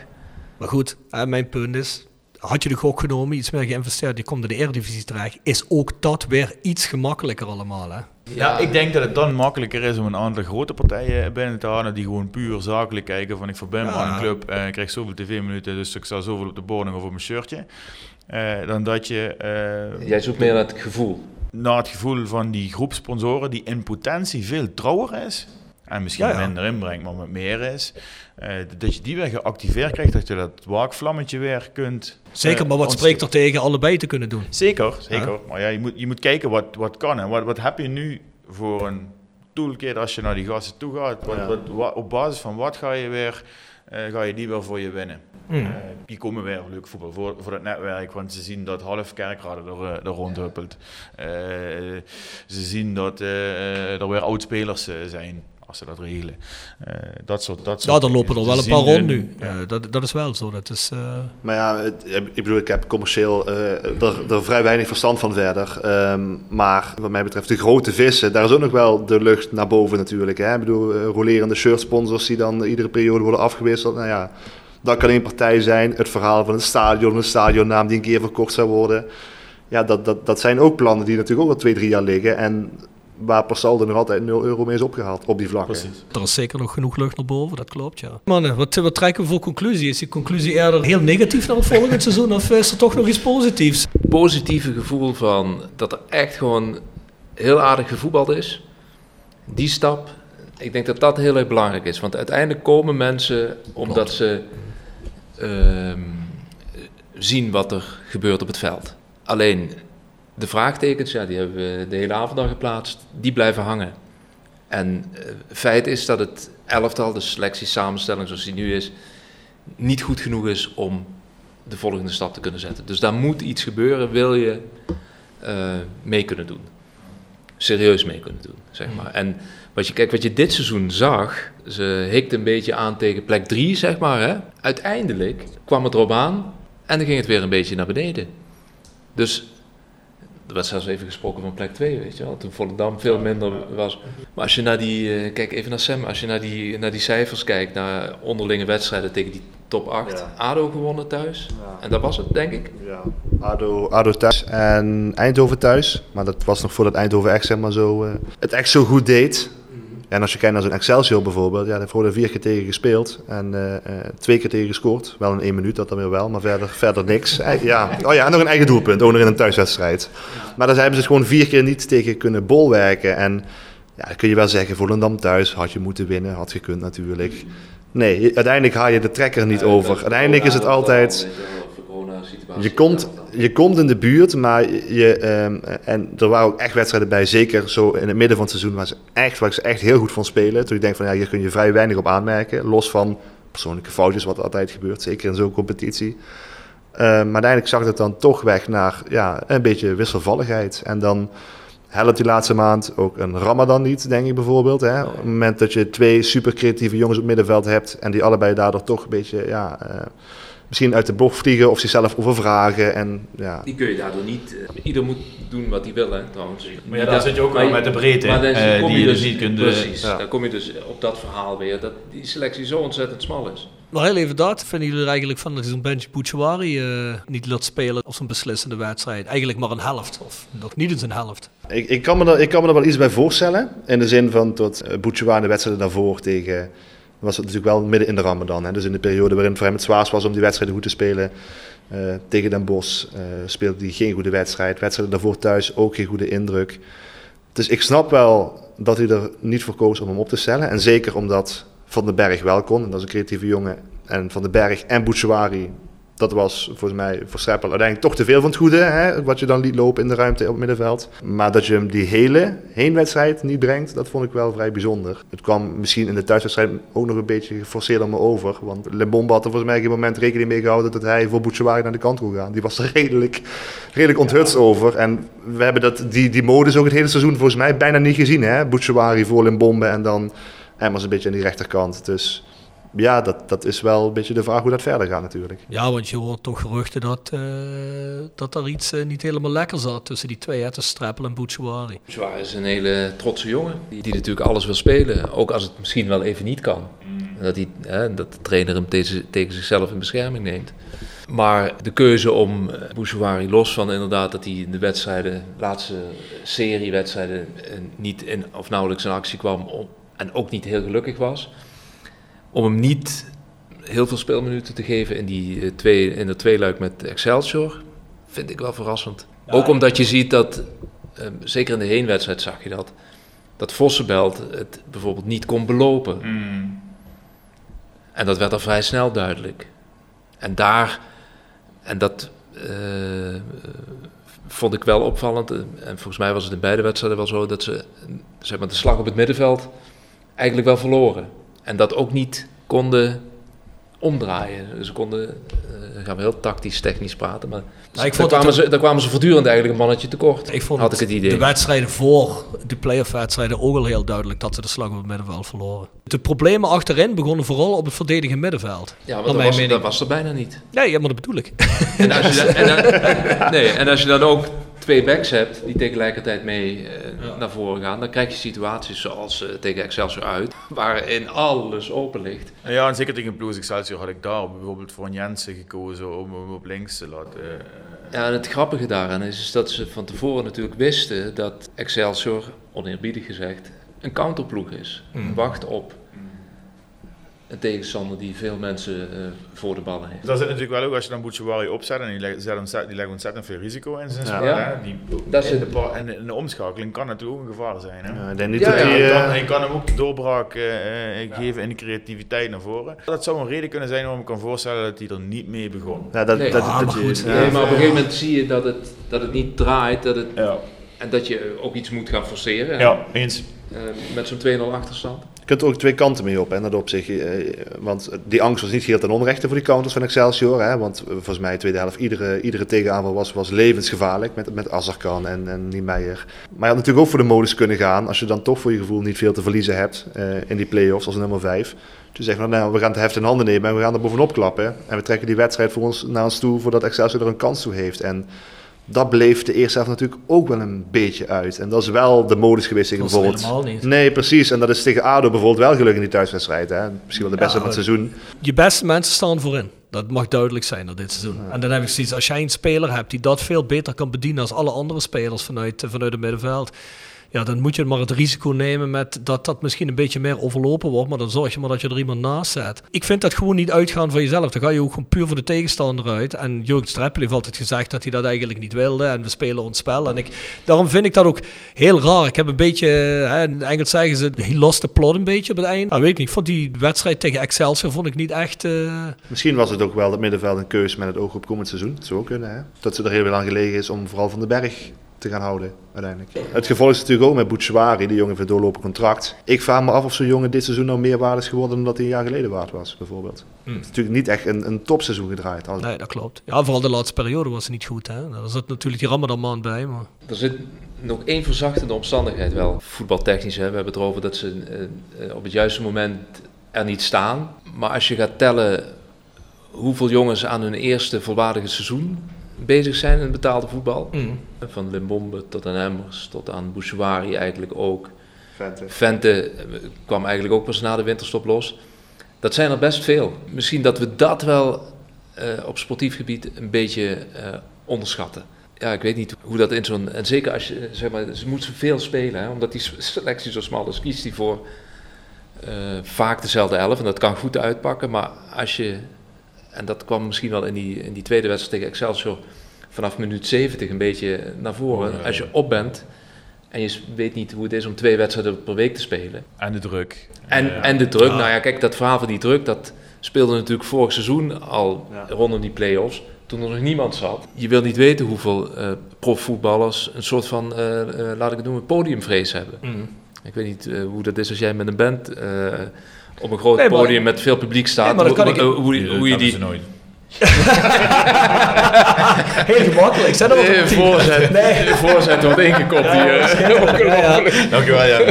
Maar goed, mijn punt is... Had je de gok genomen, iets meer geïnvesteerd, die komt in de Eredivisie terecht, is ook dat weer iets gemakkelijker allemaal. Hè? Ja, ik denk dat het dan makkelijker is om een aantal grote partijen binnen te halen die gewoon puur zakelijk kijken van ik verbind me Ja. aan een club en ik krijg zoveel tv-minuten, dus ik sta zoveel op de boarding of op mijn shirtje. Eh, dan dat je eh, Jij zoekt meer naar het gevoel. naar het gevoel van die groep sponsoren die in potentie veel trouwer is. En misschien Ja, ja. minder inbrengt, maar met meer is. Eh, dat je die weer geactiveerd krijgt, dat je dat waakvlammetje weer kunt. Zeker, eh, maar wat spreekt er tegen allebei te kunnen doen? Zeker, zeker. Maar ja, je moet, je moet kijken wat, wat kan. En wat, wat heb je nu voor een toolkit als je naar die gasten toe gaat? Wat, Ja. wat, wat- op basis van wat ga je weer, eh, ga je die weer voor je winnen? Hmm. Eh, die komen weer leuk voetbal voor, voor het netwerk, want ze zien dat half kerkrade er, er rondhuppelt. Eh, ze zien dat eh, er weer oudspelers zijn, als ze dat regelen. Eh, dat soort, dat Ja, er lopen er dingen. wel een paar rond nu. ja. Eh, dat, dat is wel zo. Dat is, eh, Maar ja, het- ik bedoel, ik heb commercieel eh, er, er vrij weinig verstand van verder. Ehm, maar wat mij betreft, de grote vissen, daar is ook nog wel de lucht naar boven natuurlijk. Hè? Ik bedoel, rolerende shirtsponsors die dan iedere periode worden afgewisseld. Nou ja, dat kan één partij zijn. Het verhaal van het stadion, een stadionnaam die een keer verkocht zou worden. Ja, dat, dat, dat zijn ook plannen die natuurlijk ook al twee, drie jaar liggen. En waar per saldo nog altijd 0 euro mee is opgehaald op die vlakken. Precies. er is zeker nog genoeg lucht naar boven, dat klopt, ja. Mannen, wat, wat trekken we voor conclusie? Is die conclusie eerder heel negatief naar het volgende [LAUGHS] seizoen of is er toch nog iets positiefs? Positieve gevoel van dat er echt gewoon heel aardig gevoetbald is. Die stap, ik denk dat dat heel erg belangrijk is. Want uiteindelijk komen mensen omdat ze ehm, zien wat er gebeurt op het veld. Alleen de vraagtekens, ja, die hebben we de hele avond al geplaatst, die blijven hangen. En eh, feit is dat het elftal, de selectiesamenstelling zoals die nu is, niet goed genoeg is om de volgende stap te kunnen zetten. Dus daar moet iets gebeuren, wil je eh, mee kunnen doen. Serieus mee kunnen doen, zeg maar. En wat je, kijk, wat je dit seizoen zag, ze hikte een beetje aan tegen plek 3, zeg maar. Hè? Uiteindelijk kwam het erop aan en dan ging het weer een beetje naar beneden. Dus er werd zelfs even gesproken van plek 2, weet je wel. Toen Volendam veel minder was. Maar als je naar die, eh, kijk even naar Sam, als je naar die, naar die cijfers kijkt, naar onderlinge wedstrijden tegen die top 8. Ja. ADO gewonnen thuis. En dat was het, denk ik. Ja, ADO, ADO thuis en Eindhoven thuis. Maar dat was nog voordat Eindhoven echt, zeg maar, zo, eh, het echt zo goed deed. En als je kijkt naar zo'n Excelsior bijvoorbeeld, ja, daar hebben we vier keer tegen gespeeld en eh, eh, twee keer tegen gescoord. Wel in één minuut, dat dan weer wel, maar verder, verder niks. Eh, ja. Oh ja, en nog een eigen doelpunt, ook nog in een thuiswedstrijd. Maar daar hebben ze het gewoon vier keer niet tegen kunnen bolwerken. En ja, dan kun je wel zeggen, Volendam thuis had je moeten winnen, had gekund natuurlijk. Nee, je- uiteindelijk haal je de trekker niet over. Uiteindelijk is het altijd... Je komt, je komt in de buurt, maar je, ehm, en er waren ook echt wedstrijden bij, zeker zo in het midden van het seizoen, waar, ze echt, waar ik ze echt heel goed vond spelen. Toen ik denk van ja, hier kun je vrij weinig op aanmerken, los van persoonlijke foutjes, wat altijd gebeurt, zeker in zo'n competitie. Ehm, maar uiteindelijk zag het dan toch weg naar ja, een beetje wisselvalligheid. En dan helpt die laatste maand ook een Ramadan niet, denk ik bijvoorbeeld. Hè? Op het moment dat je twee super creatieve jongens op het middenveld hebt en die allebei daardoor toch een beetje ja, eh, misschien uit de bocht vliegen of zichzelf overvragen. En, ja. Die kun je daardoor niet. eh, ieder moet doen wat hij wil, hè, trouwens. Maar ja, daar zit je ook wel met de breedte, maar dan eh, kom die je dus niet kunt, eh, Precies, ja. dan kom je dus op dat verhaal weer dat die selectie zo ontzettend smal is. Maar heel even dat, vinden jullie er eigenlijk van dat hij zo'n Benji Bouchouari eh, niet laat spelen op zo'n beslissende wedstrijd? Eigenlijk maar een helft, of nog niet eens een helft. Ik, ik, kan me er, ik kan me er wel iets bij voorstellen. In de zin van tot uh, de wedstrijden daarvoor tegen... was het natuurlijk wel midden in de Ramadan. Hè? Dus in de periode waarin het voor hem het zwaarst was om die wedstrijden goed te spelen. Uh, tegen Den Bosch uh, speelde hij geen goede wedstrijd. Wedstrijden daarvoor thuis ook geen goede indruk. Dus ik snap wel dat hij er niet voor koos om hem op te stellen. En zeker omdat Van den Berg wel kon. En dat is een creatieve jongen. En Van den Berg en Bouchouari dat was volgens mij voor Streppel uiteindelijk toch te veel van het goede, hè, wat je dan liet lopen in de ruimte op het middenveld. Maar dat je hem die hele heenwedstrijd niet brengt, dat vond ik wel vrij bijzonder. Het kwam misschien in de thuiswedstrijd ook nog een beetje geforceerd aan me over. Want Limbombe had er volgens mij geen moment rekening mee gehouden dat hij voor Bouchouari naar de kant kon gaan. Die was er [LAUGHS] redelijk, redelijk onthutst over. En we hebben dat, die, die modus ook het hele seizoen volgens mij bijna niet gezien. Bouchouari voor Limbombe en dan Emmers een beetje aan die rechterkant. Dus ja, dat, dat is wel een beetje de vraag hoe dat verder gaat natuurlijk. Ja, want je hoort toch geruchten dat, uh, dat er iets uh, niet helemaal lekker zat tussen die twee, hè, tussen Streppel en Bouchouari. Bouchouari is een hele trotse jongen, die, die, natuurlijk alles wil spelen, ook als het misschien wel even niet kan. Mm. Dat, die, hè, dat de trainer hem tegen, tegen zichzelf in bescherming neemt. Maar de keuze om uh, Bouchouari los van inderdaad dat hij in de wedstrijden, de laatste serie wedstrijden, niet in, of nauwelijks in actie kwam om, en ook niet heel gelukkig was om hem niet heel veel speelminuten te geven in, die uh, twee, in de tweeluik met Excelsior, vind ik wel verrassend. Ja, Ook omdat je ziet dat, uh, zeker in de heenwedstrijd zag je dat, dat Vossenbelt het bijvoorbeeld niet kon belopen. Mm. En dat werd al vrij snel duidelijk. En daar, en dat uh, vond ik wel opvallend, en volgens mij was het in beide wedstrijden wel zo, dat ze zeg maar, de slag op het middenveld eigenlijk wel verloren. En dat ook niet konden omdraaien. Dus ze konden, uh, gaan we heel tactisch, technisch praten, maar Nou, ik daar, vond kwamen het- ze, daar kwamen ze voortdurend eigenlijk een mannetje tekort. Ik vond had ik het idee. de wedstrijden voor de playoff wedstrijden ook al heel duidelijk dat ze de slag op het middenveld verloren. De problemen achterin begonnen vooral op het verdedigende middenveld. ja, want dat was, mening. dat was er bijna niet. Nee, ja, maar dat bedoel ik. En als je, [LAUGHS] dan, en, dan, nee, en als je dan ook twee backs hebt die tegelijkertijd mee eh, naar voren gaan, dan krijg je situaties zoals eh, tegen Excelsior uit, waarin alles open ligt. Ja, en zeker tegen Blues Excelsior had ik daar bijvoorbeeld voor een Jensen gekozen om hem op links te laten. eh, Ja, en het grappige daaraan is, is dat ze van tevoren natuurlijk wisten dat Excelsior, oneerbiedig gezegd, een counterploeg is. Mm. Wacht op een tegenstander die veel mensen eh, voor de ballen heeft. Daar zit natuurlijk wel ook, als je dan Bouchouari opzet en die legt, die legt ontzettend veel risico in zijn spel. Ja. Die, Dat is in, de en in de omschakeling kan natuurlijk ook een gevaar zijn. Hè? Ja, ik denk niet Ja, dat ja, hij... Hij eh, kan, hij kan hem ook de doorbraak eh, eh, geven in de creativiteit naar voren. Dat zou een reden kunnen zijn waarom ik kan voorstellen dat hij er niet mee begon. ja, dat, Nee. dat, Ah, dat maar je- goed. ja. Nee, maar op een gegeven moment zie je dat het, dat het niet draait dat het, Ja, en dat je ook iets moet gaan forceren. ja eens. Eh, met zo'n 2-0 achterstand. Kunt er ook twee kanten mee op, hè, dat opzicht. Eh, want die angst was niet geheel ten onrechte voor die counters van Excelsior. Hè, want volgens mij, tweede helft, iedere, iedere tegenaanval was, was levensgevaarlijk met, met Azarkan en, en Niemeyer. Maar je had natuurlijk ook voor de modus kunnen gaan, als je dan toch voor je gevoel niet veel te verliezen hebt eh, in die play-offs als nummer 5. Dus zeggen, nou, we gaan het heft in handen nemen en we gaan er bovenop klappen. En we trekken die wedstrijd voor ons, naar ons toe voordat Excelsior er een kans toe heeft. En dat bleef de eerste helft natuurlijk ook wel een beetje uit. En dat is wel de modus geweest tegen bijvoorbeeld... helemaal niet. Nee, precies. En dat is tegen ADO bijvoorbeeld wel gelukt in die thuiswedstrijd. Hè? Misschien wel de beste Ja, van het seizoen. Je beste mensen staan voorin. Dat mag duidelijk zijn dat dit seizoen. En dan heb ik zoiets, als jij een speler hebt die dat veel beter kan bedienen als alle andere spelers vanuit, vanuit het middenveld. Ja, dan moet je maar het risico nemen met dat dat misschien een beetje meer overlopen wordt. Maar dan zorg je maar dat je er iemand naast zet. Ik vind dat gewoon niet uitgaan van jezelf. Dan ga je ook gewoon puur voor de tegenstander uit. En Jurgen Streppel heeft altijd gezegd dat hij dat eigenlijk niet wilde. En we spelen ons spel. En ik, daarom vind ik dat ook heel raar. Ik heb een beetje, hè, in Engels zeggen ze, he lost the plot een beetje op het eind. Nou, weet ik niet. Vond die wedstrijd tegen Excelsior vond ik niet echt... Uh... Misschien was het ook wel het middenveld een keus met het oog op komend seizoen. Dat zou kunnen, hè? Dat ze er heel veel aan gelegen is om vooral Van de Berg te gaan houden uiteindelijk. Het gevolg is natuurlijk ook met Bouchouari, die jongen een doorlopen contract. Ik vraag me af of zo'n jongen dit seizoen nou meer waard is geworden dan dat hij een jaar geleden waard was, bijvoorbeeld. Hmm. Het is natuurlijk niet echt een, een topseizoen gedraaid. Als... Nee, dat klopt. Ja, vooral de laatste periode was het niet goed. Hè? Daar zit natuurlijk die Ramadan maand bij. Maar... Er zit nog één verzachtende omstandigheid wel. Voetbaltechnisch, hè. we hebben het erover dat ze uh, op het juiste moment er niet staan. Maar als je gaat tellen hoeveel jongens aan hun eerste volwaardige seizoen bezig zijn in het betaalde voetbal. Mm. Van Limbombe tot aan Emmers, tot aan Bouchouari eigenlijk ook. Vente. Vente eh, kwam eigenlijk ook pas na de winterstop los. Dat zijn er best veel. Misschien dat we dat wel uh, op sportief gebied een beetje uh, onderschatten. Ja, ik weet niet hoe dat in zo'n... En zeker als je, zeg maar, ze moeten veel spelen, hè, omdat die selectie zo smal is, kiest hij voor uh, vaak dezelfde elf. En dat kan goed uitpakken, maar als je en dat kwam misschien wel in die, in die tweede wedstrijd tegen Excelsior vanaf minuut 70 een beetje naar voren. Als je op bent en je weet niet hoe het is om twee wedstrijden per week te spelen. En de druk. En, en de druk. Nou ja, kijk, dat verhaal van die druk, dat speelde natuurlijk vorig seizoen al rondom die play-offs. Toen er nog niemand zat. Je wil niet weten hoeveel uh, profvoetballers een soort van, uh, uh, laat ik het noemen, podiumvrees hebben. Mm. Ik weet niet hoe dat is als jij met een band op een groot podium met veel publiek staat. Nee, maar dat kan hoe, ik... hoe, hoe, hoe je die... Nooit. [LAUGHS] Heel gemakkelijk. Zet hem op de voorzet. Nee. De voorzet wordt ingekopt ja, hier. Ja, Dankjewel, ja. [LAUGHS]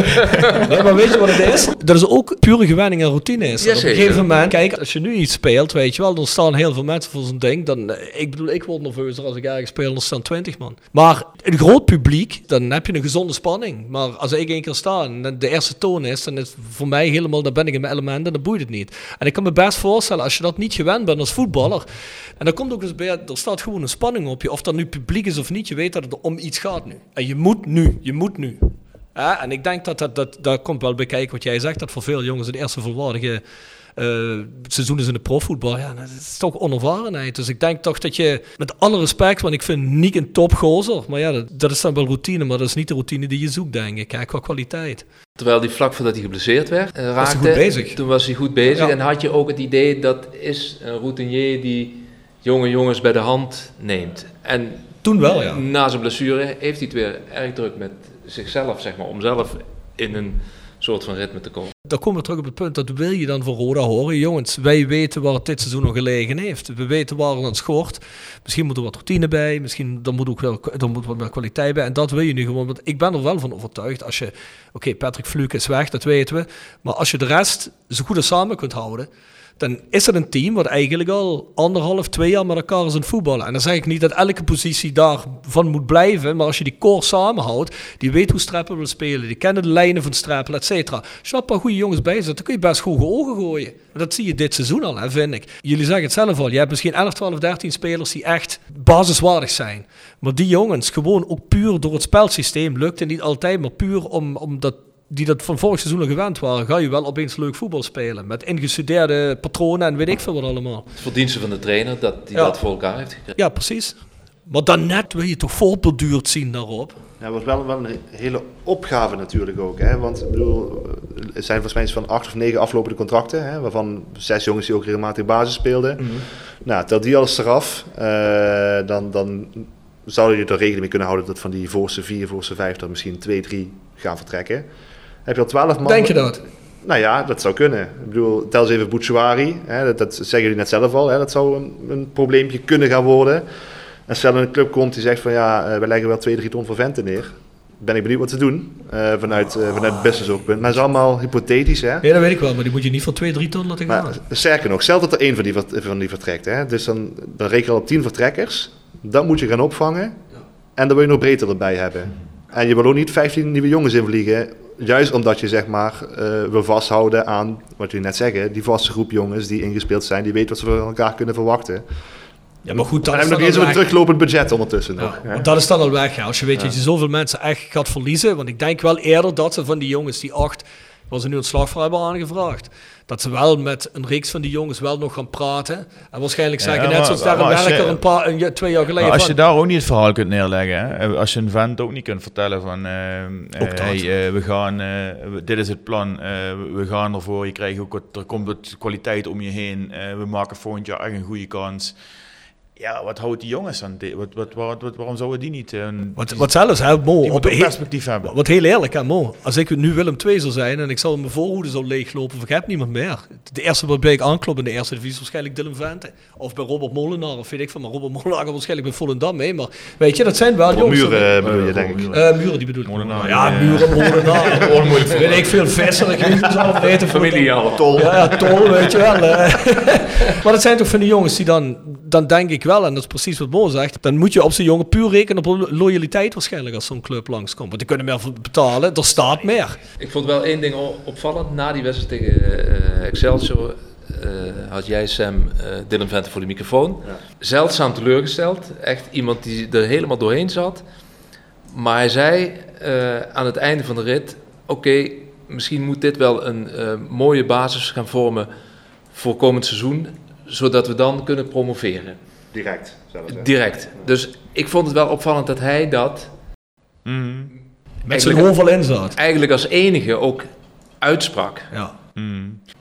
Nee, maar weet je wat het is? Dat is ook pure gewenning en routine is. op een gegeven moment, kijk, als je nu iets speelt, weet je wel, dan staan heel veel mensen voor zo'n ding. Dan, eh, ik bedoel, ik word nerveuzer als ik ergens speel, dan staan 20 man. Maar een groot publiek, dan heb je een gezonde spanning. Maar als ik één keer sta en de eerste toon is, dan is voor mij helemaal, dan ben ik in mijn element en dan boeit het niet. En ik kan me best voorstellen, als je dat niet gewend bent als voetballer, en dan komt ook eens bij, er staat gewoon een spanning op je. Of dat nu publiek is of niet, je weet dat het om iets gaat nu. En je moet nu, je moet nu. Ja, en ik denk dat dat, dat, dat komt wel bij kijken wat jij zegt, dat voor veel jongens het eerste volwaardige uh, seizoen is in de profvoetbal. Ja, dat is toch onervarenheid. Dus ik denk toch dat je, met alle respect, want ik vind Nick een topgozer. Maar ja, dat, dat, is dan wel routine, maar dat is niet de routine die je zoekt, denk ik. Kijk, qua kwaliteit. Terwijl die vlak voordat hij geblesseerd werd, uh, raakte, was bezig. toen was hij goed bezig. En had je ook het idee dat is een routinier die jonge jongens bij de hand neemt. En toen wel, ja. Na zijn blessure heeft hij het weer erg druk met zichzelf, zeg maar, om zelf in een soort van ritme te komen. Dan komen we terug op het punt, dat wil je dan van Roda horen. Jongens, wij weten waar het dit seizoen nog gelegen heeft. We weten waar het aan schort. Misschien moet er wat routine bij, misschien dan moet ook wel dan moet wat meer kwaliteit bij. En dat wil je nu gewoon, want ik ben er wel van overtuigd. Als je, oké, Patrick Fluke is weg, dat weten we. Maar als je de rest zo goed als samen kunt houden dan is er een team wat eigenlijk al anderhalf, twee jaar met elkaar is aan voetballen. En dan zeg ik niet dat elke positie daarvan moet blijven, maar als je die core samenhoudt, die weet hoe Strappel wil spelen, die kennen de lijnen van Strappel, et cetera. Als je een paar goede jongens bij zet, dan kun je best goede ogen gooien. Dat zie je dit seizoen al, hè, vind ik. Jullie zeggen het zelf al, je hebt misschien 11, 12, 13 spelers die echt basiswaardig zijn. Maar die jongens, gewoon ook puur door het spelsysteem, lukt het niet altijd, maar puur om, om dat die dat van vorig seizoen gewend waren, ga je wel opeens leuk voetbal spelen. Met ingestudeerde patronen en weet ik veel wat allemaal. Het verdienste van de trainer dat hij dat voor elkaar heeft gekregen. Ja, precies. Maar dan net wil je toch voortborduurd zien daarop. Ja, het wordt wel, wel een hele opgave natuurlijk ook. Hè? Want ik bedoel, er zijn volgens mij van acht of negen aflopende contracten. Hè? Waarvan zes jongens die ook regelmatig basis speelden. Mm -hmm. Nou, tel die alles eraf. Uh, dan, dan zou je er rekening mee kunnen houden dat van die voorste vier, voorste vijf er misschien twee, drie gaan vertrekken. Heb je al twaalf man... Denk je dat? Nou ja, dat zou kunnen. Ik bedoel, tel eens even Bouchouari. Hè, dat, dat, zeggen jullie net zelf al. Hè, dat zou een, een probleempje kunnen gaan worden. En stel een club komt die zegt van ja, uh, we leggen wel twee, drie ton voor Venten neer. Ben ik benieuwd wat te doen uh, vanuit, uh, vanuit het business oogpunt. Maar het is allemaal hypothetisch. Hè? Ja, dat weet ik wel, maar die moet je niet voor twee, drie ton laten gaan. Maar, sterker nog, stel dat er één van die, van die vertrekt. Hè? Dus dan, dan reken je al op tien vertrekkers. Dat moet je gaan opvangen. En dan wil je nog breedte erbij hebben. En je wil ook niet 15 nieuwe jongens invliegen juist omdat je zeg maar uh, wil vasthouden aan wat jullie net zeggen, die vaste groep jongens die ingespeeld zijn, die weten wat ze van elkaar kunnen verwachten. Ja, maar goed, dat hebben we nog eens een teruglopend budget ondertussen nog. Ja, want dat is dan al weg. Als je weet Ja. dat je zoveel mensen echt gaat verliezen. Want ik denk wel eerder dat ze van die jongens, die acht, waar ze nu ontslag voor hebben aangevraagd. Dat ze wel met een reeks van die jongens wel nog gaan praten. En waarschijnlijk Ja, zeggen, maar- net zoals daar een werker een paar, een, twee jaar geleden. Als je daar ook niet het verhaal kunt neerleggen, hè? als je een vent ook niet kunt vertellen van, eh, eh, hey, eh, we gaan, eh, dit is het plan, eh, we gaan ervoor, je krijgt ook wat, er komt wat kwaliteit om je heen, eh, we maken volgend jaar echt een goede kans. Ja, wat houdt die jongens aan? dit? Wat, wat, wat, wat- waarom zouden die niet eh, een wat, wat zelfs, hè, Mo, die op heel- perspectief hebben? Wat heel eerlijk, hè, Mo. Als ik nu Willem II zou zijn en ik zou mijn voorhoede zo leeglopen, of ik heb niemand meer. De eerste waarbij ik aanklop in de eerste divisie is waarschijnlijk Dylan Vente. Of bij Robert Molenaar, of weet ik van. Maar Robert Molenaar gaat waarschijnlijk bij Volendam mee. Maar weet je, dat zijn wel jongens. muren dat- eh, bedoel je, denk ik. Eh, muren, die bedoel ik. Molenaar, ja, ja. muren, Molenaar. [LAUGHS] weet ik veel, visser, ik weet zelf weten. Familie al. Tol. Ja, ja, tol, weet je wel. eh. [LAUGHS] maar dat zijn toch van die jongens die dan, dan denk ik wel, en dat is precies wat Mo zegt, dan moet je op zo'n jongen puur rekenen op lo- loyaliteit waarschijnlijk als zo'n club langskomt. Want die kunnen meer voor betalen, er staat meer. Ik vond wel één ding opvallend. Na die wedstrijd tegen eh, Excelsior eh, had jij Sam eh Dylan Vente voor de microfoon. Zeldzaam teleurgesteld. Echt iemand die er helemaal doorheen zat. Maar hij zei eh, aan het einde van de rit... Oké, misschien moet dit wel een eh, mooie basis gaan vormen voor komend seizoen. Zodat we dan kunnen promoveren. Direct. zelfs? Direct. Dus ik vond het wel opvallend dat hij dat Mhm. Met zijn Eigenlijk- hoofd al in zat. eigenlijk als enige ook uitsprak. Ja. Mhm.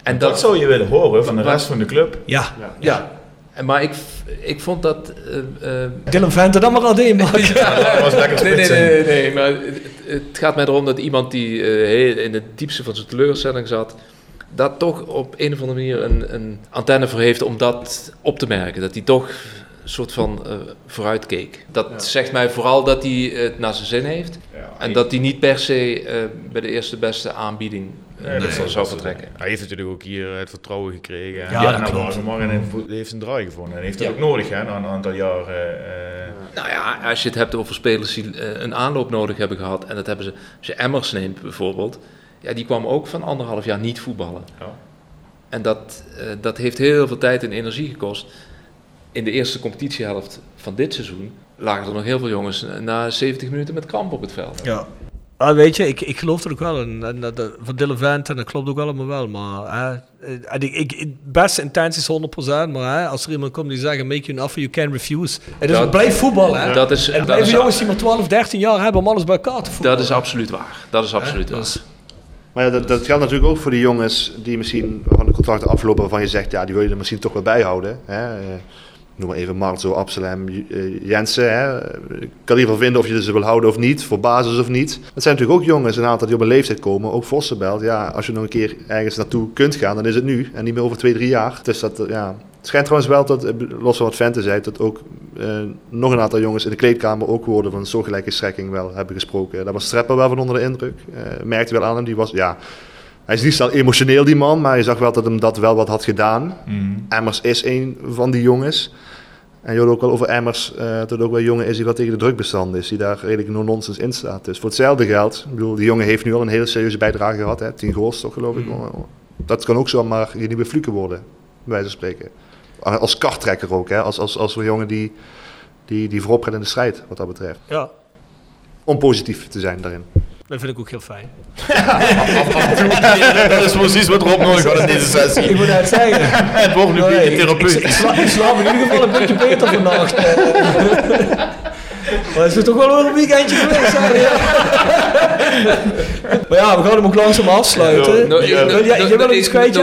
En Dat zou je willen horen van de rest van de club. Ja. Ja, En maar ik, ik vond dat. eh, eh, Dylan Vente dan maar al die [LAUGHS] maken. Dat was lekker nee, nee, nee, nee, nee, maar het, het gaat mij erom dat iemand die heel in het diepste van zijn teleurstelling zat, daar toch op een of andere manier een, een antenne voor heeft om dat op te merken. Dat hij toch soort van eh vooruit keek. Dat zegt mij vooral dat hij het naar zijn zin heeft. En dat hij niet per se eh, bij de eerste beste aanbieding eh, Nee, zou- vertrekken. Hij heeft natuurlijk ook hier het vertrouwen gekregen. Ja, Ja, dat en klopt. maar en hij heeft zijn draai gevonden. En heeft dat Ja. ook nodig hè, na een aantal jaren. eh, Nou ja, als je het hebt over spelers die een aanloop nodig hebben gehad. En dat hebben ze, als je Emmers neemt bijvoorbeeld. Ja, die kwam ook van anderhalf jaar niet voetballen. Ja. En dat, eh, dat heeft heel veel tijd en energie gekost. In de eerste competitiehelft van dit seizoen lagen er nog heel veel jongens na 70 minuten met kramp op het veld. Ja. Ah, weet je, ik, ik geloof er ook wel in. En, dat- dat- van Dylan Vente, en dat klopt ook allemaal wel. Maar hè, eh, en ik, ik, beste intenties 100%. Maar hè, als er iemand komt die zegt, make you an offer you can refuse. Het is Dat- blijf voetballen. Hè. Dat is, En blijven jongens die maar 12, 13 jaar hebben om alles bij elkaar te voetballen. dat is absoluut waar. Dat is absoluut Hè, waar. dus- Maar ja, dat, dat geldt natuurlijk ook voor die jongens die misschien van de contracten aflopen waarvan je zegt, ja, die wil je er misschien toch wel bijhouden. Hè? Noem maar even Marzo, Absalem, eh, Jensen. Hè? Ik kan geval vinden of je ze wil houden of niet, voor basis of niet. Dat zijn natuurlijk ook jongens, een aantal die op een leeftijd komen, ook Vossenbelt. Ja, als je nog een keer ergens naartoe kunt gaan, dan is het nu en niet meer over twee, drie jaar. Dus dat, eh, ja. Het schijnt trouwens wel dat, eh, los van wat Vente zei, dat ook eh, nog een aantal jongens in de kleedkamer ook woorden van soortgelijke strekking wel hebben gesproken. Daar was Strepper wel van onder de indruk. Eh, merkte wel aan hem, die was, ja, hij is niet zo emotioneel die man, maar je zag wel dat hem dat wel wat had gedaan. mhm. Emmers is een van die jongens. En je hoort ook wel over Emmers, eh, dat het ook wel een jongen is die wat tegen de drukbestand is, die daar redelijk no-nonsens in staat. Dus voor hetzelfde geld, ik bedoel, die jongen heeft nu al een hele serieuze bijdrage gehad, hè, 10 goals toch geloof ik. Dat kan ook zomaar je nieuwe fluke worden, bij wijze van spreken. Als karttrekker ook, hè, als, als, als een jongen die, die, die voorop gaat in de strijd, wat dat betreft. ja, Om positief te zijn daarin. Dat vind ik ook heel fijn. [LAUGHS] dat is precies wat Rob nodig had in deze Ik sessie. moet net zeggen. [LAUGHS] Het wordt nu een Nee, beetje ik, ik, ik, sla, ik slaap in ieder geval een beetje beter vannacht. eh. [LAUGHS] Maar het is toch wel weer een weekendje geweest? Ja. Maar ja, we gaan hem ook langzaam afsluiten. Ja, wil jij- wil nog iets kwijt,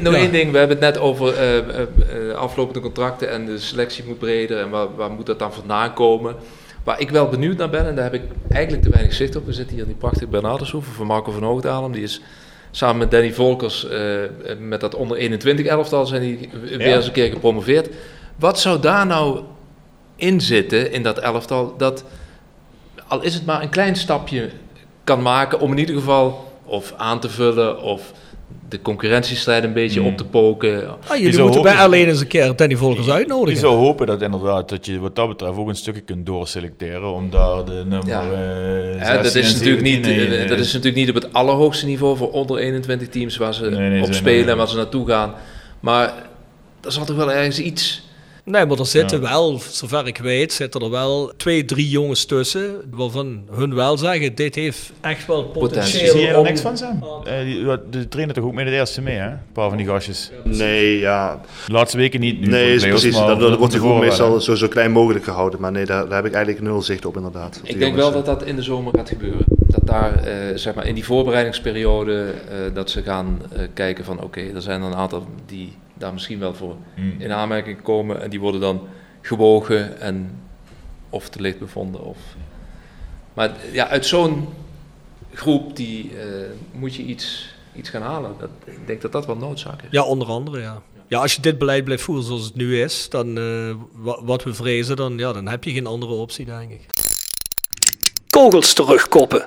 Nog één ding. We hebben het net over eh, eh, eh, aflopende contracten en de selectie moet breder. En waar, waar moet dat dan vandaan komen? Waar ik wel benieuwd naar ben, en daar heb ik eigenlijk te weinig zicht op. We zitten hier in die prachtige Bernardershoeve van Marco van Hoogdalem. Die is samen met Danny Volkers eh, met dat onder 21 elftal zijn die weer Ja. eens een keer gepromoveerd. Wat zou daar nou in zitten in dat elftal? Dat al is het maar een klein stapje kan maken om in ieder geval of aan te vullen of de concurrentiestrijd een beetje Mm. op te poken. Ah, Je jullie moeten bij alleen eens een keer Danny Volkers Je uitnodigen. zou hopen dat inderdaad dat je wat dat betreft ook een stukje kunt doorselecteren om daar de nummer Ja. eh, Hè, dat, 16 is natuurlijk niet, 17 eh, dat eh, is natuurlijk niet op het allerhoogste niveau voor onder 21 teams waar ze Nee, nee, op spelen eh, en waar ze naartoe gaan. Maar er zal toch wel ergens iets Nee, maar er zitten Ja. wel, zover ik weet, zitten er wel twee, drie jongens tussen. Waarvan hun wel zeggen: dit heeft echt wel potentieel. Zie je er om- niks van, Sam? Eh, die, wat- de trainer toch ook met het eerste mee, hè? Een paar van die gastjes. Nee, ja. De laatste weken niet. Nu Nee, de is precies. maar Dat, dat wordt die groep meestal zo, zo klein mogelijk gehouden. Maar nee, daar, daar heb ik eigenlijk nul zicht op inderdaad. Op Ik denk wel dat dat in de zomer gaat gebeuren. Dat daar, eh, zeg maar, in die voorbereidingsperiode, eh, dat ze gaan eh, kijken van, oké, er zijn er een aantal die daar misschien wel voor Hmm. in aanmerking komen. En die worden dan gewogen en of te licht bevonden. Of... Maar ja, uit zo'n groep die, eh, moet je iets, iets gaan halen. Dat, ik denk dat dat wel noodzaak is. Ja, onder andere, ja. Ja, als je dit beleid blijft voeren zoals het nu is, dan eh, wa- wat we vrezen, dan, ja, dan heb je geen andere optie, denk ik. Kogels terugkoppen.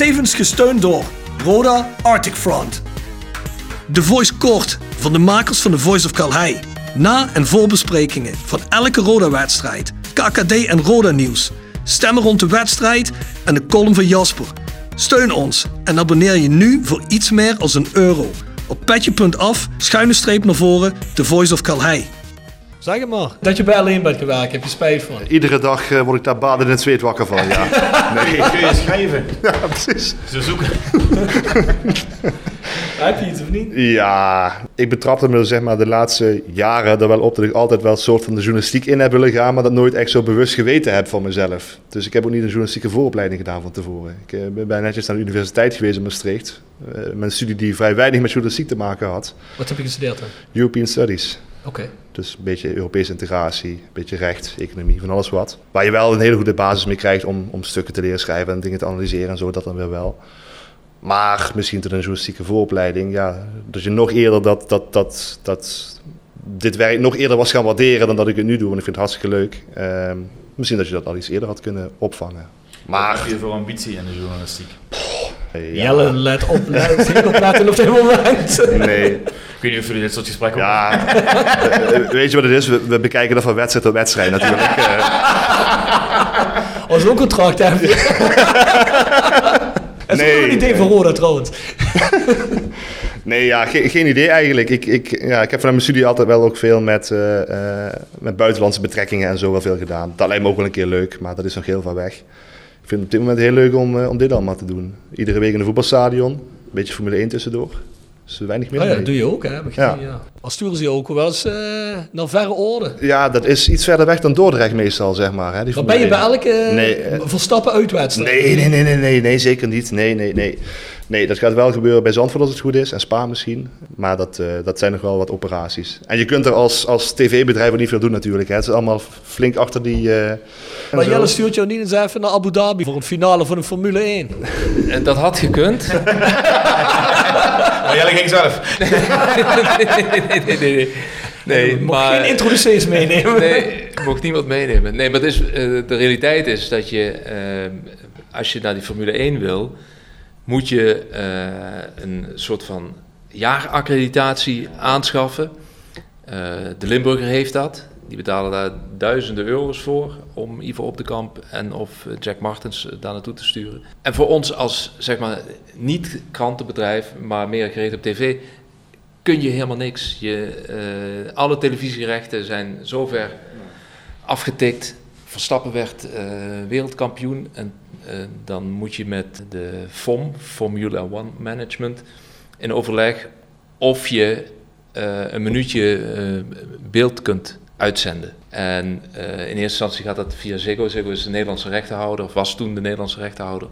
Tevens gesteund door Roda Arctic Front. De Voice Kort van de makers van The Voice of Calhei. Na- en voorbesprekingen van elke Roda-wedstrijd, KKD en Roda-nieuws. Stemmen rond de wedstrijd en de column van Jasper. Steun ons en abonneer je nu voor iets meer als een euro. Op petje.af, schuine streep naar voren, The Voice of Calhei. Zeg het maar. Dat je bij alleen bent gewerkt, heb je spijt van. Iedere dag eh, word ik daar baden in het zweet wakker van, ja. [LAUGHS] Nee. Kun je schrijven? [LAUGHS] Ja, precies. Ze zoeken. [LAUGHS] Heb je iets of niet? Ja, ik betrapte me er zeg maar de laatste jaren er wel op dat ik altijd wel een soort van de journalistiek in heb willen gaan, maar dat nooit echt zo bewust geweten heb van mezelf. Dus ik heb ook niet een journalistieke vooropleiding gedaan van tevoren. Ik eh, ben bij netjes naar de universiteit geweest in Maastricht. Eh, met een studie die vrij weinig met journalistiek te maken had. Wat heb je gestudeerd dan? European Studies. Oké. Dus een beetje Europese integratie, een beetje recht, economie, van alles wat. Waar je wel een hele goede basis mee krijgt om, om stukken te leren schrijven en dingen te analyseren en zo, dat dan weer wel. Maar misschien tot een journalistieke vooropleiding, ja, dat je nog eerder dat, dat, dat, dat dit werk nog eerder was gaan waarderen dan dat ik het nu doe. Want ik vind het hartstikke leuk. Ehm, misschien dat je dat al iets eerder had kunnen opvangen. Wat Maar heb je voor ambitie in de journalistiek? Ja, Jelle, let op. Let opletten op dit moment. nee. Ik weet niet of jullie dit soort gesprekken Ja, weet je wat het is? We, we bekijken dat van wedstrijd tot wedstrijd natuurlijk. Eh, Als zo'n contract heb je. Dat is ook [LAUGHS] Nee. een idee van Roda trouwens. Nee, ja, ge- geen idee eigenlijk. Ik, ik, ja, ik heb vanuit mijn studie altijd wel ook veel met, eh, eh, met buitenlandse betrekkingen en zo wel veel gedaan. Dat lijkt me ook wel een keer leuk, maar dat is nog heel ver weg. Vind het op dit moment heel leuk om, eh, om dit allemaal te doen. Iedere week in een voetbalstadion, een beetje Formule 1 tussendoor. Dus weinig meer. Oh ja, dat doe je ook, hè? Heb ik Ja. gezien, ja. Al sturen ze je ook wel eens eh, naar verre orde. Ja, dat is iets verder weg dan Dordrecht meestal, zeg maar. Hè, die Dan ben je bij 1. elke Nee, eh, eh, Verstappen uitwedstrijd. Nee, nee, nee, nee, nee, nee, zeker niet. Nee, nee, nee. Nee, dat gaat wel gebeuren bij Zandvoort als het goed is en Spa misschien. Maar dat, eh, dat zijn nog wel wat operaties. En je kunt er als, als tv-bedrijf ook niet veel doen natuurlijk. Hè. Het is allemaal flink achter die... eh, Maar. Jelle stuurt jou niet eens even naar Abu Dhabi voor een finale van een Formule 1. En dat had gekund. [LAUGHS] Maar Jelle ging zelf. nee, nee, nee, nee. Nee, Mag maar... geen introducees meenemen. Nee, mocht niemand meenemen. Nee, maar het is, eh, de realiteit is dat je, eh, als je naar die Formule 1 wil, moet je eh, een soort van jaaraccreditatie aanschaffen. Eh, de Limburger heeft dat. Die betalen daar duizenden euro's voor om Ivo op de Kamp en of Jack Martens eh, daar naartoe te sturen. En voor ons als, zeg maar, niet krantenbedrijf, maar meer gericht op tv, kun je helemaal niks. Je, eh, alle televisierechten zijn zover afgetikt. Verstappen werd eh, wereldkampioen en eh, dan moet je met de FOM, Formula One Management, in overleg of je eh, een minuutje eh, beeld kunt uitzenden. En eh, in eerste instantie gaat dat via Ziggo. Ziggo is de Nederlandse rechtenhouder, of was toen de Nederlandse rechtenhouder.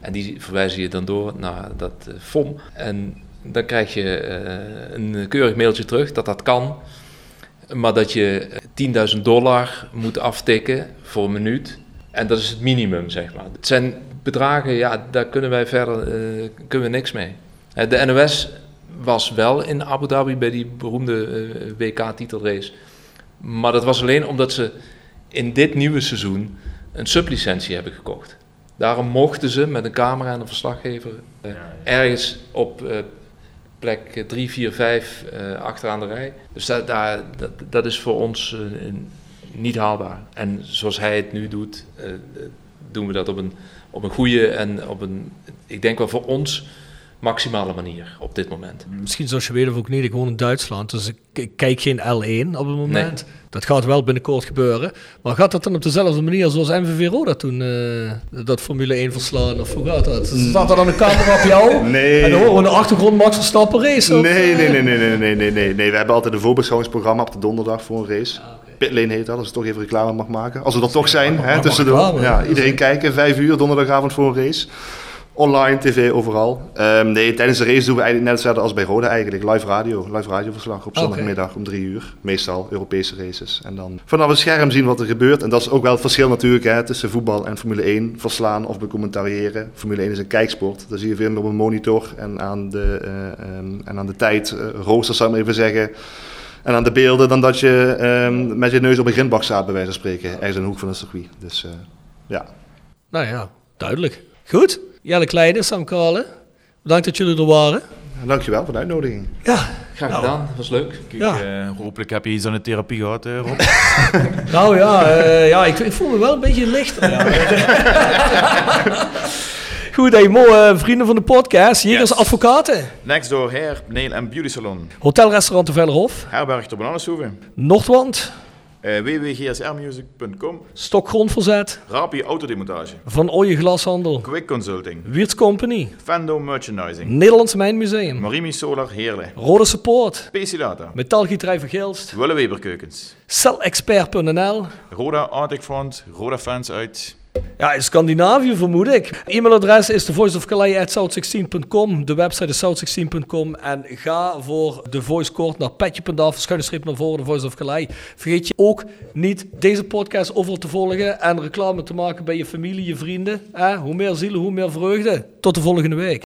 En die verwijzen je dan door naar dat eh, FOM. En dan krijg je eh, een keurig mailtje terug dat dat kan. Maar dat je 10.000 dollar moet aftikken voor een minuut. En dat is het minimum, zeg maar. Het zijn bedragen, ja, daar kunnen wij verder kunnen we niks mee. De NOS was wel in Abu Dhabi bij die beroemde WK-titelrace. Maar dat was alleen omdat ze in dit nieuwe seizoen een sublicentie hebben gekocht. Daarom mochten ze met een camera en een verslaggever eh, ergens op eh, plek 3, 4, 5 uh, achteraan de rij. Dus dat, daar, dat, dat is voor ons eh, niet haalbaar. En zoals hij het nu doet, doen we dat op een, op een goede en op een, ik denk wel voor ons, maximale manier op dit moment. Misschien zoals je weet of ook niet, ik woon in Duitsland, dus ik, ik kijk geen L1 op het moment. Dat gaat wel binnenkort gebeuren. Maar gaat dat dan op dezelfde manier zoals MVV Roda toen eh, dat Formule 1 verslaan? Of hoe gaat dat? Staat er dan een camera op jou? Nee. En dan horen we in de achtergrond Max Verstappen race? Of? Nee, nee, nee, nee, nee, nee, nee, nee, nee. We hebben altijd een voorbeschouwingsprogramma op de donderdag voor een race. Pitlane heet dat, als ik toch even reclame mag maken. Als we dat toch zijn, hè, tussendoor. reclame, Ja, ja. iedereen kijken, vijf uur, donderdagavond voor een race. Online, tv, overal. Ehm, nee, tijdens de race doen we eigenlijk net hetzelfde als bij Roda eigenlijk. Live radio, live radioverslag op zondagmiddag om drie uur. Meestal Europese races. En dan vanaf het scherm zien wat er gebeurt. En dat is ook wel het verschil natuurlijk hè, tussen voetbal en Formule 1. Verslaan of becommentariëren. Formule 1 is een kijksport. Daar zie je veel meer op een monitor en aan de, eh, ehm, en aan de tijd. eh roosters zou ik maar even zeggen. En aan de beelden dan dat je ehm, met je neus op een grindbak staat, bij wijze van spreken. Ergens in de hoek van een circuit. Dus eh, ja. Nou ja, duidelijk. Goed. Jelle Kleine, Sam Kralen. Bedankt dat jullie er waren. Dankjewel voor de uitnodiging. Ja. Graag Nou. gedaan, dat was leuk. Kijk, Ja. eh, hopelijk heb je iets aan de therapie gehad, eh, Rob. [LAUGHS] Nou ja, eh, ja ik, ik voel me wel een beetje lichter. Ja. [LAUGHS] Goed, hey, Mo, eh, vrienden van de podcast. Hier Yes. is advocaten. Next door Hair, Nail en Beauty Salon. Hotelrestaurant de Vellerhof. Herberg de Bananensoeven. Noordwand. Eh www.gsrmusic.com. Stokgrondverzet. Rapi Autodemontage. Van Ooyen Glashandel. Quick Consulting. Wiertz Company. Fando Merchandising. Nederlands Mijnmuseum. Marimi Solar Heerlen. Rode Support. PC Data. Metaalgieterij. Willeweber Keukens. Celexpert.nl. Roda Arctic Front. Roda Fans uit. Ja, in Scandinavië vermoed ik. E-mailadres is thevoiceofcalais.south16.com. De website is south16.com. En ga voor de voice court naar petje.af, schuine naar voren, de Voice of Calais. Vergeet je ook niet deze podcast overal te volgen en reclame te maken bij je familie, je vrienden. Hoe meer zielen, hoe meer vreugde. Tot de volgende week.